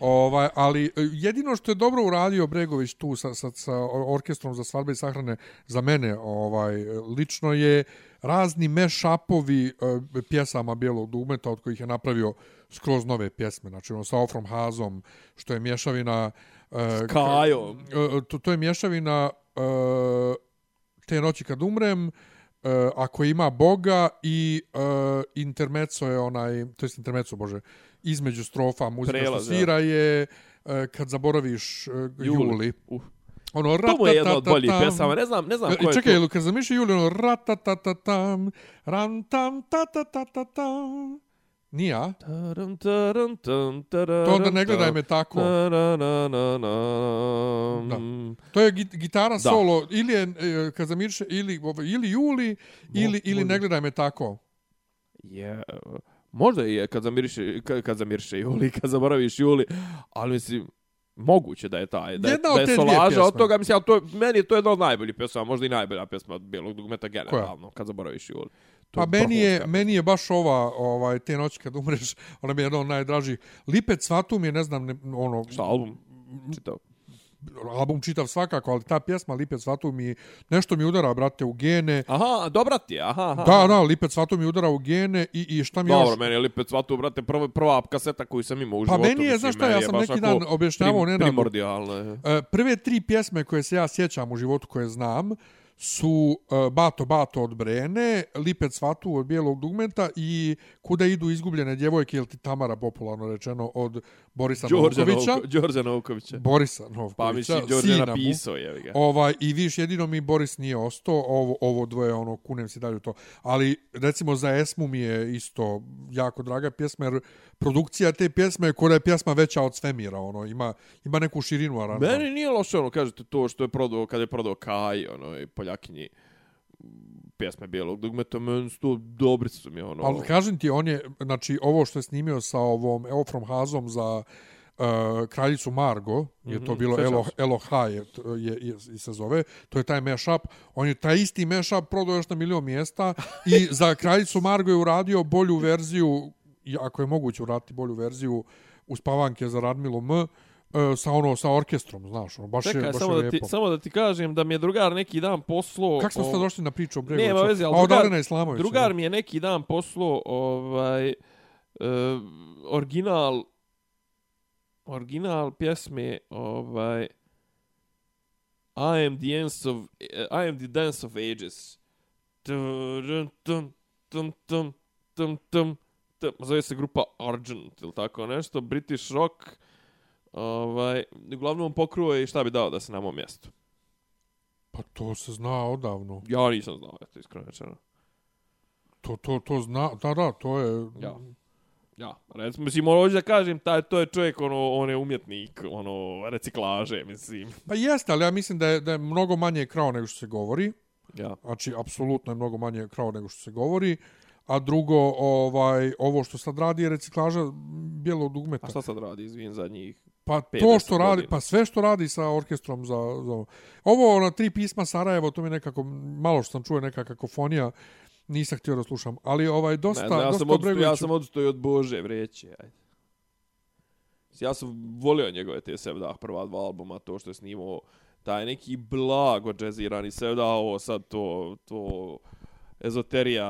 Ovaj, ali e, jedino što je dobro uradio Bregović tu sa, sa, sa orkestrom za svadbe i sahrane za mene ovaj lično je razni mashupovi e, pjesama Bijelog dugmeta od kojih je napravio skroz nove pjesme. Znači ono sa Ofrom Hazom što je mješavina e, Kajom. ka- e, to, to je mješavina e, te noći kad umrem e, ako ima Boga i e, intermeco je onaj, to je intermeco, bože, između strofa muzika Prelaz, što svira je e, kad zaboraviš e, Juli. Juli. Uh. Ono, To mu je jedna od boljih pjesama, ne znam, ne znam ko je Čekaj, to. jel kad zamišlja Juli, ono ratatatatam, rantam, tatatatatam. Nije, a? Taram, taram, tam, tararam, To onda ne gledaj me tako. Na, na, na, na, na. Da. To je git- gitara Da. solo, ili je e, kad zamirše, ili, ili Juli, ili, ili ne gledaj me tako. Je, možda je kad zamiriše, kad, kad zamiriše Juli, kad zaboraviš Juli, ali mislim, moguće da je taj, da je, Jedna da od je solaža od toga, mislim, ali to, meni je to jedna od najboljih pjesama, možda i najbolja pjesma od Bijelog dugmeta generalno, kad zaboraviš Juli. To Pa meni je, meni je baš ova, ovaj, te noći kad umreš, ona mi je jedna od najdražih. Lipet Svatum je, ne znam, ne, ono, Šta, album čitao? album čitav svakako, ali ta pjesma Lipec Svatu mi nešto mi udara, brate, u gene. Aha, dobra ti je, aha, aha. Da, da, Lipec Svatu mi udara u gene i, i šta mi Dobro, još... meni je Lipec Svatu, brate, prva, prva kaseta koju sam imao u Pa životu. meni je, mislim, znaš šta, ja je sam neki dan objašnjavao prim- Nenadu. Primordijalno je. E, Prve tri pjesme koje se ja sjećam u životu koje znam su e, Bato Bato od Brene, Lipec Svatu od Bijelog dugmenta i Kuda idu izgubljene djevojke ili ti Tamara popularno rečeno od Borisa Đorđe Novkovića. Novko, Đorđe Novkovića. Borisa Pa Novkovića, mislim, Đorđe napisao, je ga. Ovaj, I viš, jedino mi Boris nije ostao, ovo, ovo dvoje, ono, kunem si dalje to. Ali, recimo, za Esmu mi je isto jako draga pjesma, jer produkcija te pjesme je kod je pjesma veća od svemira, ono, ima, ima neku širinu aranžmana. Meni nije loše, ono, kažete, to što je prodao, kada je prodao Kaj, ono, i Poljakinji pjesme Bijelog dugmeta, meni su to dobri su mi, ono. Ali kažem ti, on je, znači, ovo što je snimio sa ovom Eo from Hazom za uh, kraljicu Margo, je to Mhm, bilo Elo. Elo High, je, je, je, je, se zove, to je taj mashup, on je taj isti mashup prodao još na milion mjesta i za kraljicu Margo je uradio bolju verziju, ako je moguće uraditi bolju verziju, uspavanke za Radmilu M, uh, sa ono sa orkestrom, znaš, ono, baš je, Čekaj, baš samo je da, ti, lijepo. samo da ti kažem da mi je drugar neki dan poslo... Kako smo sad došli na priču o Bregoviću? Nema veze, ali A od drugar- Alena Islamovića. Drugar mi je neki dan poslo ovaj, uh, original original pjesme ovaj I am the dance of I am the dance of ages. Tum tum tum tum tum tum zove se grupa Argent ili tako nešto, British rock. Ovaj, uglavnom pokruo je i šta bi dao da se na mom mjestu. Pa to se zna odavno. Ja nisam znao, eto, iskreno rečeno. To, to, to zna, da, da, to je... Ja. Ja, recimo, mislim, hoću da kažem, taj, to je čovjek, ono, on je umjetnik, ono, reciklaže, mislim. Pa jeste, ali ja mislim da je, da je mnogo manje krao nego što se govori. Ja. Znači, apsolutno je mnogo manje krao nego što se govori. A drugo, ovaj, ovo što sad radi je reciklaža bijelog dugmeta. A šta sad radi, izvin, zadnjih? Pa to što radi, godina? pa sve što radi sa orkestrom za, za ovo na tri pisma Sarajevo, to mi nekako malo što sam čuo neka kakofonija, nisam htio da slušam, ali ovaj dosta ne znam, ja dosta sam, odustao, ja sam odustao i od Bože vreće, ajde. Ja sam volio njegove te Sevdah prva dva albuma, to što je snimao taj neki blago džezirani Sevdah, ovo sad to, to ezoterija,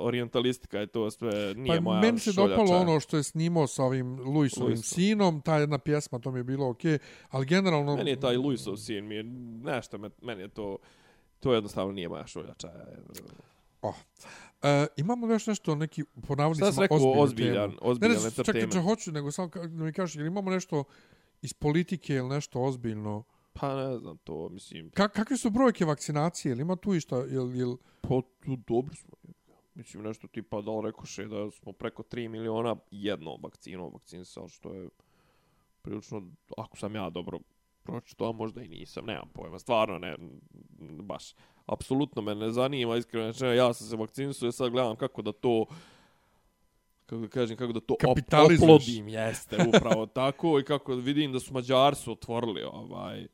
orientalistika je to sve, nije pa moja meni se šoljača. dopalo ono što je snimao sa ovim Luisovim Luisom. sinom, ta jedna pjesma, to mi je bilo okej, ali generalno... Meni je taj Luisov sin, mi je nešto, me, meni je to, to jednostavno nije moja šoljača. Oh. E, imamo još nešto, neki, po Šta navodnicima, si rekao, ozbiljnu ozbiljan, temu? ozbiljan ne, ne, čekaj, entertainment? čekaj, hoću, nego samo da mi kažeš, imamo nešto iz politike ili nešto ozbiljno? Pa ne znam to, mislim, Ka kakve su brojke vakcinacije? Jel ima tu išta? Jel, jel, pa tu dobri smo. Mislim, nešto tipa da li rekoše da smo preko 3 miliona jednom vakcinom vakcinisali, što je prilično, ako sam ja dobro pročito, a možda i nisam, nemam pojma, stvarno ne, baš, apsolutno me ne zanima, iskreno, rečeno, ja sam se vakcinisao i sad gledam kako da to kako da kažem, kako da to op oplodim, jeste, upravo tako, i kako vidim da su Mađari su otvorili ovaj,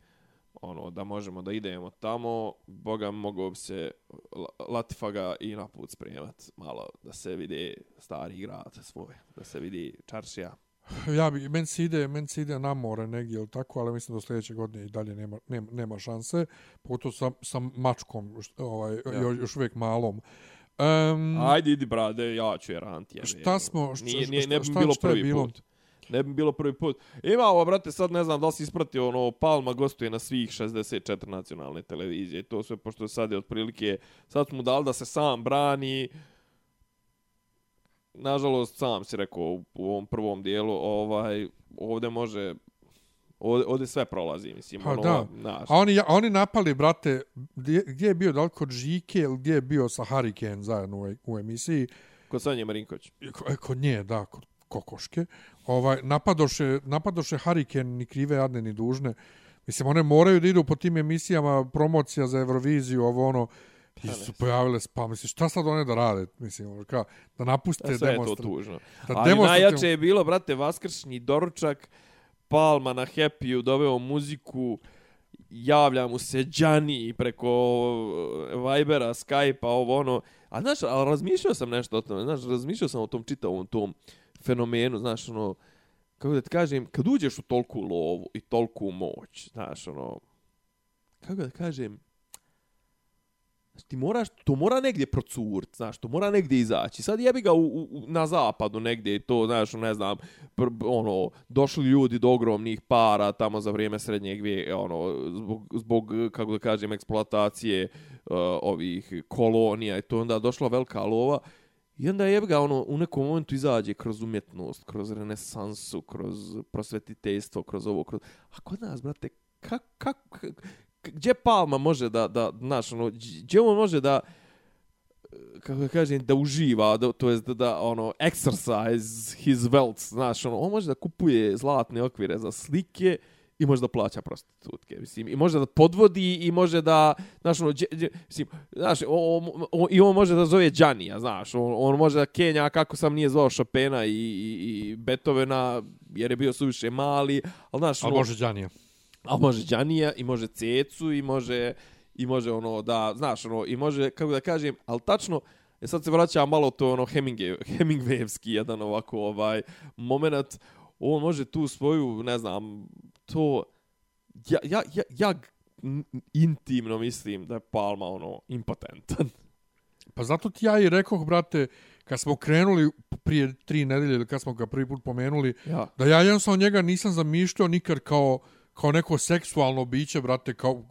ono, da možemo da idemo tamo, boga mogao bi se La- Latifaga i na put spremat, malo da se vidi stari grad svoj, da se vidi čaršija. ja bi, meni se ide, meni se ide na more negdje ili tako, ali mislim da sljedeće godine i dalje nema, nema, nema šanse, pogotovo sa, sa mačkom, ovaj, Ja. još, još uvijek malom. Um, Ajde, idi, brade, ja ću je ranti. jebe. Šta smo- šta- Nije, nije, ne bi šta- bilo šta prvi bilo? put. Ne bi bilo prvi put. Imamo, brate, sad ne znam da li si ispratio, ono, Palma gostuje na svih 64 nacionalne televizije. To sve, pošto sad je otprilike, sad smo dali da se sam brani. Nažalost, sam si rekao u, u ovom prvom dijelu, ovaj, ovdje može, ovdje, ovdje sve prolazi, mislim. Pa ono, da. Znaš, A oni, a oni napali, brate, gdje, gdje je bio, da li kod Žike ili gdje je bio sa Hurricane zajedno u, u emisiji? kod Sanje Marinković. Ko- Kod nje, da, kod kokoške. Ovaj, napadoše, napadoše Hurricane ni krive, jadne, ni dužne. Mislim, one moraju da idu po tim emisijama promocija za Euroviziju, ovo ono, i su pojavile, pa mislim, šta sad one da rade? Mislim, ono, kao, da napuste E, sve je to demonstra... tužno. Da Ali demonstrativno- najjače je bilo, brate, vaskršnji doručak, Palma na Happy-u doveo muziku, javlja mu se Đani preko uh, Vibera, Skype-a, ovo ono. A znaš, razmišljao sam nešto o tome, znaš, razmišljao sam o tom čitavom tom fenomenu, znaš, ono, kako da ti kažem, kad uđeš u tolku lovu i tolku moć, znaš, ono, kako da kažem, znaš, ti moraš, to mora negdje procurit, znaš, to mora negdje izaći. Sad jebi ga u, u, na zapadu negdje, to, znaš, ne znam, pr, ono, došli ljudi do ogromnih para tamo za vrijeme srednjeg vijeka, ono, zbog, zbog, kako da kažem, eksploatacije uh, ovih kolonija i to onda došla velika lova. I onda je ga, ono, u nekom momentu izađe kroz umjetnost, kroz renesansu, kroz prosvetiteljstvo, kroz ovo, kroz... A kod nas, brate, kako, kak, gdje Palma može da, da znaš, ono, gdje on može da, kako kažem, da uživa, da, to jest da, da, ono, exercise his wealth, znaš, ono, on može da kupuje zlatne okvire za slike i može da plaća prostitutke, mislim, i može da podvodi i može da, znaš, ono, dje, dje, mislim, znaš, on, on, i on može da zove Džanija, znaš, on, on može da Kenja kako sam nije zvao Chopina i, i, i Beethovena, jer je bio suviše mali, ali, znaš, Ali ono, može Đanija. A može Đanija i može Cecu i može i može ono da znaš ono i može kako da kažem al tačno je sad se vraća malo to ono Hemingway Hemingwayevski jedan ovako ovaj momenat on može tu svoju ne znam to ja ja ja, ja intimno mislim da je Palma ono impotentan. Pa zato ti ja i rekoh, brate, kad smo krenuli prije tri nedelje ili kad smo ga prvi put pomenuli, ja. da ja jednostavno njega nisam zamišljao nikad kao kao neko seksualno biće, brate, kao...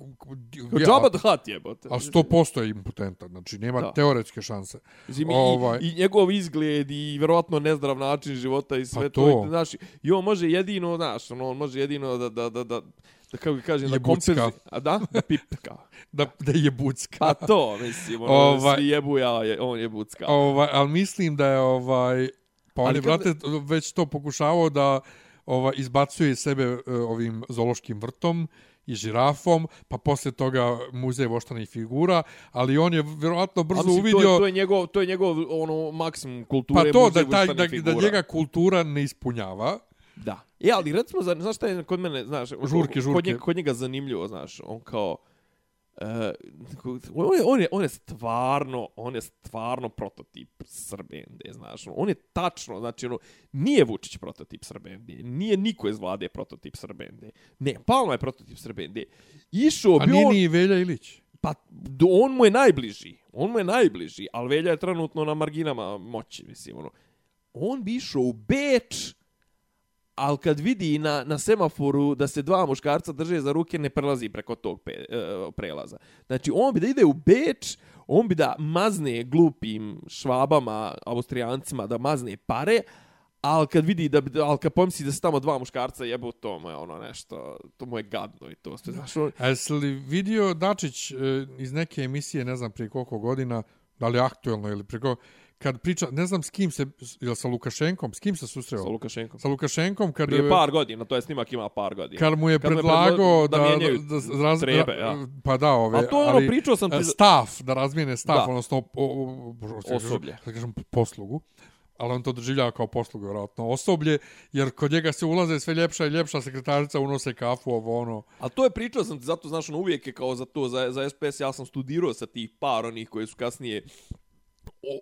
ja, Jabba the Hutt jebote. A sto posto je impotentan, znači nema da. teoretske šanse. Mislim, ovaj... i, i, njegov izgled i vjerovatno nezdrav način života i sve pa to. to. Znači, I on može jedino, znaš, on može jedino da, da, da, da, da kako ga kažem, da kompenzi... A da? Da pipka. da, da je bucka. A to, mislim, ono, ovaj... svi jebu ja, je, on je bucka. Ovaj, ali mislim da je, ovaj, pa on je, kad... brate, već to pokušavao da ova izbacuje sebe uh, ovim zoološkim vrtom i žirafom, pa posle toga muzej voštanih figura, ali on je vjerovatno brzo mislim, uvidio... To je, to je njegov, to je njegov ono, maksimum kulture, Pa to, da, taj, da, da njega kultura ne ispunjava. Da. E, ali recimo, znaš šta je kod mene, znaš, žurke, žurke. Kod, njega, kod njega zanimljivo, znaš, on kao, Uh, on, je, on, je, on je stvarno, on je stvarno prototip Srbende, znaš, on je tačno, znači, ono, nije Vučić prototip Srbende, nije niko iz vlade prototip Srbende, ne, Palma je prototip Srbende, išao bi on... A nije ni Velja Ilić? Pa, on mu je najbliži, on mu je najbliži, ali Velja je trenutno na marginama moći, mislim, ono, on bi išao u Beč, ali kad vidi na, na semaforu da se dva muškarca drže za ruke, ne prelazi preko tog pe, e, prelaza. Znači, on bi da ide u Beč, on bi da mazne glupim švabama, austrijancima, da mazne pare, ali kad vidi da, ali kad pomisli da se tamo dva muškarca jebu, to mu je ono nešto, to mu je gadno i to sve. Znaš, on... A jesi li vidio Dačić e, iz neke emisije, ne znam prije koliko godina, da li aktuelno ili preko, kad priča, ne znam s kim se, ili sa Lukašenkom, s kim se susreo? Sa Lukašenkom. Sa Lukašenkom, kad... Prije par godina, to je snimak ima par godina. Kad mu je kad predlago da, da, da, da, raz, trebe, ja. Pa da, ove... A to je ono, pričao sam ti... Stav, da razmijene stav, da. odnosno... O, o, o, osoblje. Da kažem, poslugu. Ali on to doživljava kao poslugu, vjerojatno, osoblje, jer kod njega se ulaze sve ljepša i ljepša sekretarica, unose kafu, ovo ono. A to je pričao sam ti, zato, znaš, ono, uvijek je kao za to, za, za SPS, ja sam studirao sa tih par onih koji su kasnije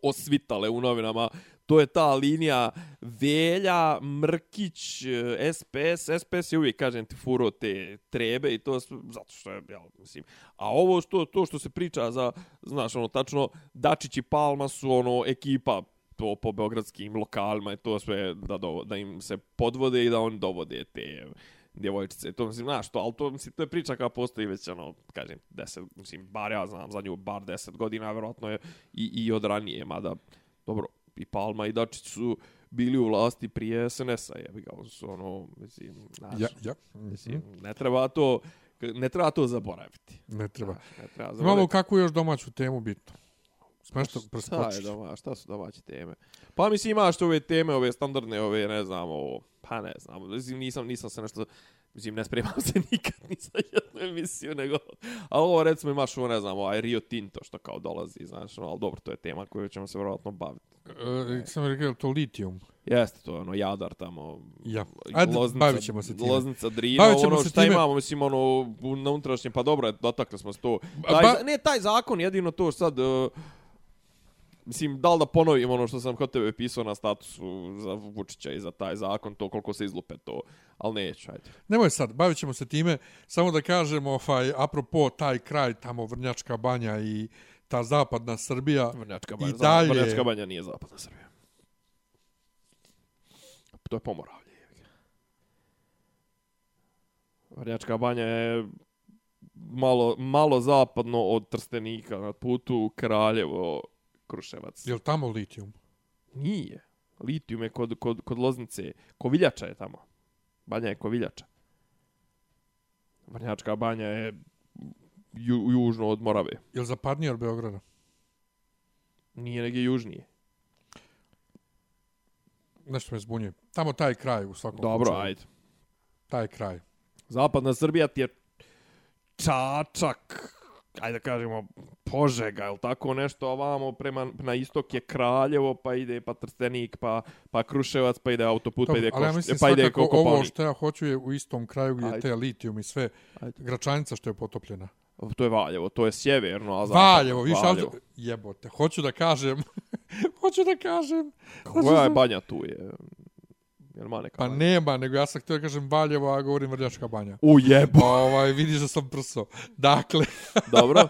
osvitale u novinama. To je ta linija Velja, Mrkić, eh, SPS. SPS je uvijek, kažem ti, furo te trebe i to zato što je, ja, mislim. A ovo što, to što se priča za, znaš, ono, tačno, Dačić i Palma su, ono, ekipa to po beogradskim lokalima i to sve da, do, da im se podvode i da oni dovode te djevojčice. To mislim, znaš, to, ali to, mislim, to je priča koja postoji već, ono, kažem, deset, mislim, bar ja znam za nju, bar deset godina, vjerojatno je i, i od ranije, mada, dobro, i Palma i Dačić su bili u vlasti prije SNS-a, jebi ga, su, ono, mislim, znaš, ja, ja. mislim, ne treba to, ne treba to zaboraviti. Ne treba. Znaš, ne treba zaboraviti. Imamo kakvu još domaću temu bitno? Smešto Šta je doma, šta su domaće teme? Pa mislim imaš ove teme, ove standardne, ove ne znam, ovo, pa ne znam, mislim, nisam, nisam se nešto, mislim, ne spremam se nikad ni za jednu emisiju, nego, a ovo recimo imaš ovo, ne znam, ovaj Rio Tinto što kao dolazi, znaš, no, ali dobro, to je tema koju ćemo se vjerojatno baviti. E, sam rekao, to litijum. Jeste to, ono, Jadar tamo. Ja. Ajde, Loznica, bavit ćemo se time. Loznica, Drina, bavit ćemo ono, se šta time. imamo, mislim, ono, na unutrašnjem, pa dobro, dotakli smo se to. Taj, ba... Ne, taj zakon, jedino to sad, uh, Mislim, da li da ponovim ono što sam kod tebe pisao na statusu za Vučića i za taj zakon, to koliko se izlupe to, ali neću, ajde. Nemoj sad, bavit ćemo se time. Samo da kažemo, ovaj, apropo taj kraj, tamo Vrnjačka banja i ta zapadna Srbija. Vrnjačka I banja, dalje- Vrnjačka banja nije zapadna Srbija. To je pomoravlje. Vrnjačka banja je malo, malo zapadno od Trstenika na putu Kraljevo, Kruševac. Je li tamo litijum? Nije. Litijum je kod, kod, kod Loznice. Koviljača je tamo. Banja je Koviljača. Vrnjačka banja je ju, južno od Morave. Je li zapadnije od Beograda? Nije negdje južnije. Nešto me zbunjuje. Tamo taj kraj u svakom Dobro, slučaju. ajde. Taj kraj. Zapadna Srbija ti je Čačak, ajde da kažemo Požega, ili tako nešto, ovamo prema, na istok je Kraljevo, pa ide pa Trstenik, pa, pa Kruševac, pa ide autoput, pa ide, ali ja koš, mislim pa ide svakako ovo što ja hoću je u istom kraju gdje je Ajde. te litijum i sve. Ajde. Gračanica što je potopljena. To je Valjevo, to je sjeverno, a zapadno. Valjevo, više Valjevo. Jebote, hoću da kažem... hoću da kažem... Koja je banja tu je? Jel ma neka Pa banja? nema, nego ja sam htio da kažem Valjevo, a govorim Vrljačka banja. U jebo. ovaj, vidiš da sam prso. Dakle, Dobro.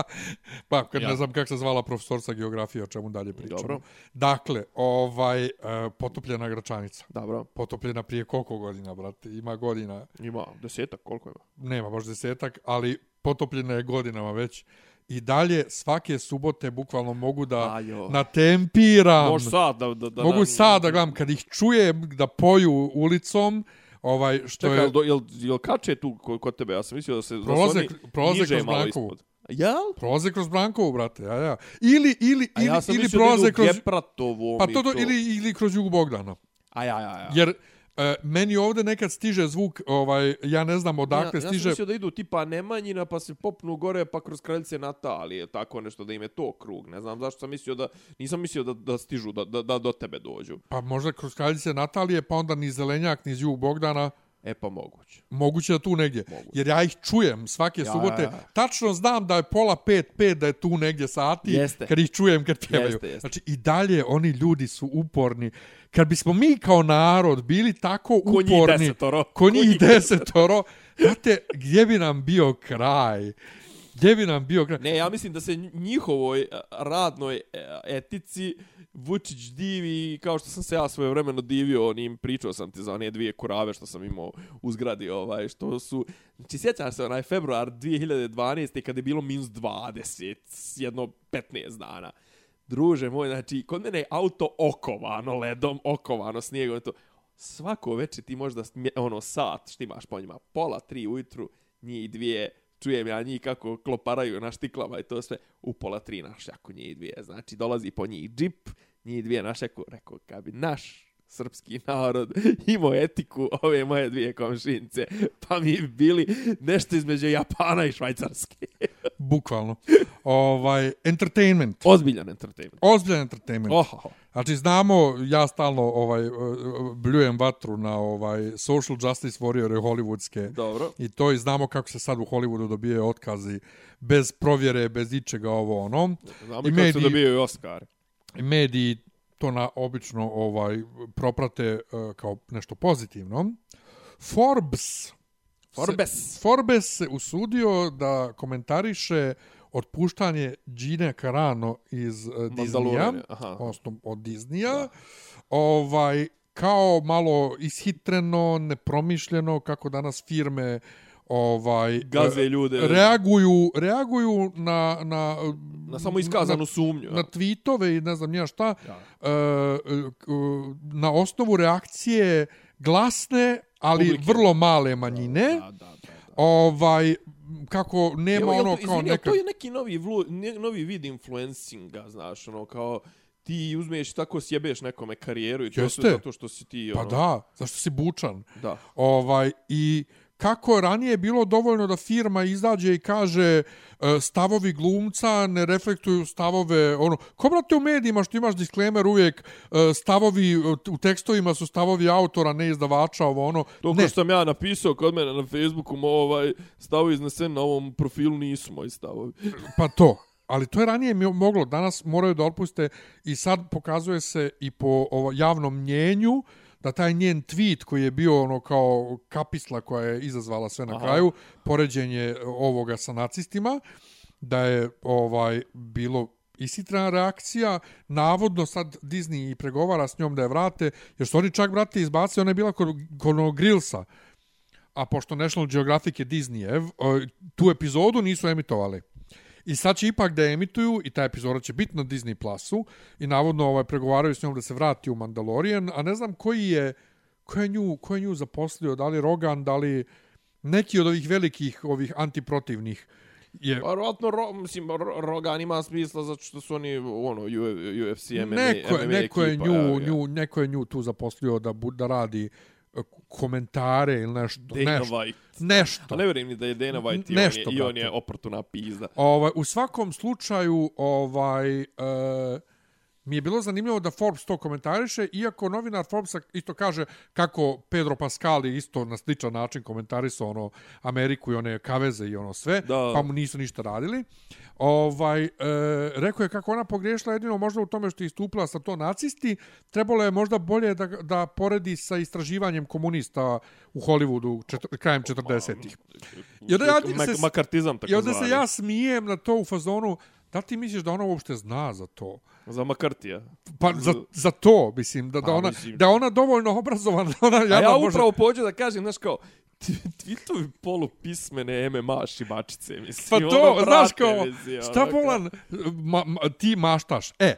pa kad Ja. ne znam kako se zvala profesorca geografije, o čemu dalje pričamo. Dobro. Dakle, ovaj, uh, potopljena Gračanica. Dobro. Potopljena prije koliko godina, brate? Ima godina, Ima desetak, koliko ima? nema baš desetak, ali potopljena je godinama već. I dalje svake subote bukvalno mogu da Ajo. natempiram. Može sad da... da, da mogu sad da gledam, kad ih čujem da poju ulicom, ovaj, što Čekaj, je... jel, do- jel, jel kače tu kod, tebe? Ja sam mislio da se... Prolaze- da prolaze kroz Brankovu. Jel? Prolaze kroz Brankovu, brate, ja, ja. Ili, ili, ili, ja sam ili prolaze kroz... Gepratovom Pa i to, to, ili, ili kroz Jugu Bogdana. A ja, ja, ja. Jer e, meni ovde nekad stiže zvuk, ovaj, ja ne znam odakle ja, ja stiže... sam mislio da idu tipa Nemanjina pa se popnu gore pa kroz kraljice Natalije, tako nešto da im je to krug. Ne znam zašto sam mislio da, nisam mislio da, da stižu, da, da, da do tebe dođu. Pa možda kroz kraljice Natalije, pa onda ni Zelenjak, ni Jug Bogdana, E pa moguće. moguće da tu negdje. Moguće. Jer ja ih čujem svake Ja, subote. ja, ja. Tačno znam da je pola pet, pet, da je tu negdje sati. Jeste. Kad ih čujem kad pjevaju. Jeste, jeste. Znači i dalje oni ljudi su uporni. Kad bismo mi kao narod bili tako Ko njih uporni... desetoro. Ko njih desetoro. Znate, gdje bi nam bio kraj? Gdje bi nam bio kraj? Ne, ja mislim da se njihovoj a, radnoj e, etici Vučić divi kao što sam se ja svoje vremeno divio onim, pričao sam ti za one dvije kurave što sam imao u zgradi, ovaj, što su, znači sjećaš se onaj februar 2012. kada je bilo minus 20, jedno 15 dana. Druže moj, znači, kod mene je auto okovano ledom, okovano snijegom, to. Svako večer ti možda ono sat štimaš po njima, pola tri ujutru, njih dvije, čujem ja njih kako kloparaju na štiklama i to sve, u pola tri na njih dvije. Znači, dolazi po njih džip, njih dvije našljaku, rekao, kad bi naš srpski narod imao etiku ove moje dvije komšince, pa mi bi bili nešto između Japana i Švajcarske. Bukvalno. Ovaj, entertainment. Ozbiljan entertainment. Ozbiljan entertainment. Oho. Znači znamo, ja stalno ovaj uh, bljujem vatru na ovaj social justice warriore hollywoodske. Dobro. I to i znamo kako se sad u Hollywoodu dobije otkazi bez provjere, bez ičega ovo ono. Znamo I kako se mediji- dobijaju Oscar. I mediji to na obično ovaj proprate uh, kao nešto pozitivno. Forbes Forbes. Se, Forbes se usudio da komentariše otpuštanje Gine Carano iz uh, Disneya, odnosno od Disneya, ovaj, kao malo ishitreno, nepromišljeno, kako danas firme ovaj Gaze e, ljude. reaguju reaguju na na Na samo iskazanu na, sumnju. na tweetove i ne znam ja šta Ja. e, k- na osnovu reakcije glasne ali Publike. vrlo male manjine Da, da, da. da. ovaj kako nema Evo, jel ono to, kao izvini, neka to je neki novi, vlu, ne, novi vid influencinga, znaš, ono, kao ti uzmeš tako sjebeš nekome karijeru i to Jeste. sve zato što si ti, pa ono, da zašto si bučan da. ovaj i kako je ranije bilo dovoljno da firma izađe i kaže e, stavovi glumca ne reflektuju stavove ono ko brate u medijima što imaš disclaimer uvijek e, stavovi u tekstovima su stavovi autora ne izdavača ovo ono To ne sam ja napisao kod mene na Facebooku, mo, ovaj, stavovi iznesen na ovom profilu nisu moji stavovi. pa to ali to je ranije moglo. Danas moraju da otpuste i sad pokazuje se i po ovo, javnom mnjenju da taj njen tweet koji je bio ono kao kapisla koja je izazvala sve na Aha. kraju, poređenje ovoga sa nacistima, da je ovaj bilo isitrana reakcija, navodno sad Disney i pregovara s njom da je vrate, jer su oni čak, brate, izbacili, ona je bila kod, kod onog Grillsa, a pošto National Geographic je Disneyev, o, tu epizodu nisu emitovali. I sad će ipak da emituju i ta epizoda će biti na Disney Plusu i navodno ovaj, pregovaraju s njom da se vrati u Mandalorian, a ne znam koji je, ko je nju, ko je nju zaposlio, da li Rogan, da li neki od ovih velikih ovih antiprotivnih je Pa, vjerojatno, ro, mislim, ro, Rogan ima smisla zato što su oni, ono, UFC, MMA, neko, MMA neko je nju, evo ga. nju, neko je nju tu zaposlio da bu, da radi komentare ili nešto, Dana nešto, White. nešto. A ne vjerujem ni da je Dana White i, Nešto, on je, i on je oportuna pizda. Ovaj, u svakom slučaju, ovaj, e, mi je bilo zanimljivo da Forbes to komentariše, iako novinar Forbesa isto kaže kako Pedro Pascal je isto na sličan način komentarisao ono Ameriku i one kaveze i ono sve, Da. pa mu nisu ništa radili. Ovaj, e, rekao je kako ona pogrešila jedino možda u tome što je istupila sa to nacisti, trebalo je možda bolje da, da poredi sa istraživanjem komunista u Hollywoodu četir, krajem 40-ih. I onda ja se- Makartizam tako I onda se ja smijem na to u fazonu, da li ti misliš da ona uopšte zna za to? Za Makartija. Pa za, za to, mislim, da, da, Pa, ona, mislim- da ona dovoljno obrazovana, ona A ja može... upravo pođu da kažem, znaš kao, tweetovi polupismene MMA šibačice, mislim. Pa to, ono, znaš kao, mislim, šta ono, bolan, ma, ma, ti maštaš. E,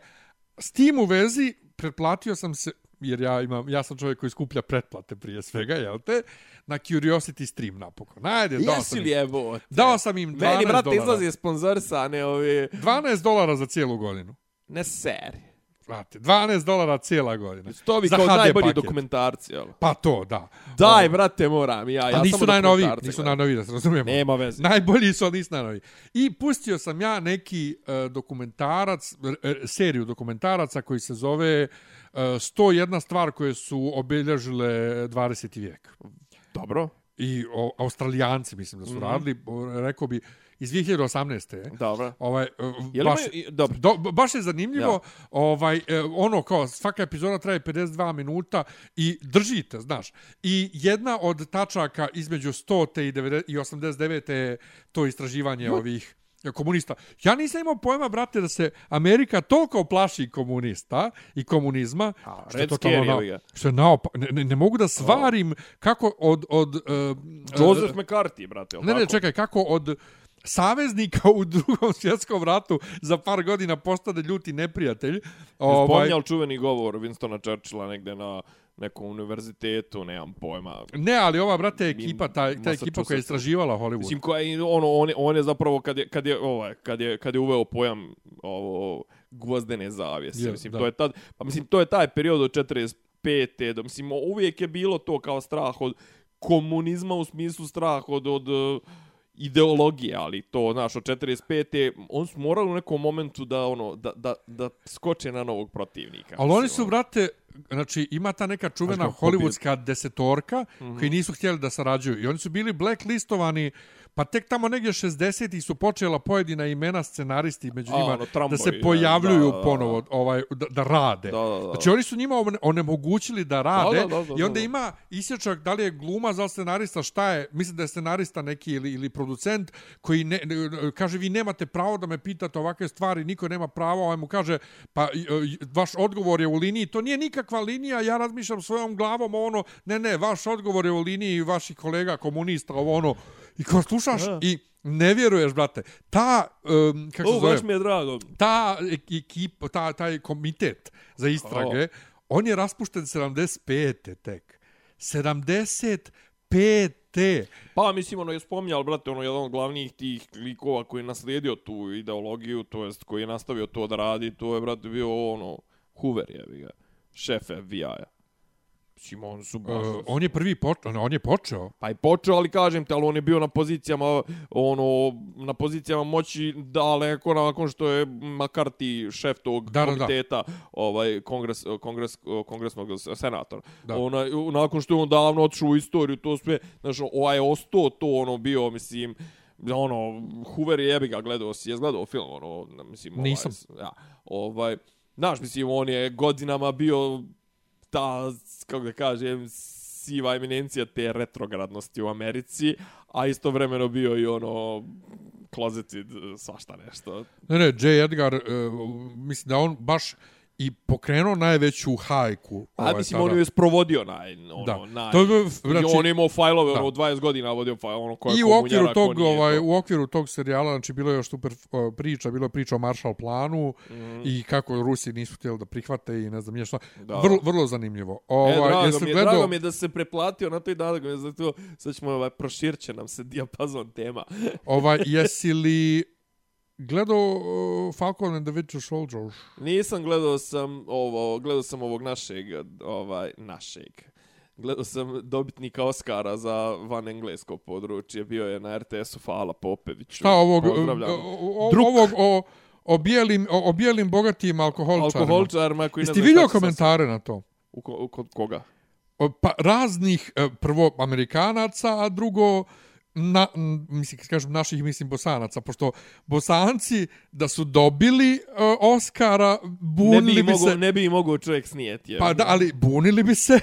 s tim u vezi, pretplatio sam se, jer ja imam, ja sam čovjek koji skuplja pretplate prije svega, jel te, na Curiosity stream napokon. Ajde, dao Jesi sam, li im, evo? dao sam im 12 Meni, brate, dolara. izlaze sponzorisane ove... 12 dolara za cijelu godinu. Ne seri. Brate, 12 dolara cijela godina. To bi kao najbolji paket. dokumentarci, jel? Pa to, da. Daj, Ovo- brate, moram ja. ja A nisu samo najnoviji, nisu najnoviji, da se razumijemo. Nema veze. Najbolji su, ali nisu najnoviji. I pustio sam ja neki uh, dokumentarac, uh, seriju dokumentaraca koji se zove uh, 101 stvar koje su obilježile 20. vijek. Dobro. I o, australijanci, mislim da su mm. -hmm. radili, rekao bi, iz 2018. je. Dobro. Ovaj, Jel baš, imaju- dobro. Do, baš je zanimljivo, Ja. ovaj, e, ono kao svaka epizoda traje 52 minuta i držite, znaš. I jedna od tačaka između 100. i, 90, i 89. je to istraživanje ovih komunista. Ja nisam imao pojma, brate, da se Amerika toliko plaši komunista i komunizma, A, što je totalno na, što je naopak. Ne, ne, ne mogu da svarim kako od... od uh, Joseph McCarthy, brate, Ne, ne, čekaj, kako od saveznika u drugom svjetskom ratu za par godina postade ljuti neprijatelj. Ovaj... Spominjal čuveni govor Winstona Churchilla negde na nekom univerzitetu, nemam pojma. ne, ali ova, brate, ekipa, ta, ta ekipa koja je istraživala Hollywood. Mislim koja je ono on je, on je zapravo kad je kad je ovaj kad je kad je uveo pojam ovo gvozdene zavjese. Je, mislim da. to je tad pa mislim to je taj period od 45. do mislim uvijek je bilo to kao strah od komunizma u smislu strah od od eh, ideologije, ali to, znaš, od 45. on su morali u nekom momentu da, ono, da, da, da skoče na novog protivnika. Ali oni su, ono. brate, znači ima ta neka čuvena pobiju. hollywoodska desetorka mm. -hmm. koji nisu htjeli da sarađuju. I oni su bili blacklistovani, pa tek tamo negdje 60 su počela pojedina imena scenaristi među A, njima ono, Trumbo da se pojavljuju da, ponovo, ovaj, da, da rade. Da, da, da. Znači oni su njima one- onemogućili da rade Da, da, da, da, i onda da. ima isječak da li je gluma za scenarista, šta je, mislim da je scenarista neki ili, ili producent koji ne, ne, kaže vi nemate pravo da me pitate ovakve stvari, niko nema pravo, ovaj mu kaže pa vaš odgovor je u liniji, to nije nikakva linija, ja razmišljam svojom glavom ono, ne ne, vaš odgovor je u liniji vaših kolega komunista, ovo ono, i kao slušaš i ne vjeruješ, brate, ta, um, kako se O, zove, baš mi je drago. ta ekipa, ta, taj komitet za istrage, on je raspušten 75. tek. 75. Pa, mislim, ono je spominjal, brate, ono, jedan od glavnijih tih likova koji je naslijedio tu ideologiju, to jest koji je nastavio to da radi, to je, brate, bio, ono, Hoover, jebi ga, šef FBI-a. Mislim, on su baš... Uh, on je prvi počeo, on je počeo. Pa i počeo, ali kažem te, ali on je bio na pozicijama, ono, na pozicijama moći daleko nakon što je McCarthy, šef tog Da, da, da. komiteta, ovaj, kongres, kongres, kongresnog senatora. Da. Ona, nakon što je on davno otišao u istoriju, to sve, znaš, ovaj je ostao to, ono, bio, mislim, ono, Hoover je jebi ga gledao si, je gledao film, ono, mislim, ovaj, Nisam. Ja, ovaj, znaš, mislim, on je godinama bio ta, kako da kažem, siva eminencija te retrogradnosti u Americi, a istovremeno bio i ono closeted svašta nešto. Ne, ne, J. Edgar, uh, mislim da on baš i pokrenuo najveću hajku. A ovaj, mislim, tada. on je sprovodio naj, ono, Da. naj... To je, Znači, znači, I on je imao fajlove, ono, 20 godina vodio fajlove, ono, koja I u okviru tog ovaj u okviru tog serijala znači bilo je još super uh, priča, bilo je priča o Marshall planu Mhm. i kako Rusi nisu htjeli da prihvate i ne znam nije šta. Da. Vrlo vrlo zanimljivo. E, Ovaj drago, jesi mi je, gledao drago mi je da se preplatio na toj mi zato sad ćemo ovaj, proširće nam se dijapazon tema. ovaj jesi li gledao uh, Falcon and the Winter Soldier? Nisam gledao sam ovo, gledao sam ovog našeg, ovaj, našeg. Gledao sam dobitnika Oscara za van englesko područje, bio je na RTS-u Fala Popeviću. Šta ovog Pozdravljam. o, o, Druk. ovog o o bijelim o, o bijelim bogatim alkoholičarima. Alkoholičarima koji ne Jeste znaju vidio komentare na to? U, ko, u kod koga? Pa raznih e, prvo Amerikanaca, a drugo na, mislim, kad kažem naših, mislim bosanaca, pošto bosanci da su dobili uh, Oscara, Ne bunili bi, bi, mogo, se... ne bi mogao čovjek snijeti. je. Pa da, ali bunili bi se,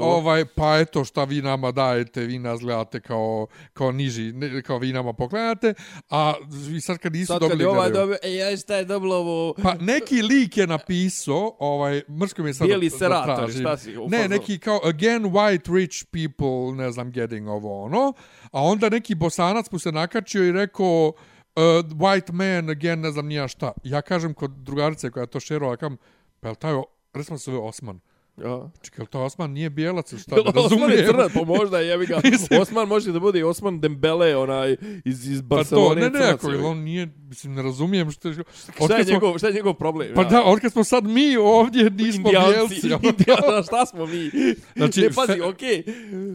ovaj, pa eto šta vi nama dajete, vi nas gledate kao, kao niži, ne, kao vi nama poklanjate, a vi sad kad nisu Sad kad dobili je ovaj dobio, ej, ja šta je dobilo ovo? Pa neki lik je napisao, ovaj, mrsko mi je sad Bijeli da, da seratori, tražim. šta si Ne, neki kao again white rich people, ne znam, getting ovo ono. A onda neki bosanac mu se nakačio i rekao uh, white man again, ne znam nija šta. Ja kažem kod drugarice koja je to šerova, kam, pa je li taj, recimo se zove Osman. Ja. Čekaj, je to Osman nije bijelac ili šta? Ne Osman je razumijem. crnac, pa možda jebi ga. Mislim- Osman može da bude i Osman Dembele, onaj iz, iz Pa to, ne, ne, ako on nije, mislim, ne razumijem što je... Šta Otkad je, smo- njegov, šta je njegov problem? Pa da, od kad smo sad mi ovdje nismo Indijanci, bijelci. ono. Indijana, šta smo mi? Znači, ne, pazi, fe- okej.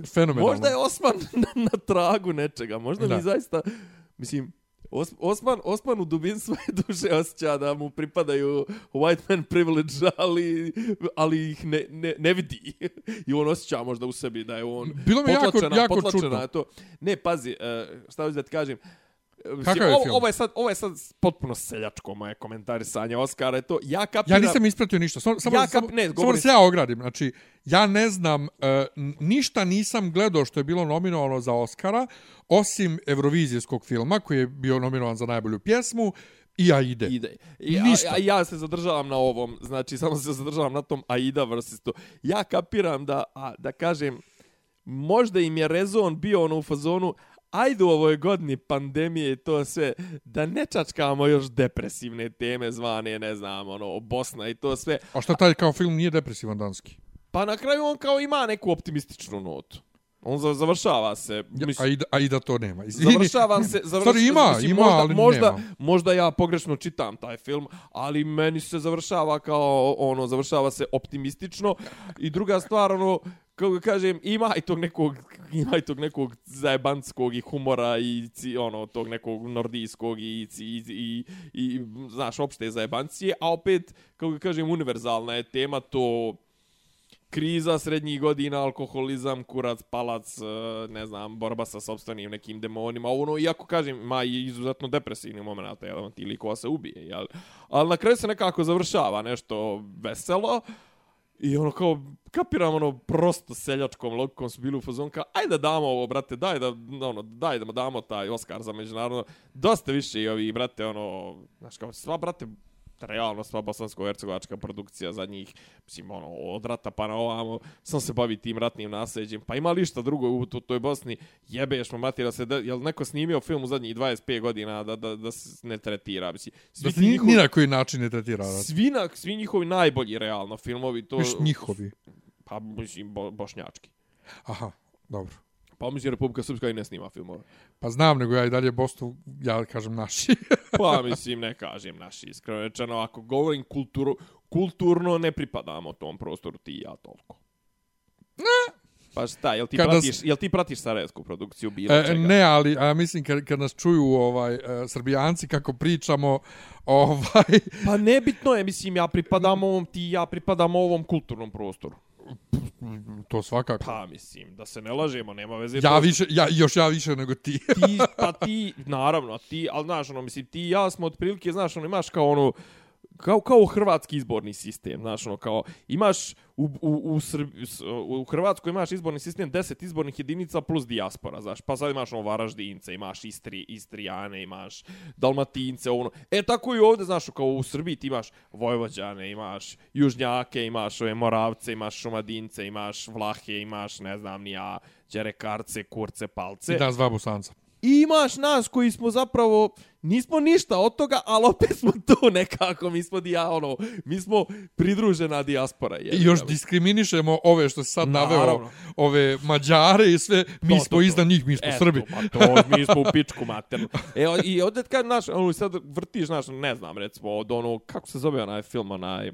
Fenomenalno. Možda je Osman na, na tragu nečega. Možda Da. mi zaista... Mislim, Os, Osman, Osman u dubin svoje duše osjeća da mu pripadaju white man privilege, ali, ali ih ne, ne, ne vidi. I on osjeća možda u sebi da je on Bilo mi je jako- potlačena, jako potlačena čudno. to. Ne, pazi, uh, šta hoću da ti kažem. Mislim, Kakav je ovo, film? ovo, je sad, ovo je sad potpuno seljačko moje komentarisanje Oscara. Je to, ja kapiram... Ja nisam ispratio ništa. Samo, samo, Ja kap- ne, samo govorim- da se ja ogradim. Znači, ja ne znam, uh, ništa nisam gledao što je bilo nominovano za Oscara, osim Eurovizijskog filma, koji je bio nominovan za najbolju pjesmu, i Aide. ide. I, a, Ništa. a, ja se zadržavam na ovom, znači samo se zadržavam na tom Aida versus to. Ja kapiram da, a, da kažem, možda im je rezon bio ono u fazonu, ajde u ovoj godini pandemije i to sve, da ne čačkamo još depresivne teme zvane, ne znam, ono, Bosna i to sve. A što taj kao film nije depresivan danski? Pa na kraju on kao ima neku optimističnu notu. On za- završava se. Mislim, Aida, Aida to nema. Izvini. Završavam se, završ... Stvari, ima, mislim, ima, možda, ali možda, nema. možda ja pogrešno čitam taj film, ali meni se završava kao ono, završava se optimistično. I druga stvar, ono, kako ga kažem, ima i tog nekog, ima i tog nekog zajebanskog i humora i ci, ono, tog nekog nordijskog i, i, i, i, i znaš, opšte zajebancije, a opet, kako ga kažem, univerzalna je tema to kriza srednjih godina, alkoholizam, kurac, palac, e, ne znam, borba sa sobstvenim nekim demonima, ono, iako kažem, ima i izuzetno depresivni moment, jel, ono, ti likova se ubije, jel? Ali na kraju se nekako završava nešto veselo, I ono kao, kapiram ono, prosto seljačkom logikom su bili u fazonu kao, ajde da damo ovo, brate, daj da, ono, daj da damo taj Oscar za međunarodno, dosta više i ovi, brate, ono, znaš kao, sva, brate, realno sva bosansko-hercegovačka produkcija za njih, mislim, ono, od rata pa na ovamo, sam se bavi tim ratnim nasljeđem, pa ima li šta drugo u to, toj Bosni, jebeš mu matira se, da, jel neko snimio film u zadnjih 25 godina da, da, da se ne tretira, mislim, svi Da se ni, njihovi- ni na koji način ne tretira. rat. svi, na, svi njihovi najbolji realno filmovi, to... Viš njihovi. Pa, mislim, bo, bošnjački. Aha, dobro. Pa, mislim, Republika Srpska i ne snima filmove. Pa znam, nego ja i dalje Bosnu, ja kažem naši. Pa, mislim, ne kažem naši, iskreno rečeno, ako govorim kulturu, kulturno ne pripadamo tom prostoru ti i ja toliko. Pa šta, jel ti, Kada pratiš, jel ti pratiš sarajevsku produkciju bilo E, čega? ne, ali a, mislim kad, kad nas čuju ovaj e, srbijanci kako pričamo, ovaj Pa nebitno je, mislim, ja pripadam ovom, ti ja pripadam ovom kulturnom prostoru. To svakako. Pa, mislim, da se ne lažemo, nema veze. ja to- više, ja, još ja više nego ti. ti, pa ti, naravno, ti, ali znaš, ono, mislim, ti i ja smo otprilike, znaš, ono, imaš kao ono, kao, kao hrvatski izborni sistem, znaš, ono, kao, imaš u, u, u, Srbi, u Hrvatskoj imaš izborni sistem 10 izbornih jedinica plus dijaspora, znaš, pa sad imaš ono Varaždince, imaš Istri, Istrijane, imaš Dalmatince, ono, e, tako i ovdje, znaš, kao u Srbiji ti imaš Vojvođane, imaš Južnjake, imaš ove Moravce, imaš Šumadince, imaš Vlahe, imaš, ne znam, ni ja, Đerekarce, Kurce, Palce. I nas dva bosanca. I imaš nas koji smo zapravo, nismo ništa od toga, ali opet smo tu nekako, mi smo, dija, ono, mi smo pridružena dijaspora. I još diskriminišemo ove što se sad naveo, Naravno. ove Mađare i sve, mi To, smo to, iznad njih, mi smo Eto, Srbi. Pa to, mi smo u pičku maternu. E, i ovdje kad, znaš, ono, sad vrtiš, znaš, ne znam, recimo, od ono, kako se zove onaj film, onaj,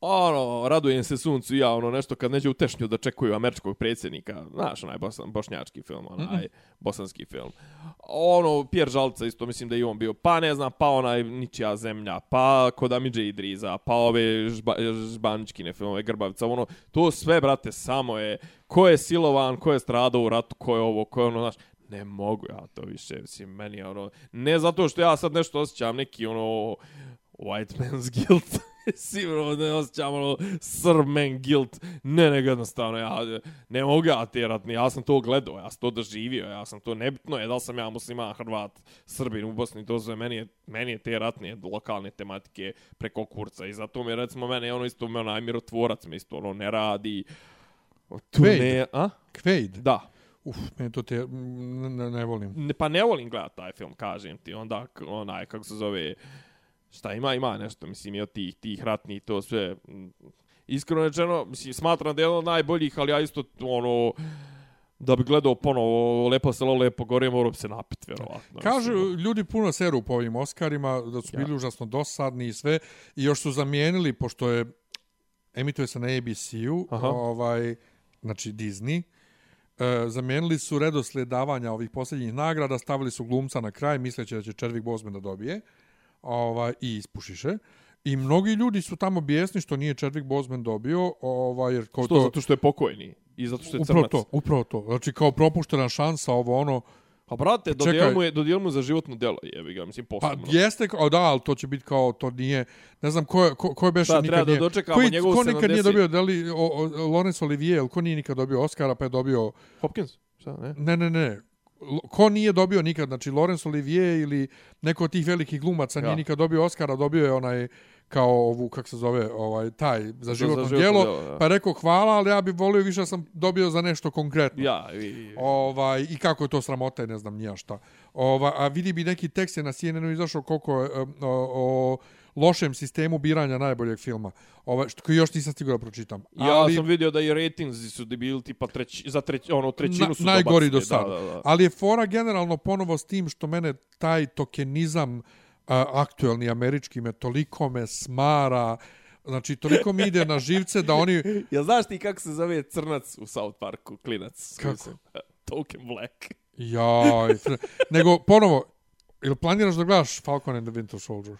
ono, radujem se suncu i ja, ono, nešto kad neđe u tešnju da čekuju američkog predsjednika, znaš, onaj bosan, bošnjački film, onaj, mm bosanski film. Ono, Pierre Žalca isto, mislim da i on bio, pa ne znam, pa onaj Ničija zemlja, pa kod Amidže Idriza, pa ove žba, žbaničkine filmove, Grbavica, ono, to sve, brate, samo je, ko je silovan, ko je stradao u ratu, ko je ovo, ko je ono, znaš, ne mogu ja to više, mislim, meni ono, ne zato što ja sad nešto osjećam, neki ono, white man's guilt, sigurno ne osjećam ono sir man guilt, ne, nego jednostavno, ja ne mogu ja tjerat, ja sam to gledao, ja sam to doživio, ja sam to nebitno je da li sam ja musliman, Hrvat, Srbin u Bosni, to sve, meni je, meni je te ratne lokalne tematike preko kurca i zato mi recimo, mene ono isto, me onaj mirotvorac me isto ono ne radi, tu Quaid. ne, a? Quaid. Da. Uf, meni to te, ne, ne, volim. Ne, pa ne volim gledat taj film, kažem ti. Onda, onaj, kako se zove, šta ima, ima nešto, mislim, i od tih, tih ratnih, to sve. Iskreno rečeno, mislim, smatram da je jedan od najboljih, ali ja isto, ono, da bi gledao ponovo Lepo selo, Lepo gore, morao bi se napit, vjerovatno. Kažu mislim. ljudi puno seru po ovim Oscarima, da su Ja. bili užasno dosadni i sve. I još su zamijenili, pošto je emituje se na ABC-u, ovaj, znači Disney, e, zamijenili su redoslijed davanja ovih posljednjih nagrada, stavili su glumca na kraj, misleći da će Chadwick Boseman da dobije ovaj, i ispušiše. I mnogi ljudi su tamo bijesni što nije Chadwick Boseman dobio, ovaj, jer kao Što, to... zato što je pokojni. I zato što je Upravo crnac. to, upravo to. Znači kao propuštena šansa, ovo ono, Pa brate, Čekaj. dodijel mu, je, dodijel mu za životno delo, jebi ga, mislim, Pa posebno. jeste, kao da, ali to će biti kao, to nije, ne znam, ko je, ko, ko je beše Da, nikad treba da nije, dočekamo koji, njegovu ko nikad nije 70. dobio, da li, o, o, Laurence Olivier, ili ko nije nikad dobio Oscara, pa je dobio, Hopkins? Šta, ne? ne, ne, ne, ko nije dobio nikad, znači Laurence Olivier ili neko od tih velikih glumaca Ja. nije nikad dobio Oscara, dobio je onaj, kao ovu, kak se zove, ovaj, taj, za životno djelo, djelo, da. pa rekao hvala, ali ja bih volio više da sam dobio za nešto konkretno. Ja, i, i, Ovaj, I kako je to sramota i ne znam nija šta. Ovaj, a vidi bi neki tekst je na CNN-u izašao koliko je, o, o, lošem sistemu biranja najboljeg filma. Ovaj, što još nisam stigao da pročitam. Ja ali, sam vidio da i ratingzi su bili tipa treć, za treć, ono, trećinu na, su najgori do sada. Da, da, da. Ali je fora generalno ponovo s tim što mene taj tokenizam a, aktuelni američki me toliko me smara, znači toliko mi ide na živce da oni Ja znaš ti kako se zove crnac u South Parku, klinac? Kako? Mislim, Token Black. jaj, nego ponovo ili planiraš da gledaš Falcon and the Winter Soldier?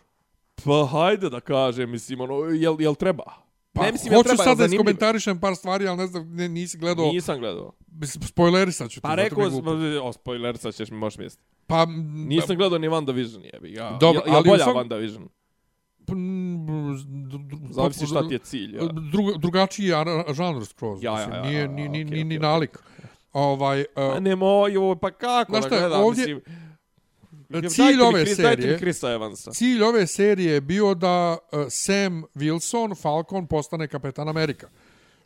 Pa hajde da kažem, mislim, ono, jel, jel treba? Pa, ne, mislim, jel hoću treba, sad da iskomentarišem par stvari, ali ne znam, ne, nisi gledao, Nisam gledao. spoilerisat ću ti. Pa rekao, sam- o, spoiler, sad ćeš mi možeš misliti. Pa, Nisam gledao ni WandaVision, jebi ga. Dobro, jel, jel ali u bolja svom- WandaVision? Zavisi šta ti je cilj, ja. Dru, drugačiji žanr skroz. Ja, ja, mislim, ja, Nije ja, ni, ni, okej, ni, ni okej, nalik. Ovaj, uh, ne moj, pa kako da gledam, ovdje- mislim... cilj ove Chris- Dajte mi serije- Chrisa Evansa. cilj ove serije je bio da uh, Sam Wilson, Falcon, postane kapetan Amerika.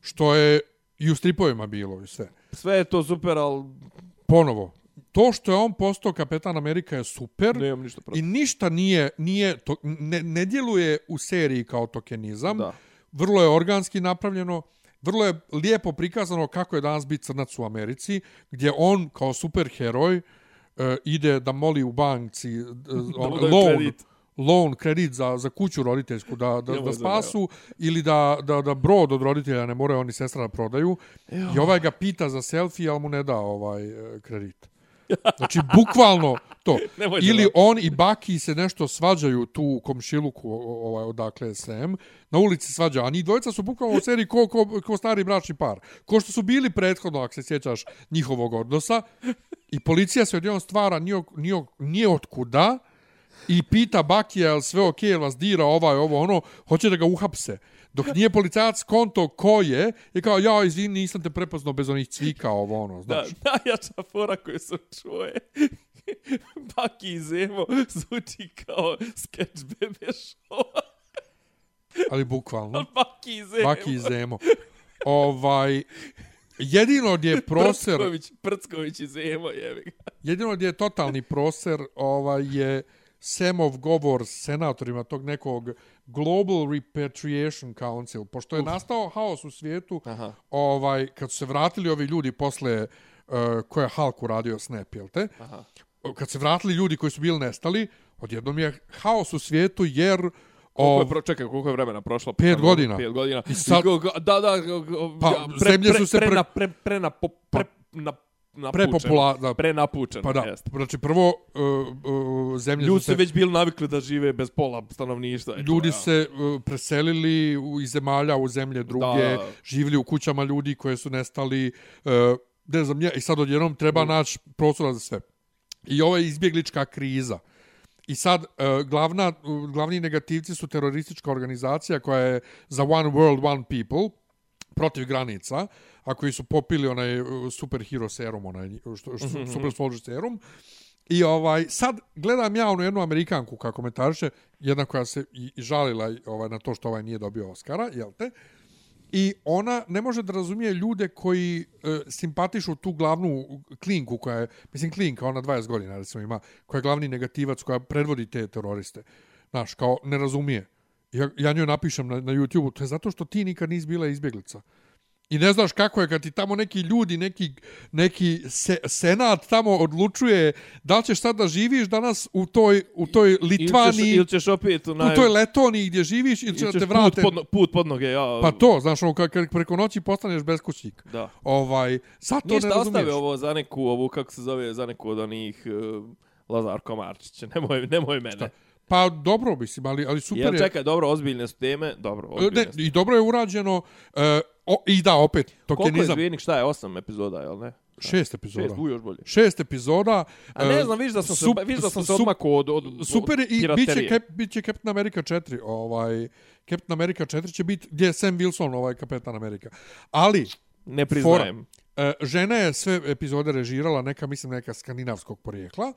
Što je i u stripovima bilo i sve. Sve je to super, ali Ponovo, to što je on postao kapetan Amerika je super. nemam ništa protiv. I ništa nije, nije to, ne, ne djeluje u seriji kao tokenizam. Da. Vrlo je organski napravljeno. Vrlo je lijepo prikazano kako je danas biti crnac u Americi, gdje on kao superheroj e, ide da moli u banci e, on, mu daju loan, kredit. loan, kredit za, za kuću roditeljsku da, da, da spasu ili da, da, da brod od roditelja ne moraju oni sestra da prodaju. I ovaj ga pita za selfie, ali mu ne da ovaj e, kredit. Znači, bukvalno to. Da Ili lažeš. on i Baki se nešto svađaju tu u komšiluku, ovaj, odakle je Sam. Na ulici svađaju. A ni dvojica su bukvalno u seriji ko, ko, ko stari bračni par. Ko što su bili prethodno, ako se sjećaš, njihovog odnosa. I policija se odjednom stvara nije, nije, nije otkuda i pita Bakija, jel sve okej, jel vas dira ovaj, ovo, ono, hoće da ga uhapse. Dok nije policajac konto ko je, je kao, ja, izvini, nisam te prepoznao bez onih cvika, ovo, ono, Da, znaš. najjača fora koju sam čuo je Baki i Zemo zvuči kao sketch bebe show. Ali bukvalno. Baki i Zemo. Baki i Zemo. Ovaj, jedino gdje je proser, Prcković, Prcković i Zemo, jebi ga. jedino gdje je totalni proser, ovaj, je Semov govor s senatorima tog nekog Global Repatriation Council, pošto je nastao haos u svijetu, Aha. ovaj, kad su se vratili ovi ljudi posle uh, koje je Hulk uradio Snap, jel te? Aha. Kad se vratili ljudi koji su bili nestali, odjednom je haos u svijetu jer Koliko je, pro, čekaj, koliko je vremena prošlo? Pet godina. Pet godina. I sad- I da, da, Pa, ja, zemlje su se pre, pre- na, pre, pre, na, po, pre, na, prepopula... Da, Prenapučeno, pa da, jeste. znači prvo uh, uh, zemlje Ljudi su se... već bili navikli da žive bez pola stanovništva. i to, Ljudi ja. se uh, preselili u, iz zemalja u zemlje druge, Da. živjeli u kućama ljudi koje su nestali, uh, ne znam, ja, i sad odjednom treba Mm. naći prostora za sve. I je izbjeglička kriza. I sad, uh, glavna, uh, glavni negativci su teroristička organizacija koja je za One World, One People, protiv granica, a koji su popili onaj uh, superhero serum, onaj što, što, super soldier serum. I ovaj sad gledam ja onu jednu Amerikanku kako komentariše, jedna koja se i, i žalila ovaj na to što ovaj nije dobio Oscara, jel te? I ona ne može da razumije ljude koji e, simpatišu tu glavnu klinku koja je, mislim klinka, ona 20 godina recimo ima, koja je glavni negativac, koja predvodi te teroriste. Znaš, kao ne razumije. Ja, ja njoj napišem na, na YouTube-u, to je zato što ti nikad nisi bila izbjeglica. I ne znaš kako je kad ti tamo neki ljudi, neki, neki se, senat tamo odlučuje da li ćeš sad da živiš danas u toj, u toj Ili ćeš, ili ćeš opet u, u naj... toj Letoniji gdje živiš ili će ili da ćeš te vrate. Put pod, put pod noge, ja. Pa to, znaš, ono, kad, kad preko noći postaneš beskućnik. Da. Ovaj, zato Ništa ne razumiješ. ostave ovo za neku, ovu, kako se zove, za neku od onih uh, Lazar Komarčića. Nemoj, nemoj mene. Šta? Pa dobro, mislim, ali, ali super Jel, je. čekaj, dobro, ozbiljne su teme. Dobro, E, ozbiljne ne, su. I dobro je urađeno. E, o, I da, opet, Koliko je tokenizam. zvijenik, šta je, osam epizoda, jel ne? Šest epizoda. Šest, u još bolje. Šest epizoda. A ne e, znam, viš da sam se, sup- viš da sam se odmakao od, od, od Super je i biće, piraterije. Cap, Captain America 4. Ovaj, Captain America 4 će biti gdje je Sam Wilson, ovaj Kapetan Amerika. Ali, Ne priznajem. E, žena je sve epizode režirala, neka, mislim, neka skandinavskog porijekla,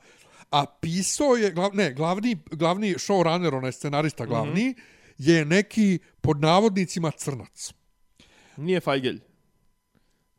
a pisao je, glav, ne, glavni, glavni showrunner, onaj scenarista glavni, mm -hmm. je neki, pod navodnicima, crnac. Nije Feigl.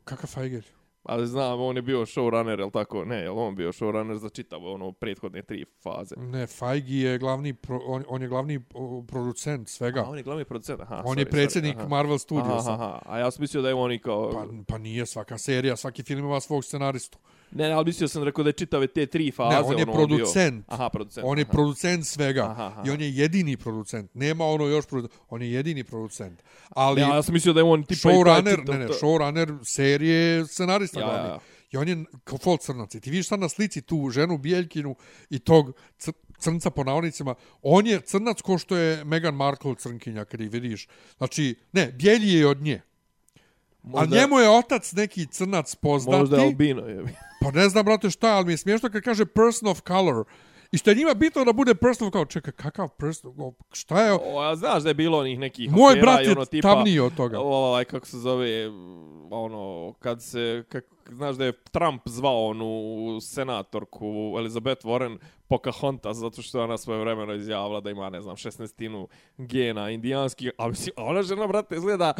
Kakav Feigl? Ali znam, on je bio showrunner, jel tako? Ne, jel on bio showrunner za čitavo ono prethodne tri faze. Ne, Feige je glavni, pro, on, on je glavni producent svega. A on je glavni producent, aha. on sorry, je predsjednik sorry, aha. Marvel Studiosa. Aha, aha, a ja sam mislio da je on i kao... Pa, pa nije svaka serija, svaki film ima svog scenaristu. Ne, ne, ali mislio sam rekao da je čitave te tri faze. Ne, on je ono, producent. Bio... Aha, producent. On je aha. producent svega. Aha, aha. I on je jedini producent. Nema ono još producent. On je jedini producent. Ali Ja, ja sam mislio da je on tipa... showrunner, čitav ne, ne, showrunner serije scenarista Ja, glavni. ja. I on je kao fol crnac. I ti vidiš sad na slici tu ženu Bijeljkinu i tog cr crnca po navodnicima. On je crnac ko što je Meghan Markle crnkinja kad ih vidiš. Znači, ne, bijelji je od nje. Možda- A njemu je otac neki crnac poznati. Možda je albino, je. Pa ne znam, brate, šta ali mi je smiješno kad kaže person of color. I što je njima bitno da bude person of color. Čekaj, kakav person? o, Šta je? O, a znaš da je bilo onih nekih Moj brat je ono, tipa, tamniji od toga. Ovaj, kako se zove, ono, kad se, kak, znaš da je Trump zvao onu senatorku Elizabeth Warren Pocahontas, zato što je ona svoje vremeno izjavila da ima, ne znam, 16 gena indijanskih, a mislim, ona žena, brate, izgleda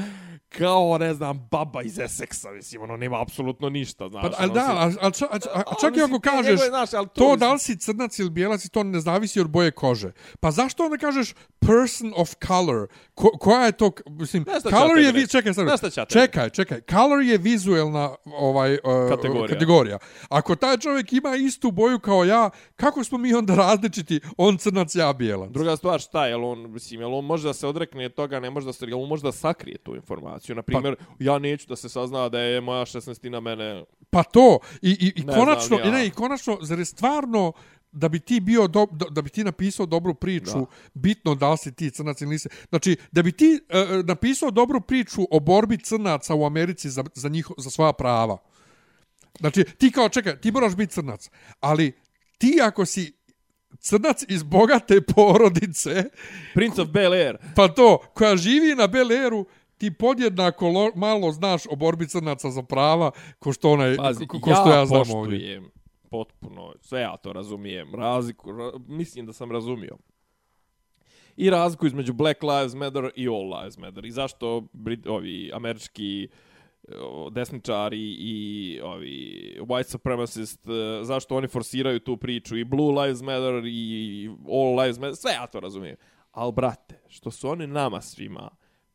kao, ne znam, baba iz Essexa, mislim, ono, nema apsolutno ništa, znaš. Pa, ali ono, da, ali, ali, ča- a, a, A, čak i ako kažeš njegove, znaš, ali to to mislim- da li si crnac ili bijelac i to ne zavisi od boje kože. Pa zašto onda kažeš person of color? Ko, koja je to, mislim, color je, vi, čekaj, sad, čekaj, čekaj, color je vizuelna ovaj, ovaj uh, Kategorija. kategorija. Ako taj čovjek ima istu boju kao ja, kako smo mi onda različiti? On crnac, ja bijelac. Druga stvar, šta je, on, mislim, jel on može da se odrekne toga, ne može da se, jel on može da sakrije tu informaciju. Na primjer, Pa- ja neću da se sazna da je moja 16 mene... Pa to, i, i, i Ne konačno, ja. ne, i konačno, zar je stvarno da bi ti bio do, da, da bi ti napisao dobru priču, Da. bitno da li si ti crnac ili nisi. Znači, da bi ti e, napisao dobru priču o borbi crnaca u Americi za, za, njiho, za svoja prava. Znači, ti kao, čekaj, ti moraš biti crnac, ali ti ako si crnac iz bogate porodice, Prince of Bel Air. pa to, koja živi na Bel Airu, ti podjednako lo, malo znaš o borbi crnaca za prava, ko što, onaj, Pazi, ko, ko što ja, znam ovdje. poštujem potpuno, sve ja to razumijem, razliku, ra, mislim da sam razumio. I razliku između Black Lives Matter i All Lives Matter. I zašto Brit, ovi američki o, desničari i ovi white supremacist, e, zašto oni forsiraju tu priču i Blue Lives Matter i All Lives Matter, sve ja to razumijem. Al brate, što su oni nama svima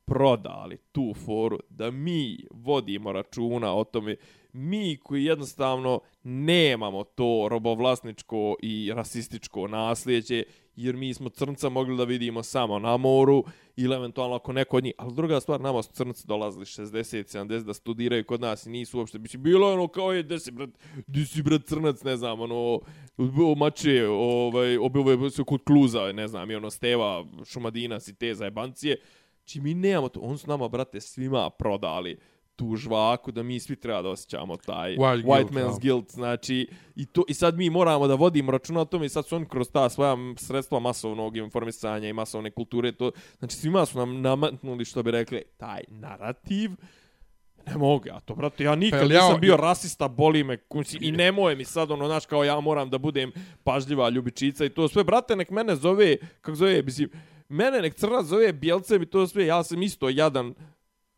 prodali tu foru da mi vodimo računa o tome mi koji jednostavno nemamo to robovlasničko i rasističko nasljeđe jer mi smo crnca mogli da vidimo samo na moru ili eventualno ako neko od njih. Ali druga stvar, nama su crnci dolazili 60, 70 da studiraju kod nas i nisu uopšte. Mislim, bilo ono kao je, gde si brat, gde si brat crnac, ne znam, ono, o, mače, ovaj, obilo se kod kluza, ne znam, i ono, Steva, Šumadina, i te zajebancije. Či znači, mi nemamo to. On su nama, brate, svima prodali tu žvaku da mi svi treba da osjećamo taj White white, guilt, man's ja. guilt, znači i to i sad mi moramo da vodimo računa o tome i sad su oni kroz ta svoja sredstva masovnog informisanja i masovne kulture to znači svima su nam nametnuli što bi rekli taj narativ Ne mogu ja to, brate, ja nikad Pa jel ja, ja- nisam bio rasista, boli me, kući, i nemoj mi sad, ono, znaš, kao ja moram da budem pažljiva ljubičica i to sve, brate, nek mene zove, kako zove, mislim, mene nek crnac zove bijelcem i to sve, ja sam isto jadan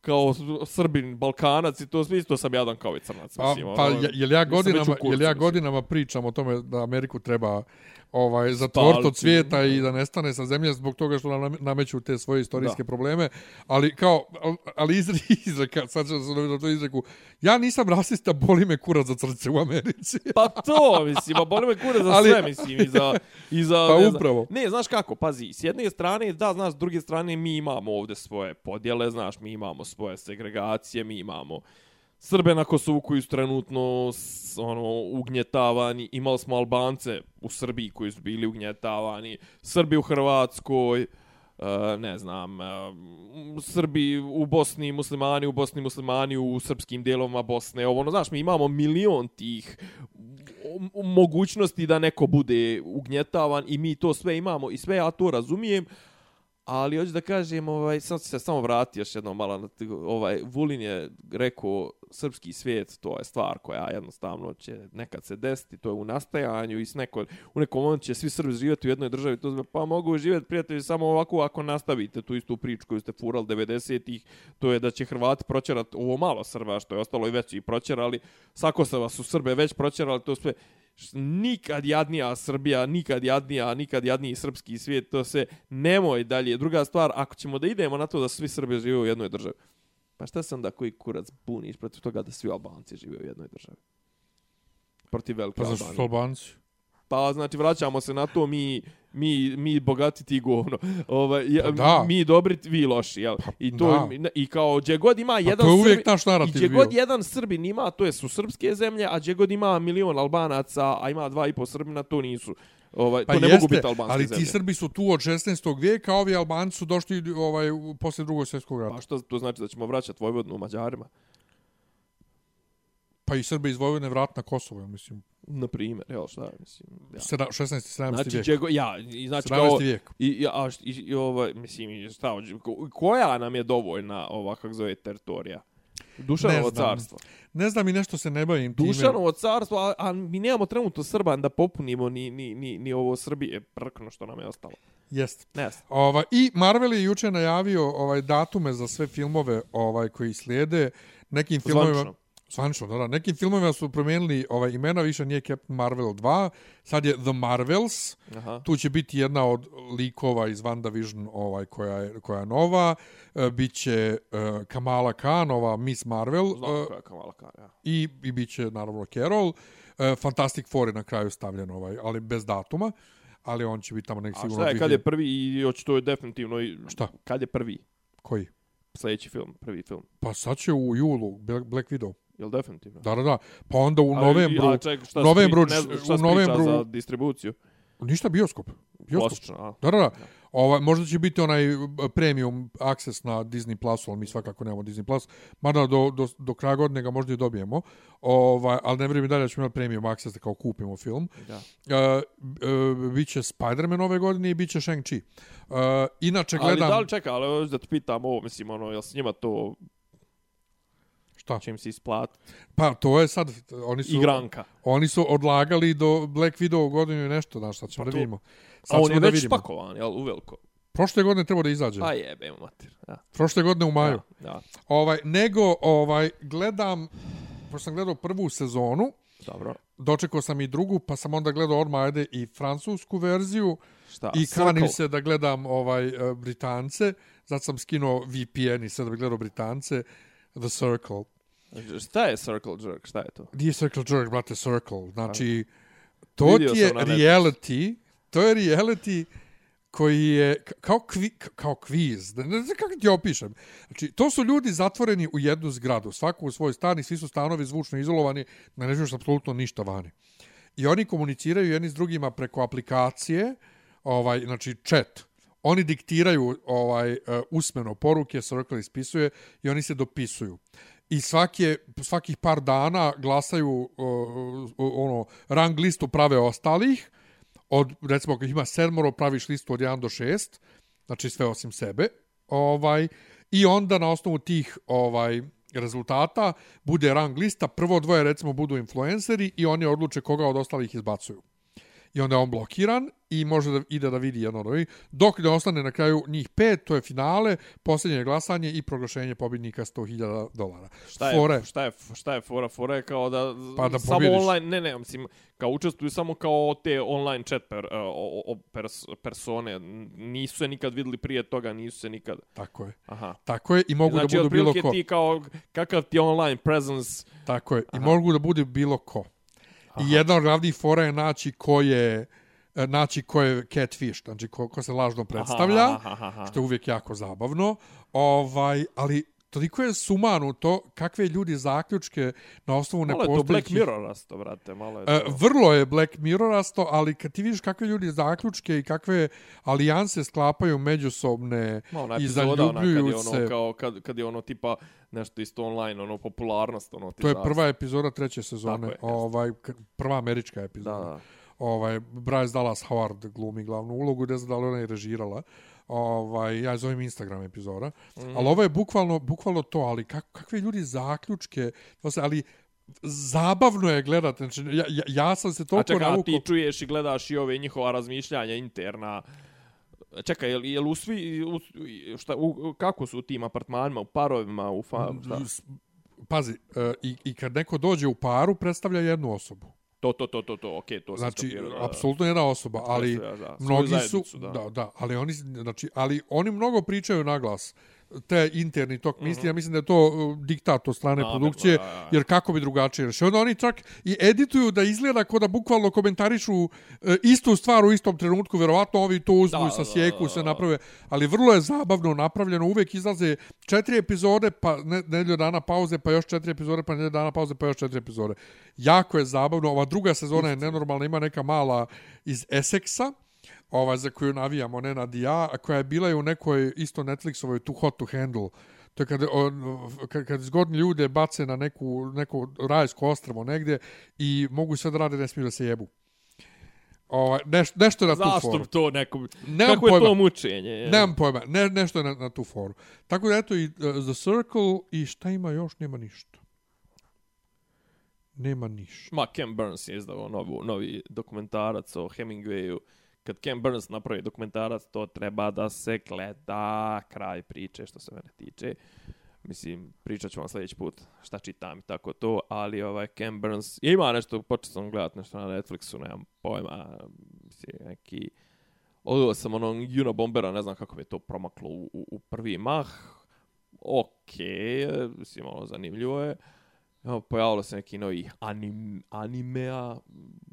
kao Srbin, Balkanac i to isto sam jadan kao i crnac. Pa, mislim, pa ono, je- jel ja godinama, jel ja godinama pričam o tome da Ameriku treba ovaj zatvoriti od Spaliti. svijeta i da nestane sa zemlje zbog toga što nam nameću te svoje istorijske Da. probleme, ali kao al- ali izri, izreka, sad ću se na to izreku. Ja nisam rasista, boli me kurac za crce u Americi. Pa to, mislim, a boli me kure za Ali- sve, mislim, i za... I za Pa ne upravo. Ne, znaš kako, pazi, s jedne strane, da, znaš, s druge strane, mi imamo ovde svoje podjele, znaš, mi imamo svoje segregacije, mi imamo Srbe na Kosovu koji su trenutno ono, ugnjetavani, imali smo Albance u Srbiji koji su bili ugnjetavani, Srbi u Hrvatskoj, Uh, ne znam, uh, Srbi u Bosni, muslimani u Bosni, muslimani u srpskim dijelovima Bosne, ovo, ono, znaš, mi imamo milion tih mogućnosti da neko bude ugnjetavan i mi to sve imamo i sve ja to razumijem, ali hoću da kažem, ovaj, sam se samo vrati još jednom malo na ovaj, Vulin je rekao srpski svijet, to je stvar koja jednostavno će nekad se desiti, to je u nastajanju i s neko, u nekom momentu će svi Srbi živjeti u jednoj državi, to znači, pa mogu živjeti prijatelji samo ovako ako nastavite tu istu priču koju ste furali 90-ih, to je da će Hrvati proćerati ovo malo Srba što je ostalo i već i proćerali, sako se vas su Srbe već proćerali, to sve nikad jadnija Srbija, nikad jadnija, nikad jadniji srpski svijet, to se nemoj dalje. Druga stvar, ako ćemo da idemo na to da svi Srbi žive u jednoj državi, pa šta sam da koji kurac buniš protiv toga da svi Albanci žive u jednoj državi? Protiv velike Pa zašto su Albanije. Albanci? Pa znači vraćamo se na to mi mi mi bogati ti govno. Ovaj ja, Pa da. mi dobri vi loši, jel? Pa I to da. i kao gdje god ima Pa jedan to je uvijek Srbin- naš narativ gdje god jedan Srbin ima, to je su srpske zemlje, a gdje god ima milion Albanaca, a ima dva i po Srbina, to nisu. Ovaj, Pa to ne jeste, mogu biti albanske ali zemlje. ti Srbi su tu od 16. vijeka, a ovi Albanci su došli ovaj, poslije drugog svjetskog rata. Pa što to znači da ćemo vraćati Vojvodinu Mađarima? Pa i Srbi iz Vojvodine vrat na Kosovo, mislim. Na primjer, evo šta, mislim. Ja. Sera- 16. 17. Znači, vijek. gdje god- ja, i znači 17. kao, vijek. I, a, i, i ovaj, mislim, šta, koja nam je dovoljna ova, kako zove, teritorija? Dušanovo Ne znam. carstvo. Ne znam i nešto se ne bavim time. Dušanovo carstvo, a, a mi nemamo trenutno Srban da popunimo ni, ni, ni, ni ovo Srbije, prkno što nam je ostalo. Jest. Ne znam. Ovaj, I Marvel je juče najavio ovaj datume za sve filmove ovaj koji slijede. Nekim filmovima... Zvanično. Zvanično, da, da. Nekim filmovima su promijenili ovaj, imena, više nije Captain Marvel 2, sad je The Marvels, Aha. tu će biti jedna od likova iz WandaVision ovaj, koja, je, koja je nova, e, bit će e, Kamala Khan, ova Miss Marvel, Znam e, koja je Kamala Khan, ja. i, i bit će naravno Carol. E, Fantastic Four je na kraju stavljen, ovaj, ali bez datuma, ali on će biti tamo nek A sigurno... šta je, kad 2000 je prvi i hoće to je definitivno... i- Šta? Kad je prvi? Koji? Sljedeći film, prvi film. Pa sad će u julu Black Widow. Jel definitivno? Da, da, da. Pa onda u Ali- novembru... a ček, šta novembru, ne znam, šta u novembru, za distribuciju? ništa bioskop. Bioskop. Klasično, a? Da, da, da. Ovaj, možda će biti onaj uh, premium access na Disney Plusu, ali mi svakako nemamo Disney Plus. Mada do, do, do kraja godine ga možda i dobijemo. Ovaj, ali ne vjerujem i dalje da ćemo imati premium access da kao kupimo film. Da. Uh, uh, biće Spider-Man ove godine i biće Shang-Chi. Uh, inače Ali gledam... da li čeka, ali da te pitam ovo, mislim, ono, jel s njima to Šta? će im se isplatiti? Pa to je sad... Oni su, Igranka. Oni su odlagali do Black Widow godinu i nešto, znaš, sad ćemo Pa da vidimo. A Sad on ćemo je da već vidimo. spakovan, jel, uveliko? Prošle godine treba da izađe. A jebe, mater. Ja. Prošle godine u maju. Da, da, Ovaj, nego, ovaj, gledam, pošto sam gledao prvu sezonu, dobro. dočekao sam i drugu, pa sam onda gledao odmah ajde i francusku verziju Šta? i kanim se da gledam ovaj eh, Britance, zato sam skinuo VPN i sad da bi gledao Britance, The Circle. Šta je Circle Jerk? Šta je to? Nije Circle Jerk, brate, Circle. Znači, to ti je reality, to je reality koji je kao, kvi, kao kviz, ne ne znam kako ti opišem. Znači, to su ljudi zatvoreni u jednu zgradu, svako u svoj stan i svi su stanovi zvučno izolovani, ne ne čuješ apsolutno ništa vani. I oni komuniciraju jedni s drugima preko aplikacije, ovaj, znači chat. Oni diktiraju ovaj uh, usmeno poruke, Circle ispisuje i oni se dopisuju. I svake, svakih par dana glasaju uh, ono rang listu prave ostalih, od, recimo, ako ima sedmoro, praviš listu od 1 do 6, znači sve osim sebe, ovaj, i onda na osnovu tih ovaj rezultata bude rang lista, prvo dvoje recimo budu influenceri i oni odluče koga od ostalih izbacuju. I onda je on blokiran i može da ide da vidi jedno od ovih. Dok ne ostane na kraju njih pet, to je finale, posljednje glasanje i proglašenje pobjednika 100.000 dolara. Šta je, Fore. šta je, šta je fora? Fora je kao da, Pa da samo pobjediš. online, ne, ne, mislim, kao učestvuju samo kao te online chat per, o, o, pers, persone. Nisu se nikad videli prije toga, nisu se nikad... Tako je. Aha. Tako je i mogu znači, da budu bilo otprilike ko. ti kao, kakav ti online presence, Tako je. I Aha. mogu da bude bilo ko. Aha. I jedna od glavnih fora je naći ko je e, naći ko je catfish, znači ko, ko se lažno predstavlja, Aha, aha, aha. što je uvijek jako zabavno. Ovaj, ali toliko je sumanuto kakve ljudi zaključke na osnovu Malo je to Black nepostojećih... Mirror rasto, brate, malo je E, to. vrlo je Black Mirrorasto, ali kad ti vidiš kakve ljudi zaključke i kakve alijanse sklapaju međusobne Ma, ona i epizoda, ona, kad je zaljubljuju ono, se... kao, kad, kad je ono tipa nešto isto online, ono popularnost, ono ti To je zaista. prva epizoda treće sezone, je, ovaj prva američka Da, epizoda. da. Ovaj Bryce Dallas Howard glumi glavnu ulogu, ne znam da li ona i režirala. Ovaj ja je zovem Instagram epizoda. Mm. Ali ovo je bukvalno bukvalno to, ali kako kakve ljudi zaključke, ali zabavno je gledati. Znači ja, ja, ja sam se toliko čekaj, a navukao. ti čuješ i gledaš i ove njihova razmišljanja interna. Čekaj, jel, jel u svi, u, šta, u, kako su u tim apartmanima, u parovima, u fa, šta? Pazi, e, i, i kad neko dođe u paru, predstavlja jednu osobu. To, to, to, to, to, okej, to sam Znači, da, da. apsolutno jedna osoba, ali da, mnogi su, da. da. da, ali oni, znači, ali oni mnogo pričaju na glas te interni tok misli, ja mislim da je to uh, diktat od strane Namerno, produkcije, da, da. jer kako bi drugačije rešio. Onda oni čak i edituju da izgleda kao da bukvalno komentarišu e, istu stvar u istom trenutku, verovatno ovi to uzmu Da, sa sjeku da, se naprave, ali vrlo je zabavno napravljeno, uvijek izlaze četiri epizode, pa ne, nedelju dana pauze, pa još četiri epizode, pa nedelju dana pauze, pa još četiri epizode. Jako je zabavno, ova druga sezona je nenormalna, ima neka mala iz Essexa, ova za koju navijamo, ne nad ja, a koja je bila i u nekoj isto Netflixovoj Too Hot to Handle. To je kad, on, kad, kad zgodni ljude bace na neku, neko rajsko ostrvo negdje i mogu sve da rade, ne smiju da se jebu. Ovaj, neš, nešto je na tu Zašto foru. to neko... Nemam Kako je pojma. to mučenje? je? Nemam pojma, ne, nešto je na, na tu foru. Tako da eto i uh, The Circle i šta ima još, nema ništa. Nema ništa. Ma, Ken Burns je izdao novu, novi dokumentarac o Hemingwayu. Kad Ken Burns napravi dokumentarac, to treba da se gleda. Kraj priče, što se mene tiče. Mislim, pričat ću vam sljedeći put šta čitam i tako to, ali ovaj Ken Burns, ja ima nešto, počeo sam gledat nešto na Netflixu, nemam pojma, mislim, neki, odgledao sam onog Juno Bombera, ne znam kako mi je to promaklo u, u, u prvi mah, okej, okay, mislim, ono, zanimljivo je, Evo, pojavilo se neki novi anim, animea,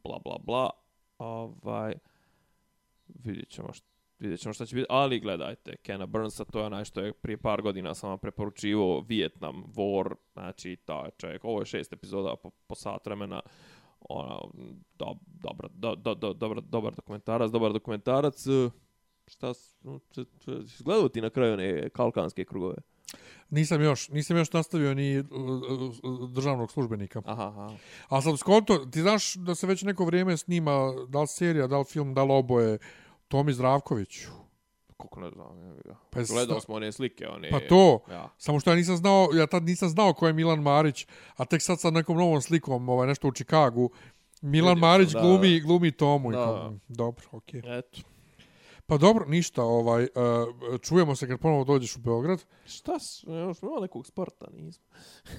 bla, bla, bla, ovaj, vidjet ćemo što vidjet ćemo šta će biti, ali gledajte, Kena Burnsa, to je onaj što je prije par godina sam vam preporučivo Vietnam War, znači ta je čovjek, ovo je šest epizoda po, po sat vremena, ona, do, dobro, do, do, do, dobra, dobar dokumentarac, dobar dokumentarac, šta, gledao ti na kraju one kalkanske krugove? Nisam još, nisam još nastavio ni uh, uh, državnog službenika. Aha, aha. A sad skonto, ti znaš da se već neko vrijeme snima da li serija, da li film, da li oboje Tomi Zdravkoviću. Kako ne znam, ja ga. Pa Gledao smo one slike, one... Pa to, Ja. samo što ja nisam znao, ja tad nisam znao ko je Milan Marić, a tek sad sa nekom novom slikom, ovaj, nešto u Čikagu, Milan Vidio sam, Marić da. glumi, glumi Tomu. i Da. kao, mm, Dobro, okej. Eto. Pa dobro, ništa, ovaj, uh, čujemo se kad ponovo dođeš u Beograd. Šta, još ima nekog sporta, nismo.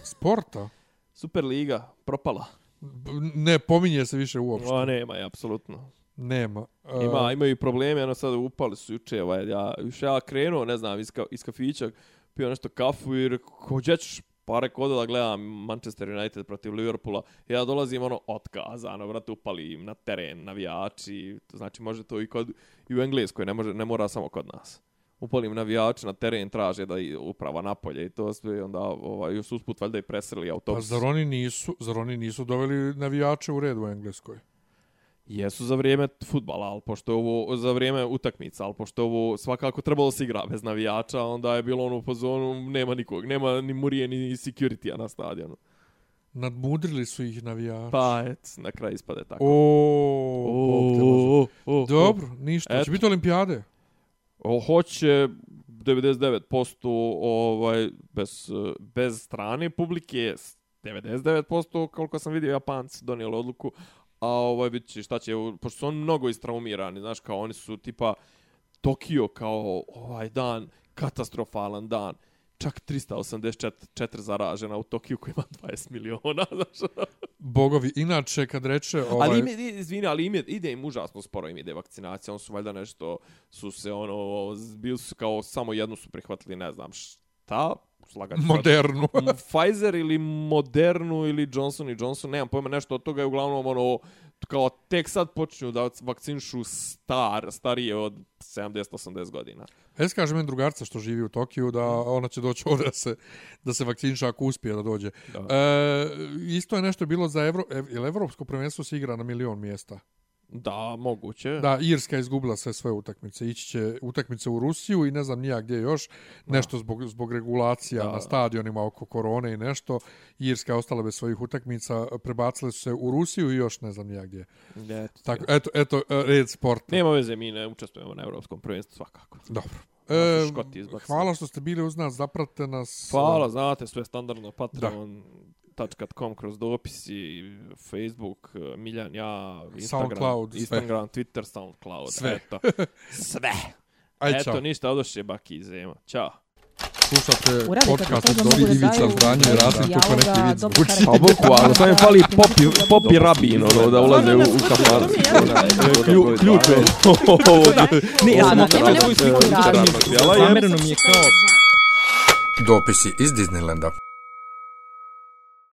Sporta? Superliga, propala. B- Ne pominje se više uopšte. O, nema je, apsolutno. Nema. Uh, Ima, imaju probleme, ono sad upali su juče, ovaj, ja, još ja krenuo, ne znam, iz, ka, iz kafića, pio nešto kafu i rekao, gdje pare Pa da gledam Manchester United protiv Liverpoola. Ja dolazim, ono, otkazano, brate, upali im na teren, navijači, to znači može to i, kod, i u Engleskoj, ne, može, ne mora samo kod nas. Upalim navijači na teren, traže da i uprava napolje i to sve, onda ovaj, još usput valjda i presreli Pa zar oni nisu, zar oni nisu doveli navijače u red u Engleskoj? Jesu za vrijeme futbala, ali pošto je ovo za vrijeme utakmica, ali pošto je ovo svakako trebalo se igra bez navijača, onda je bilo ono u pozonu, nema nikog, nema ni Murije ni security na stadionu. Nadmudrili su ih navijači. Pa, et, na kraju ispade tako. O, o, o, Dobro, ništa. Eto. Će biti olimpijade? o, hoće 99% ovaj, bez, bez strane publike, s 99% koliko sam vidio Japanci donijeli odluku, a ovaj bit će, šta će, pošto su oni mnogo istraumirani, znaš, kao oni su tipa Tokio kao ovaj dan, katastrofalan dan, čak 384 zaražena u Tokiju koji ima 20 miliona, znaš. Bogovi, inače kad reče... Ovaj, Ali ime, izvini, ali ime, ide im užasno sporo im ide vakcinacija, on su valjda nešto, su se ono, bili su kao samo jednu su prihvatili, ne znam šta, slagaću sad. modernu. M, Pfizer ili Modernu ili Johnson i Johnson, nemam pojma nešto od toga je uglavnom ono kao tek sad počinju da vakcinišu star, starije od 70-80 godina. Es kaže meni drugarca što živi u Tokiju da ona će doći ovdje da se, da se vakciniša ako uspije da dođe. Da. E, isto je nešto bilo za Evro, ev, Evropsko prvenstvo se igra na milion mjesta. Da, moguće. Da, Irska je izgubila sve svoje utakmice. Ići će utakmice u Rusiju i ne znam nija gdje još. Nešto zbog, zbog regulacija Da. na stadionima oko korone i nešto. Irska je ostala bez svojih utakmica. Prebacile su se u Rusiju i još ne znam nija gdje. Eto, Tako, eto, eto, e, red sporta. Nema veze, mi ne učestvujemo na evropskom prvenstvu svakako. Dobro. E, Škoti izbacili. hvala što ste bili uz nas, zapratite nas. Hvala, znate, sve standardno, patreon.com kroz dopis i Facebook, eh, Miljan, ja, Instagram, Soundcloud, sve. Instagram, Twitter, Soundcloud, Sve. eto. Sve. Aj, Eto, čao. ništa, odošće Baki iz Zema. Ćao. Slušate podcast od Dobri mogu da Ivica daju Zdanje i Rasim kako neki vid dobro zvuči. karakter. Pa bukvalno, samo im fali popi, popi rabin, ono, da ulaze u, u kafanu. Ključ je. Ne, ja sam Ono, ono, nemoj ono, sliku ono, ono, ono, ono, Zamereno mi je kao... Dopisi iz Disneylanda.